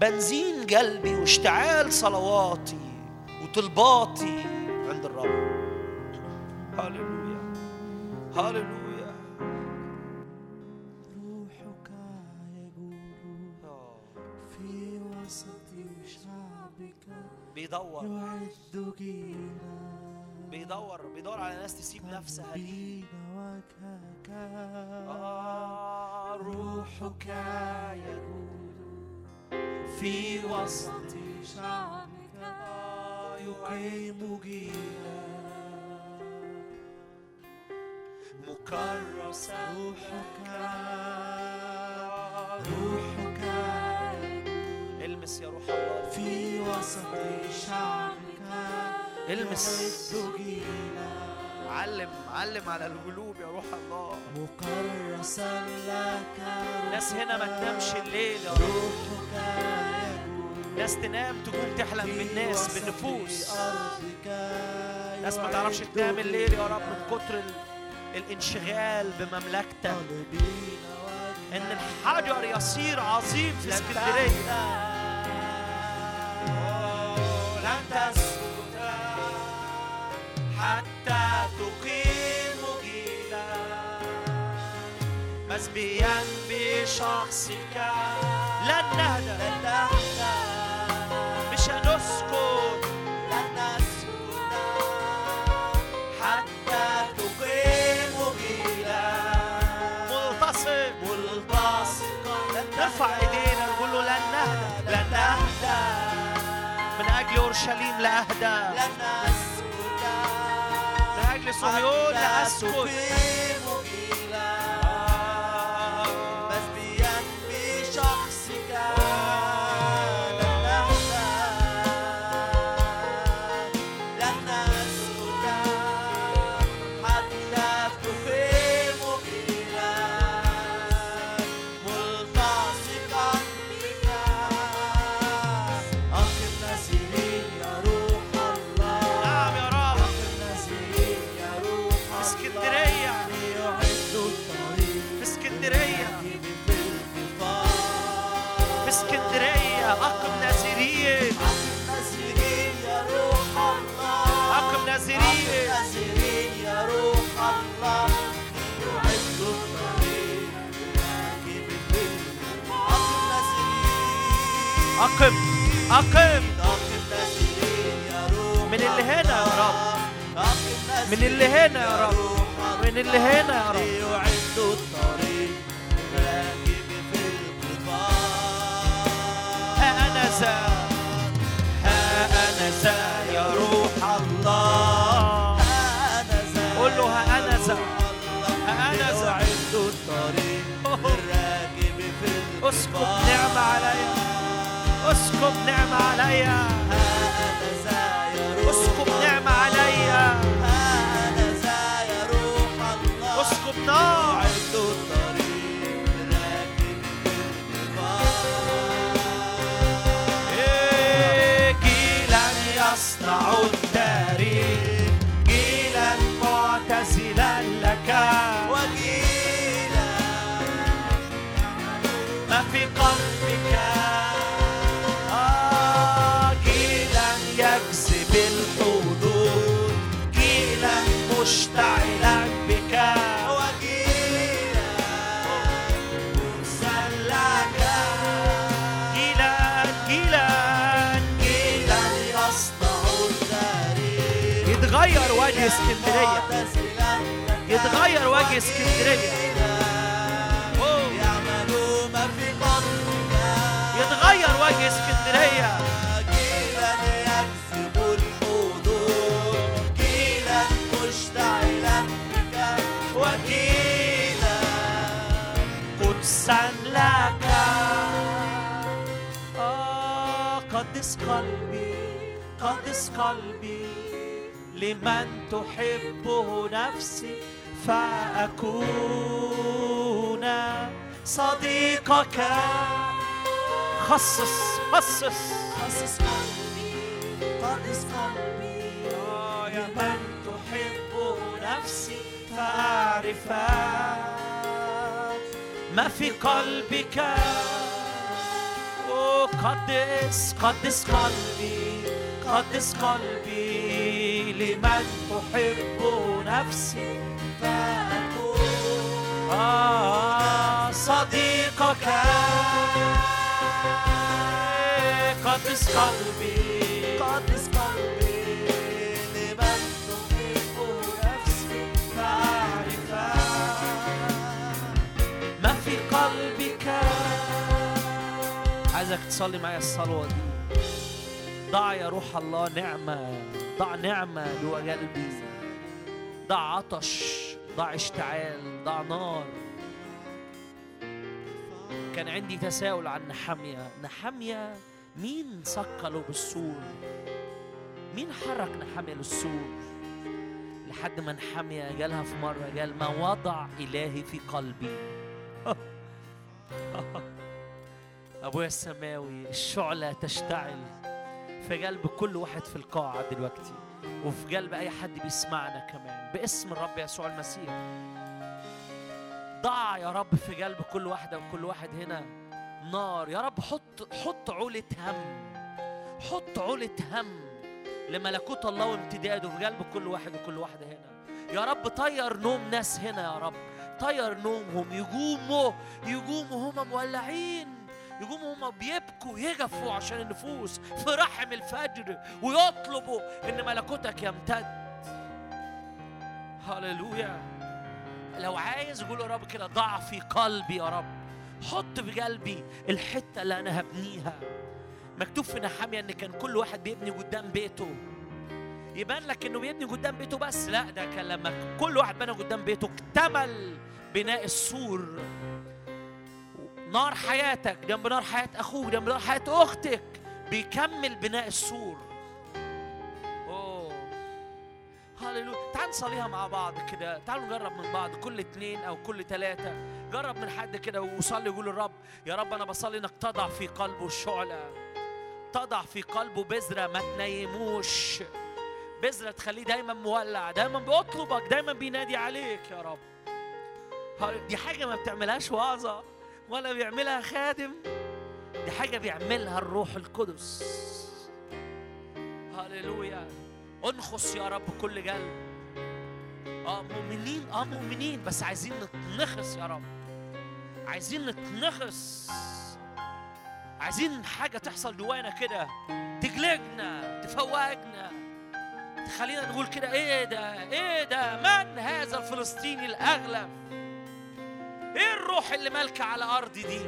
بنزين قلبي واشتعال صلواتي وطلباتي عند الرب. هللويا. هللويا. بيدور. يعد جيلا بيدور بيدور على ناس تسيب نفسها ليه وجهك آه، روحك يجول في وسط شعبك. آه، يقيم جيلا مكرسا روحك. آه، روحك المس يا روح الله. في وسط شعبك المس. علم علم على القلوب يا روح الله. مكرسا لك ناس هنا ما تنامش الليل يا رب. ناس تنام تقوم تحلم بالناس بالنفوس. ناس ما تعرفش تنام الليل يا رب من كتر ال... الانشغال بمملكتك. إن الحجر يصير عظيم في اسكندرية. لن تسكت حتى تقيم جيلا مسبيا بشخصك. لن نهدى. لا اهدى لن نسكت من أجل صهيون لا أقم من اللي هنا يا رب. من اللي هنا يا رب. من اللي هنا يا رب. ليعد الطريق للراكب في القفار ها أنا ذا ها يا روح الله. أنا ذا قول له ها أنا ذا. ها أنا ذا. ليعد الطريق للراكب في القفار عليا اسكب نعمة عليا. اسكندرية يتغير وجه اسكندرية أوه. يعملوا ما في قلبك يتغير وجه اسكندرية قدسا لك. آه قدس قلبي قدس قلبي. لمن تحبه نفسي فأكون صديقك. خصص خصص. خصص قلبي قدس قلبي. آه يا من. تحبه نفسي فأعرفك ما في قلبك. قدس قدس قلبي قدس قلبي. لمن تحب نفسي فأكون. آه صديقك. قدس قلبي. قدس قلبي. لمن تحب نفسي فأعرف ما في قلبك. عايزك تصلي معايا الصلوة دي. ضع يا روح الله نعمة ضع نعمة جوا قلبي ضع عطش ضع اشتعال ضع نار. كان عندي تساؤل عن نحمية نحمية مين ثقله بالسور مين حرك نحمية للسور لحد ما نحمية جالها في مرة قال ما وضع إلهي في قلبي. (laughs) أبويا السماوي الشعلة تشتعل. في قلب كل واحد في القاعة دلوقتي. وفي قلب أي حد بيسمعنا كمان. باسم الرب يسوع المسيح. ضع يا رب في قلب كل واحدة وكل واحد هنا نار. يا رب حط حط عولة هم. حط عولة هم لملكوت الله وامتداده في قلب كل واحد وكل واحدة هنا. يا رب طير نوم ناس هنا يا رب. طير نومهم. يقوموا يقوموا. هم مولعين. يقوموا هم بيبكوا يجفوا عشان النفوس. في رحم الفجر ويطلبوا إن ملكوتك يمتد. هللويا. لو عايز قول يا رب كده ضع في قلبي يا رب. حط في قلبي الحتة اللي أنا هبنيها. مكتوب في نحامية إن كان كل واحد بيبني قدام بيته. يبان لك إنه بيبني قدام بيته بس. لا ده كان لما كل واحد بنى قدام بيته اكتمل بناء السور. نار حياتك جنب نار حياة أخوك جنب نار حياة أختك. بيكمل بناء السور. أوه. هللويا. تعال نصليها مع بعض كده. تعالوا نجرب من بعض كل اتنين أو كل تلاتة. جرب من حد كده وصلي وقول للرب يا رب أنا بصلي إنك تضع في قلبه الشعلة تضع في قلبه بذرة ما تنيموش. بذرة تخليه دايما مولع دايما بيطلبك دايما بينادي عليك يا رب. دي حاجة ما بتعملهاش وعظة. ولا بيعملها خادم دي حاجة بيعملها الروح القدس. هللويا. انخص يا رب كل قلب آه مؤمنين آه مؤمنين بس عايزين نتنخص يا رب. عايزين نتنخص. عايزين حاجة تحصل جوانا كده. تجلجنا تفوقنا. تخلينا نقول كده إيه ده؟ إيه ده؟ من هذا الفلسطيني الأغلب؟ إيه الروح اللي مالكة على ارضي دي؟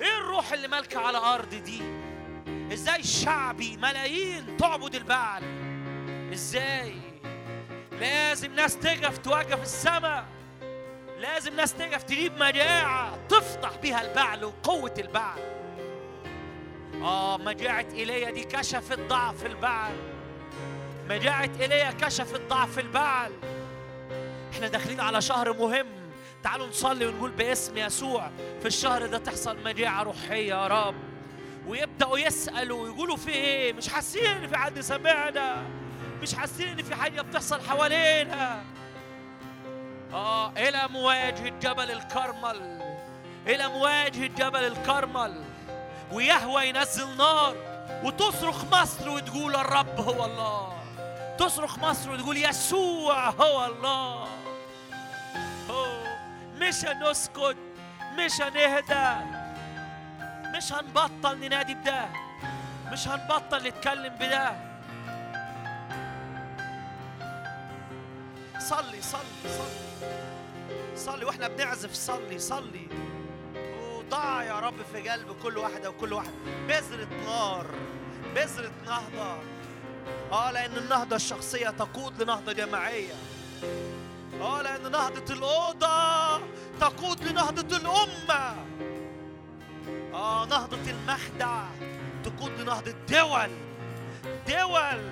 إيه الروح اللي مالكة على ارضي دي؟ إزاي شعبي ملايين تعبد البعل؟ إزاي؟ لازم ناس تقف توقف السماء لازم ناس تقف تجيب مجاعة تفضح بيها البعل وقوة البعل. آه مجاعة إيليا دي كشفت ضعف البعل. مجاعة إيليا كشفت ضعف البعل. إحنا داخلين على شهر مهم. تعالوا نصلي ونقول باسم يسوع في الشهر ده تحصل مجاعة روحية يا رب. ويبدأوا يسألوا ويقولوا في إيه؟ مش حاسين ان في حد سمعنا مش حاسين ان في حاجة بتحصل حوالينا. آه إلى مواجهة جبل الكرمل. إلى مواجهة جبل الكرمل. ويهوى ينزل نار. وتصرخ مصر وتقول الرب هو الله. تصرخ مصر وتقول يسوع هو الله. أوه. مش هنسكت مش هنهدى مش هنبطل ننادي بده مش هنبطل نتكلم بده. صلي صلي صلي صلي وإحنا بنعزف صلي صلي. وضع يا رب في قلب كل واحدة وكل واحد. بذرة نار بذرة نهضة. آه لأن النهضة الشخصية تقود لنهضة جماعية. آه لأن نهضة الأوضة تقود لنهضة الأمة. آه نهضة المخدع تقود لنهضة دول. دول.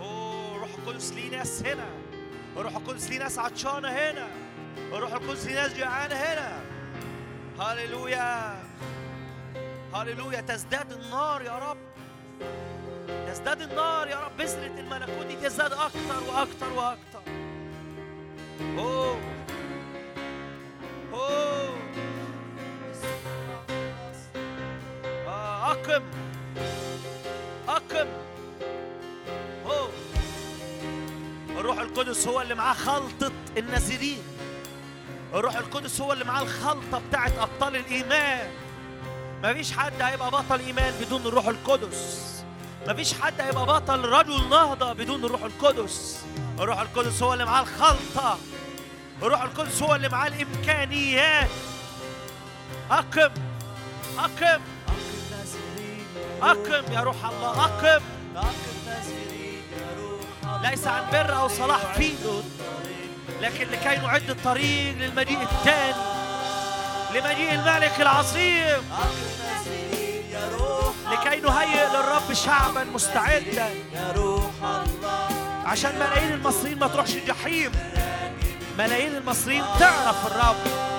أوه روح القدس ليه ناس هنا. روح القدس ليه ناس عطشانة هنا. روح القدس ليه ناس جوعانة هنا. هللويا. هللويا تزداد النار يا رب. تزداد النار يا رب بذرة الملكوت دي تزداد أكتر وأكتر وأكتر أوه. أوه. آه أقم. أقم. أوه. الروح القدس هو اللي معاه خلطة النازلين. الروح القدس هو اللي معاه الخلطة بتاعت أبطال الإيمان. مفيش حد هيبقى بطل إيمان بدون الروح القدس. مفيش حد هيبقى بطل رجل نهضة بدون الروح القدس. الروح القدس هو اللي معاه الخلطة. الروح القدس هو اللي معاه الإمكانيات. أقم أقم. أقم نازلين يا روح الله أقم. ليس عن بر أو صلاح فيه لكن لكي نعد الطريق للمجيء الثاني لمجيء الملك العظيم. لكي نهيئ للرب شعبا مستعدا. عشان ملايين المصريين ما تروحش الجحيم. ملايين المصريين تعرف الرب.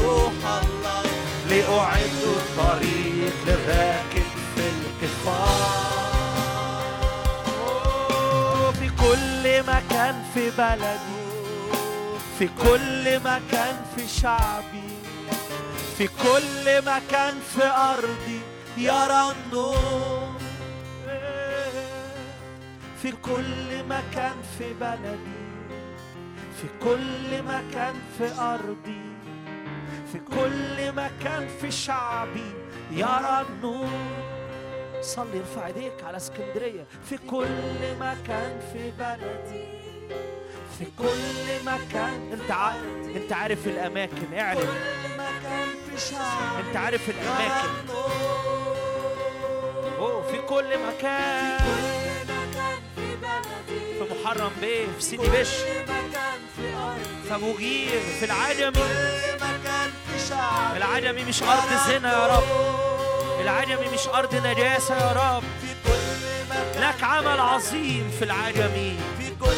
روح الله لأعد الطريق للراكب في كل مكان في بلدي في كل مكان في شعبي. في كل مكان في أرضي. يرى النور. في كل مكان في بلدي في كل مكان في أرضي في كل مكان في شعبي. يرى النور صلي ارفع ايديك على اسكندرية. في كل مكان في بلدي في كل مكان انت عارف انت عارف الأماكن اعلن. كل مكان في شعب انت عارف الأماكن. أوه في كل مكان. كل مكان في محرم بيه في سيدي بش. في أرضي في العجمي العجمي مش أرض زنا يا رب. العجمي مش أرض نجاسة يا رب. لك عمل عظيم في العجمي في كل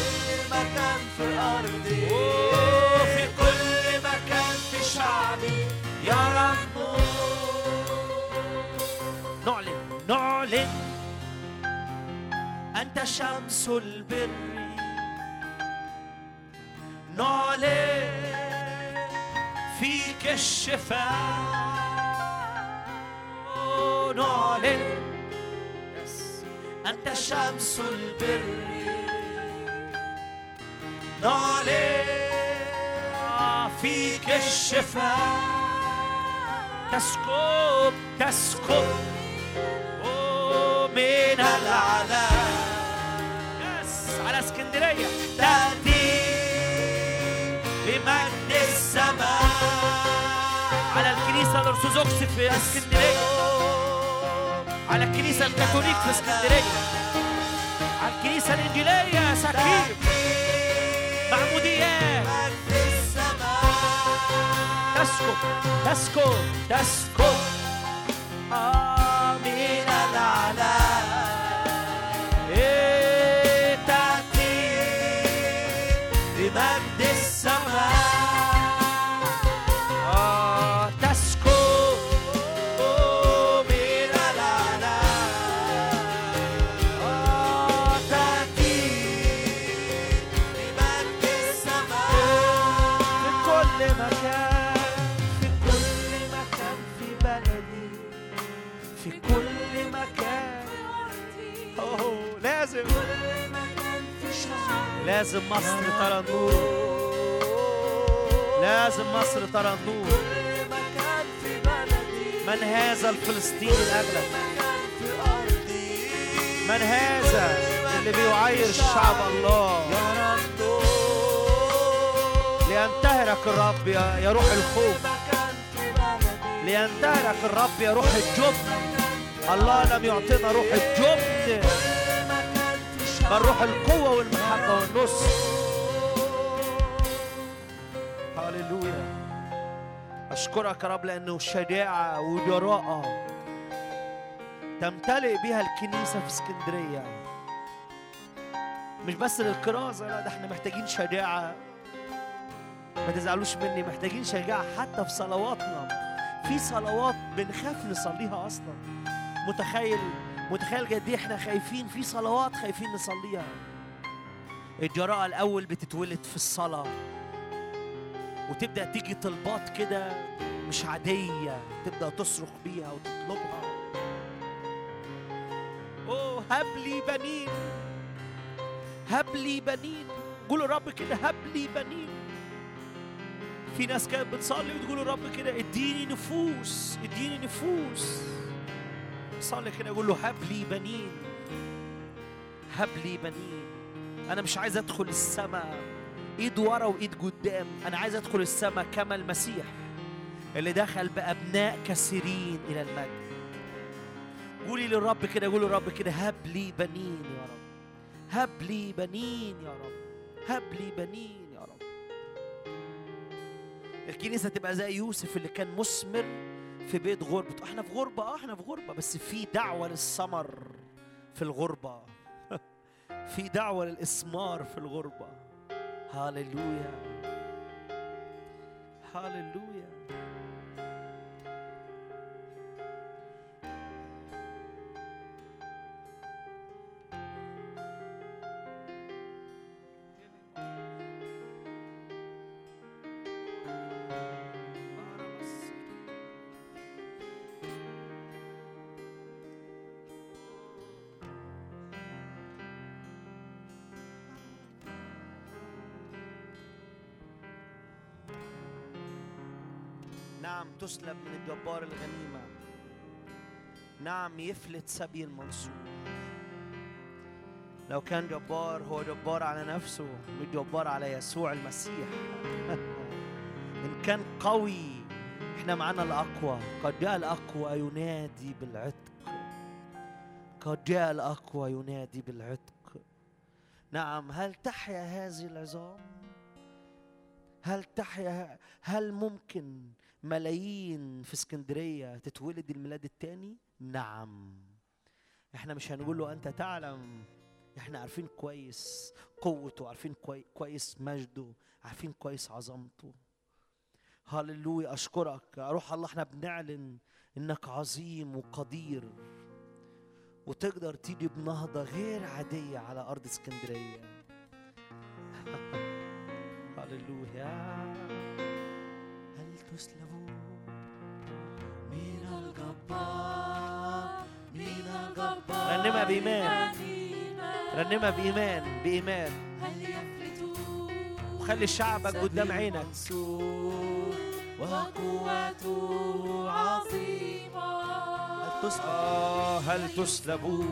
مكان في أرضي في كل مكان في شعبي يرى النور نعلن نعلن. أنت شمس البر. نعلن فيك الشفاء. نعلن أنت شمس البر. نعلن فيك الشفاء. تسكب تسكب. من العلا يس على اسكندرية. تأتي بمجد السماء. على الكنيسة الأرثوذكس في اسكندرية. على الكنيسة الكاثوليك في اسكندرية. على الكنيسة الإنجيلية يا سكيب معموديات تسكب تسكب تسكب آه. لازم مصر ترى النور. لازم مصر ترى النور. من هذا الفلسطيني الأغلب من هذا اللي بيعير شعب الله؟ لينتهرك الرب يا روح الخوف. لينتهرك الرب يا روح الجبن. الله لم يعطينا روح الجبن. بل روح القوة والمحبة والنصر. هللويا. أشكرك يا رب لأنه شجاعة وجراءة تمتلئ بها الكنيسة في اسكندرية. مش بس للكرازة لا ده إحنا محتاجين شجاعة. ما تزعلوش مني محتاجين شجاعة حتى في صلواتنا. في صلوات بنخاف نصليها أصلا. متخيل؟ متخيل قد إيه إحنا خايفين في صلوات خايفين نصليها؟ الجراءة الأول بتتولد في الصلاة. وتبدأ تيجي طلبات كده مش عادية تبدأ تصرخ بيها وتطلبها. أوه هب لي بنين. هب لي بنين. قولوا الرب كده هب لي بنين. في ناس كانت بتصلي وتقول الرب كده اديني نفوس اديني نفوس. صلي كده قول له هب لي بنين. هب لي بنين. أنا مش عايز أدخل السماء. إيد ورا وإيد قدام. أنا عايز أدخل السماء كما المسيح اللي دخل بأبناء كثيرين إلى المجد. قولي للرب كده قولي للرب كده هب لي بنين يا رب. هب لي بنين يا رب. هب لي بنين يا رب. الكنيسة تبقى زي يوسف اللي كان مثمر في بيت غربة. إحنا في غربة آه إحنا في غربة. بس في دعوة للثمر في الغربة. (laughs) في دعوة للإثمار في الغربة. هاليلويا هاليلويا نعم تسلب من الجبار الغنيمة. نعم يفلت سبي المنصور لو كان جبار هو جبار على نفسه مش جبار على يسوع المسيح. (laughs) إن كان قوي إحنا معانا الأقوى. قد جاء الأقوى ينادي بالعتق. قد جاء الأقوى ينادي بالعتق. نعم هل تحيا هذه العظام؟ هل تحيا هل ممكن ملايين في اسكندرية تتولد الميلاد التاني؟ نعم. إحنا مش هنقول له أنت تعلم. إحنا عارفين كويس قوته عارفين كوي- كويس مجده عارفين كويس عظمته. هللويا أشكرك. روح الله إحنا بنعلن إنك عظيم وقدير. وتقدر تيجي بنهضة غير عادية على أرض اسكندرية. (laughs) هللويا. هل تسلبوا من الجبار من الجبار رنمها بإيمان رنمها بإيمان بإيمان هل يفلتوا وخلي شعبك قدام عينك وقوته عظيمة هل تسلب آه هل تسلبوا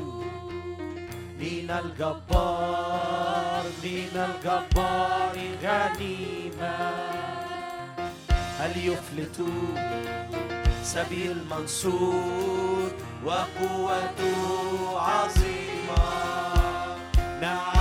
من الجبار من الجبار غنيمة. هل يفلتوا سبيل منصور وقوته عظيمة. نعم.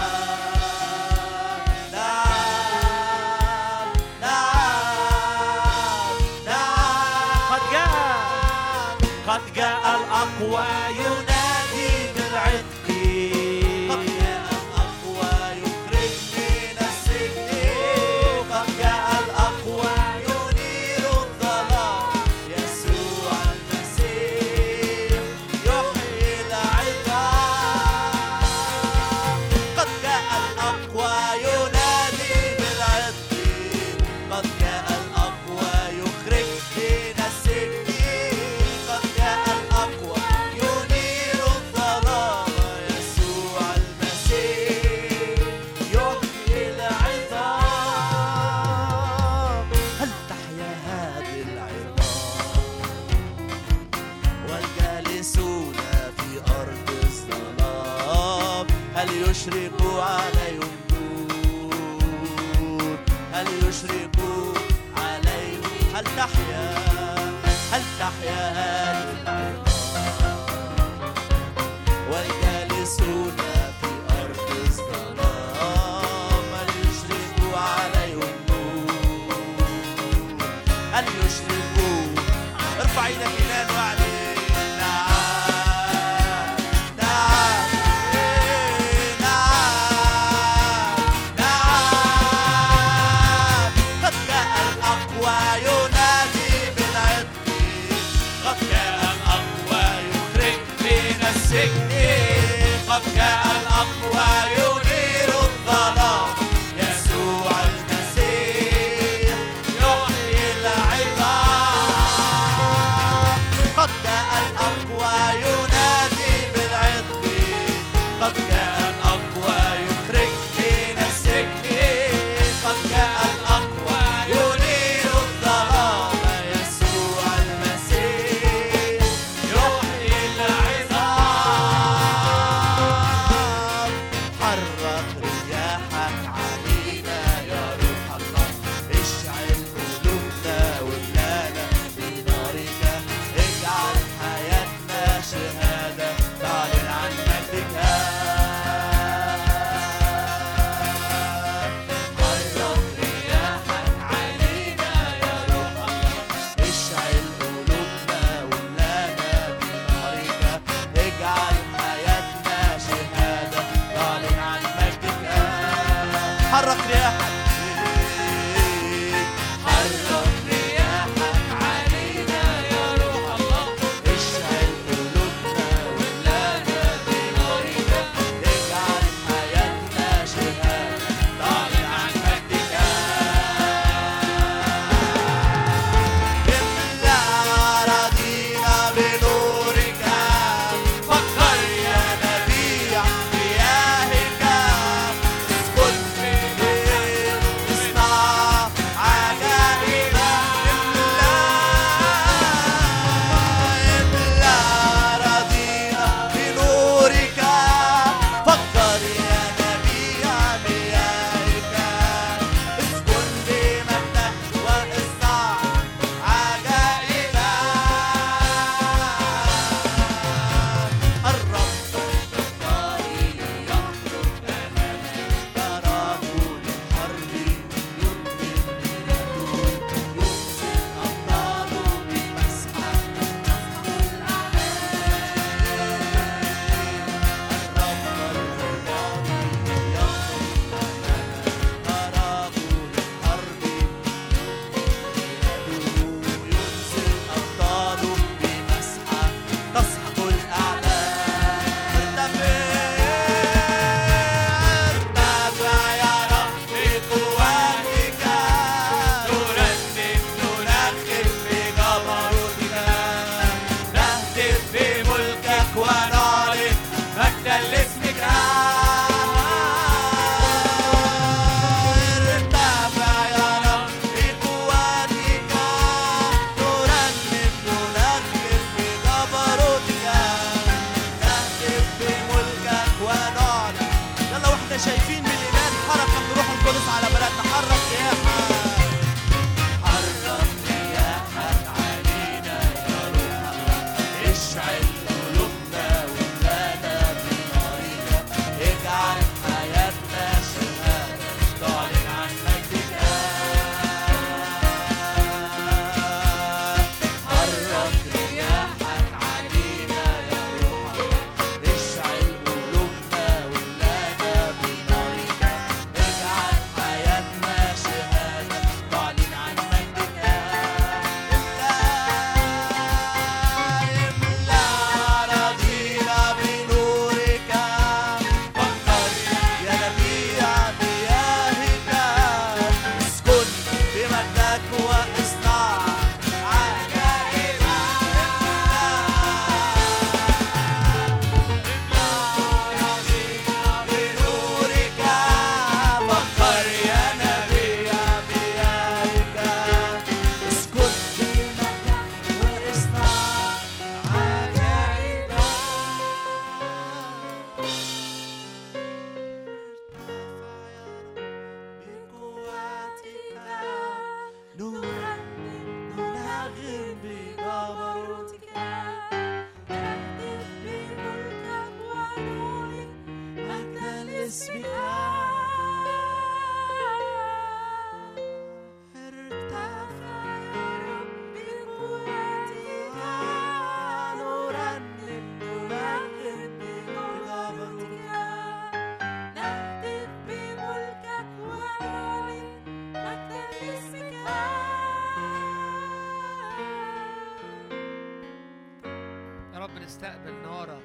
نستقبل نارك.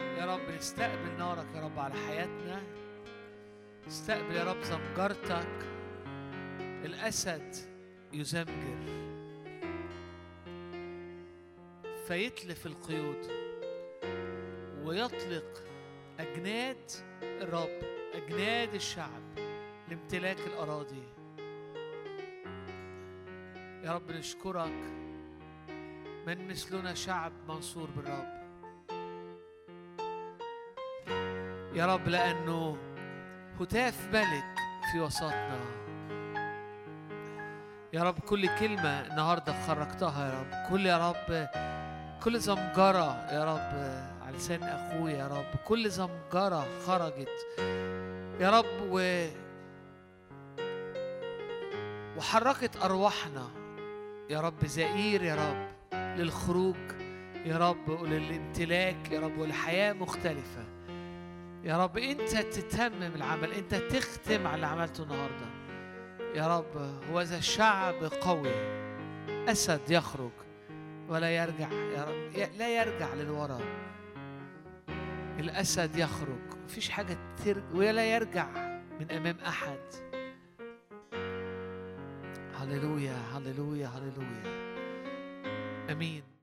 يا رب نستقبل نارك يا رب على حياتنا. استقبل يا رب زمجرتك الأسد يزمجر فيتلف القيود ويطلق أجناد الرب أجناد الشعب لامتلاك الأراضي. يا رب نشكرك من مثلنا شعب منصور بالرب يا رب لأنه هتاف ملك في وسطنا. يا رب كل كلمة النهاردة خرجتها يا رب. كل يا رب كل زمجرة يا رب على لسان أخويا يا رب. كل زمجرة خرجت يا رب و وحركت أرواحنا يا رب. زئير يا رب. للخروج يا رب وللامتلاك يا رب ولحياة مختلفة. يا رب أنت تتمم العمل أنت تختم على اللي عملته النهاردة. يا رب هو ذا الشعب قوي. أسد يخرج ولا يرجع يا رب لا يرجع للوراء الأسد يخرج مفيش حاجة ترجع ولا يرجع من أمام أحد. هللويا هللويا هللويا. امين